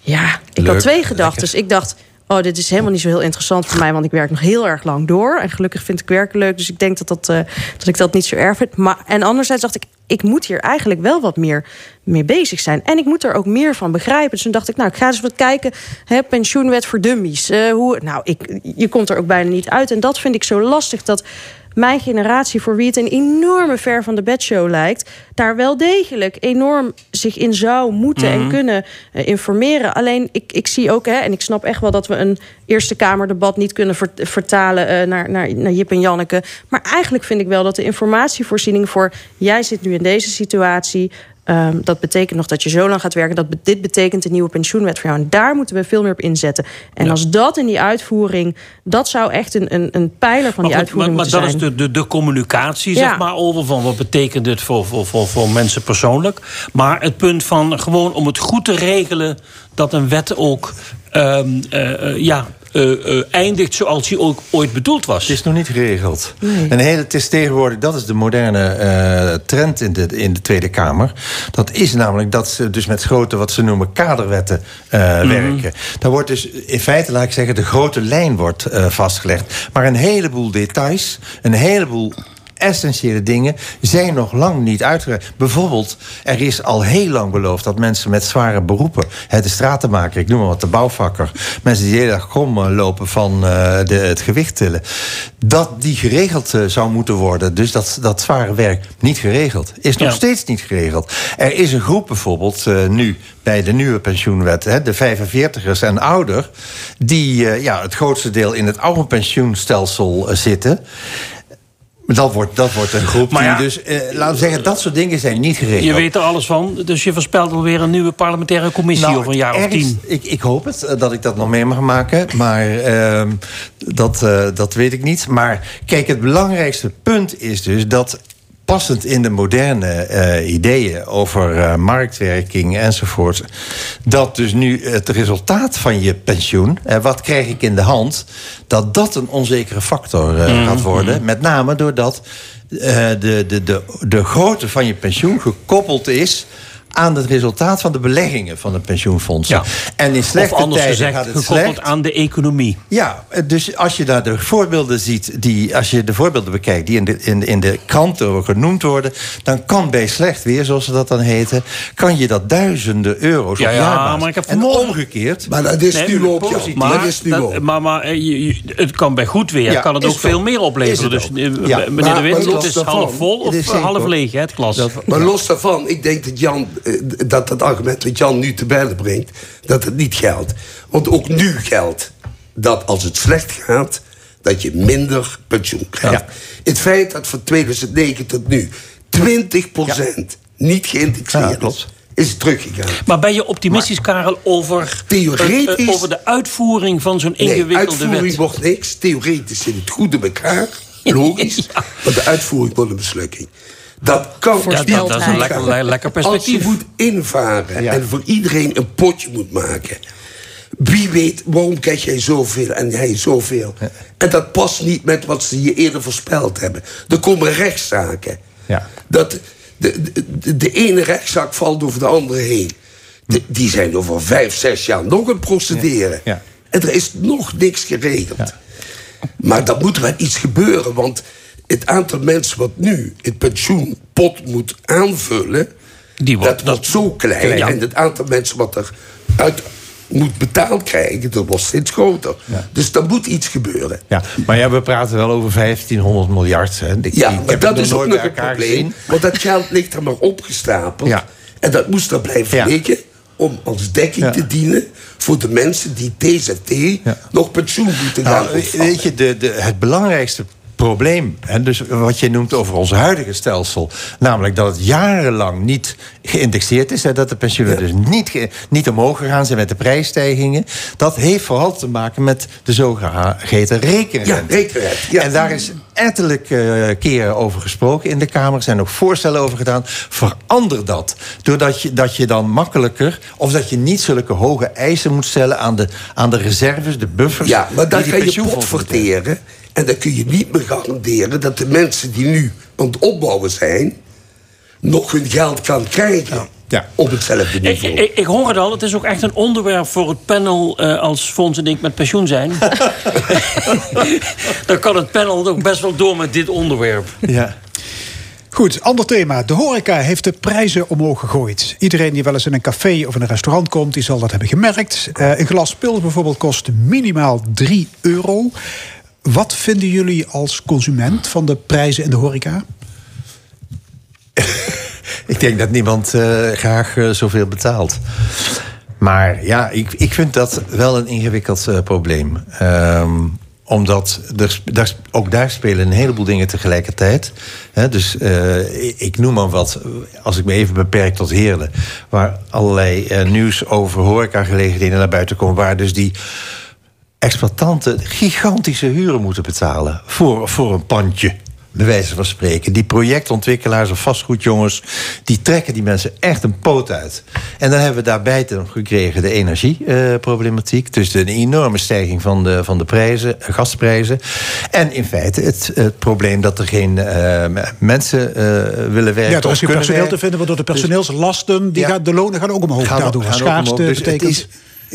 ja, ik Leuk, had twee gedachten. Dus ik dacht, oh, dit is helemaal niet zo heel interessant voor mij, want ik werk nog heel erg lang door. En gelukkig vind ik werken leuk, dus ik denk dat, dat, eh, dat ik dat niet zo erg vind. Maar, en anderzijds dacht ik, ik moet hier eigenlijk wel wat meer mee bezig zijn. En ik moet er ook meer van begrijpen. Dus toen dacht ik, nou, ik ga eens wat kijken. Hè, pensioenwet voor dummies. Eh, hoe, nou, ik, je komt er ook bijna niet uit. En dat vind ik zo lastig dat mijn generatie, voor wie het een enorme ver van de bedshow lijkt, daar wel degelijk enorm zich in zou moeten en Mhm. kunnen eh, informeren. Alleen ik, ik zie ook, hè, en ik snap echt wel dat we een Eerste Kamerdebat niet kunnen ver- vertalen eh, naar, naar, naar Jip en Janneke. Maar eigenlijk vind ik wel dat de informatievoorziening voor jij zit nu in deze situatie. Ehm, dat betekent nog dat je zo lang gaat werken. Dat be- dit betekent een nieuwe pensioenwet voor jou. En daar moeten we veel meer op inzetten. En als dat in die uitvoering... dat zou echt een, een, een pijler van die Maar, goed, maar, uitvoering maar moeten dat zijn. is de, de, de communicatie, Ja. zeg maar, over van wat betekent dit voor, voor, voor, voor mensen persoonlijk. Maar het punt van gewoon om het goed te regelen dat een wet ook ehm, eh, eh, ja, eh, eh, eindigt zoals hij ook ooit bedoeld was. Het is nog niet geregeld. En heel, het is tegenwoordig, dat is de moderne eh, trend in de, in de Tweede Kamer. Dat is namelijk dat ze dus met grote, wat ze noemen, kaderwetten eh, werken. Daar wordt dus in feite, laat ik zeggen, de grote lijn wordt eh, vastgelegd. Maar een heleboel details, een heleboel essentiële dingen zijn nog lang niet uitgewerkt. Bijvoorbeeld, er is al heel lang beloofd dat mensen met zware beroepen, hè, de stratenmaker, ik noem maar wat, de bouwvakker, mensen die de hele dag krom eh, lopen van eh, de, het gewicht tillen, dat die geregeld eh, zou moeten worden. Dus dat, dat zware werk niet geregeld. Is nog Ja. steeds niet geregeld. Er is een groep bijvoorbeeld nu bij de nieuwe pensioenwet, hè, de 45ers en ouder, die ja, het grootste deel in het oude pensioenstelsel zitten. Dat wordt, dat wordt een groep Maar ja, die dus, eh, laten we zeggen, dat soort dingen zijn niet geregeld. Je weet er alles van, dus je voorspelt alweer een nieuwe parlementaire commissie Nou, over een jaar of tien. Ik, ik hoop het, eh, dat ik dat nog mee mag maken. Maar ehm, dat, eh, dat weet ik niet. Maar kijk, het belangrijkste punt is dus dat passend in de moderne eh, ideeën over eh, marktwerking enzovoort... dat dus nu het resultaat van je pensioen, eh, wat krijg ik in de hand... dat dat een onzekere factor Mhm. gaat worden. Met name doordat de, de, de, de grootte van je pensioen gekoppeld is aan het resultaat van de beleggingen van de pensioenfondsen. Ja. En in slechte Of anders tijden gezegd, gaat het gekoppeld slecht. aan de economie. Ja, dus als je daar de voorbeelden ziet, die, als je de voorbeelden bekijkt die in de, in, in de kranten genoemd worden, dan kan bij slecht weer, zoals ze dat dan heten, kan je dat duizenden euro's Ja, op ja, maar ik heb en omgekeerd. Maar dat is Nee, nu. Jan. Maar, Dat is nu dat- maar, maar eh, je- je- het kan bij goed weer, Ja, kan het ook veel meer opleveren. Dus het eh, meneer de maar het is daarvan, half vol of half leeg, hè, het glas. Dat- Maar los daarvan, ik denk dat Jan, eh, dat het argument wat Jan nu te bellen brengt, dat het niet geldt. Want ook nu geldt dat als het slecht gaat, dat je minder pensioen krijgt. Het feit dat van 2009 tot nu 20% niet geïndexeerd Ja, is, is teruggegaan. Maar ben je optimistisch, Karel, over, Theoretisch- eh, eh, over de uitvoering van zo'n Nee, ingewikkelde uitvoering wet? wordt niks. Theoretisch zit het goed in elkaar. [LAUGHS] Logisch. Maar de uitvoering wordt een mislukking. Dat kan Ja, dat- dat is een lekker- le- lekker perspectief. Als je moet invaren Ja. en voor iedereen een potje moet maken. Wie weet, waarom krijg jij zoveel en hij zoveel? En dat past niet met wat ze je eerder voorspeld hebben. Er komen rechtszaken. Ja. Dat de, de, de ene rechtszaak valt over de andere heen. De- die zijn over vijf, zes jaar nog aan het procederen. Ja. En er is nog niks geregeld. Maar dan moet er wel iets gebeuren. Want het aantal mensen wat nu het pensioenpot moet aanvullen... Die wordt- dat wordt zo klein. Klein, ja. En het aantal mensen wat er uit moet betaald krijgen... dat wordt steeds groter. Dus dan moet iets gebeuren. Ja, maar ja, we praten wel over 1500 miljard. Hè. Ik, Ja, maar dat is ook nog een probleem. gezien. Want dat geld ligt er maar opgestapeld. Ja. En dat moest er blijven Ja. liggen... om als dekking Ja. te dienen voor de mensen die TZT nog pensioen moeten gaan Nou, weet je, de, de, het belangrijkste probleem, hè, dus wat je noemt over ons huidige stelsel, namelijk dat het jarenlang niet geïndexeerd is, hè, dat de pensioenen dus niet, ge- niet omhoog gegaan zijn met de prijsstijgingen, dat heeft vooral te maken met de zogeheten rekenrente. Ja, rekenrente, ja. En daar is ettelijk eh, keren over gesproken in de Kamer. Er zijn ook voorstellen over gedaan. Verander dat. Doordat je, dat je dan makkelijker... of dat je niet zulke hoge eisen moet stellen aan de, aan de reserves, de buffers... Ja, maar ga die je pot pensioenfondsen moeten verteren. En dan kun je niet meer garanderen dat de mensen die nu aan het opbouwen zijn. nog hun geld kan krijgen. Ja. Op hetzelfde Ik, niveau. ik, ik hoor het al, het is ook echt een onderwerp voor het panel eh, als Fons en ik met pensioen zijn. [LAUGHS] Dan kan het panel ook best wel door met dit onderwerp. Ja. Goed, ander thema. De horeca heeft de prijzen omhoog gegooid. Iedereen die wel eens in een café of in een restaurant komt, die zal dat hebben gemerkt. Eh, een glas pils bijvoorbeeld kost minimaal 3 euro. Wat vinden jullie als consument van de prijzen in de horeca? [LAUGHS] Ik denk dat niemand eh, graag eh, zoveel betaalt. Maar ja, ik, ik vind dat wel een ingewikkeld eh, probleem. Ehm, omdat er, daar, ook daar spelen een heleboel dingen tegelijkertijd. Dus ik noem maar wat, als ik me even beperk tot Heerlen... waar allerlei nieuws over horecagelegenheden naar buiten komen... waar dus die exploitanten gigantische huren moeten betalen voor, voor een pandje bij wijze van spreken. Die projectontwikkelaars of vastgoedjongens... die trekken die mensen echt een poot uit. En dan hebben we daarbij gekregen de energieproblematiek. dus de enorme stijging van de, van de prijzen, gasprijzen. En in feite het, het probleem dat er geen uh, mensen uh, willen werken. Ja, er is geen personeel werken. te vinden... waardoor de personeelslasten, die Ja. gaan, de lonen gaan ook omhoog. Gaan- daardoor. gaan ook Schaarste omhoog. Dus het is-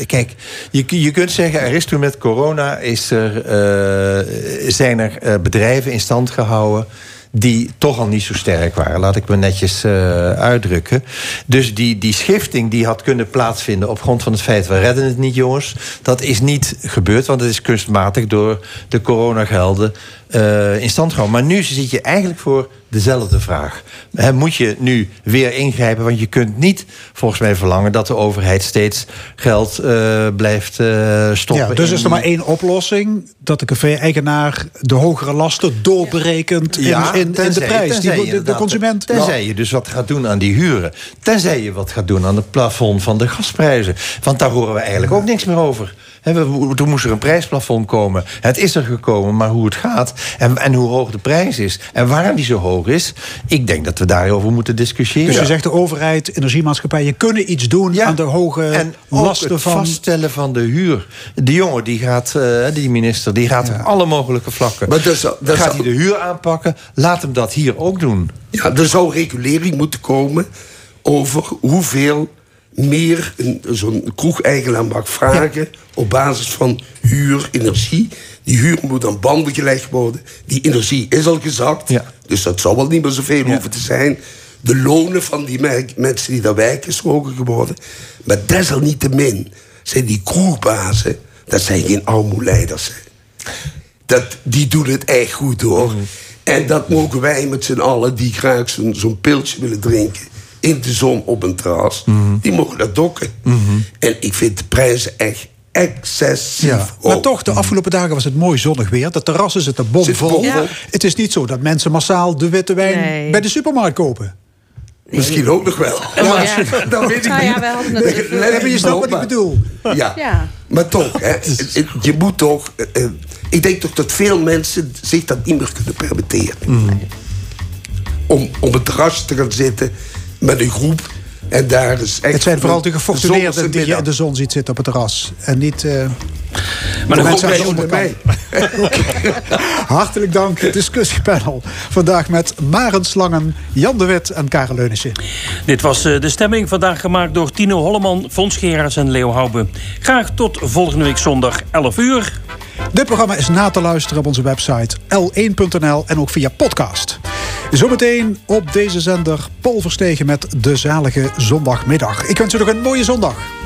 Kijk, je, je kunt zeggen, er is toen met corona is er, eh, zijn er eh, bedrijven in stand gehouden die toch al niet zo sterk waren. Laat ik me netjes eh, uitdrukken. Dus die, die schifting die had kunnen plaatsvinden op grond van het feit... we redden het niet, jongens. Dat is niet gebeurd, want het is kunstmatig... door de coronagelden eh, in stand gehouden. Maar nu zit je eigenlijk voor dezelfde vraag. Moet je nu weer ingrijpen? Want je kunt niet, volgens mij, verlangen... dat de overheid steeds geld eh, blijft eh, stoppen. Ja, dus in is er maar één oplossing: dat de café-eigenaar de hogere lasten doorberekent in, in, in de prijs. Die, de, de consument. Tenzij je dus wat gaat doen aan die huren. Tenzij je wat gaat doen aan het plafond van de gasprijzen. Want daar horen we eigenlijk ook niks meer over. Toen moest er een prijsplafond komen. Het is er gekomen, maar hoe het gaat... en, en hoe hoog de prijs is en waarom die zo hoog is... ik denk dat we daarover moeten discussiëren. Dus je zegt de overheid, energiemaatschappijen kunnen iets doen aan de hoge en ook lasten het van. vaststellen van de huur. De jongen, die gaat, eh, die minister, die gaat op alle mogelijke vlakken. Maar dat gaat hij de huur aanpakken? Laat hem dat hier ook doen. Ja, er zou regulering moeten komen over hoeveel meer zo'n kroegeigenaar mag vragen op basis van huur, energie. Die huur moet aan banden gelegd worden. Die energie is al gezakt, dus dat zal wel niet meer zoveel hoeven te zijn. De lonen van die mensen die daar werken is hoger geworden. Maar desalniettemin zijn die kroegbazen, dat zijn geen armoeleiders. Dat, die doen het echt goed hoor. En dat mogen wij met z'n allen die graag zo'n zo'n pilsje willen drinken in de zon op een terras, die mogen dat dokken. En ik vind de prijzen echt excessief Ja, maar toch, de afgelopen dagen was het mooi zonnig weer. De terrassen zitten bomvol. Ja. Het is niet zo dat mensen massaal de witte wijn Nee. bij de supermarkt kopen. Misschien ook nog wel. Ja, Maar [LAUGHS] dat weet ik Nou niet. ja, hadden het maar je snapt wat ik bedoel. Ja. Ja. Maar toch, hè, [LAUGHS] het- het- je moet toch... eh, eh, ik denk toch dat veel mensen zich dat niet meer kunnen permitteren. Mm. Om op een terrasje te gaan zitten met een groep... en daar is echt... Het zijn vooral de gefortuneerden die je in de zon ziet zitten op het terras. En niet. eh, Maar de mensen Bij aan de onder mij. onderkant. [LAUGHS] Hartelijk dank, discussiepanel. Vandaag met Maren Slangen, Jan de Wit en Karel Leunissen. Dit was eh, de stemming vandaag gemaakt door Tino Holleman, Fons Geraerts en Leo Hoube. Graag tot volgende week zondag 11 uur. Dit programma is na te luisteren op onze website l1.nl en ook via podcast. Zometeen op deze zender Paul Verstegen met de zalige zondagmiddag. Ik wens u nog een mooie zondag.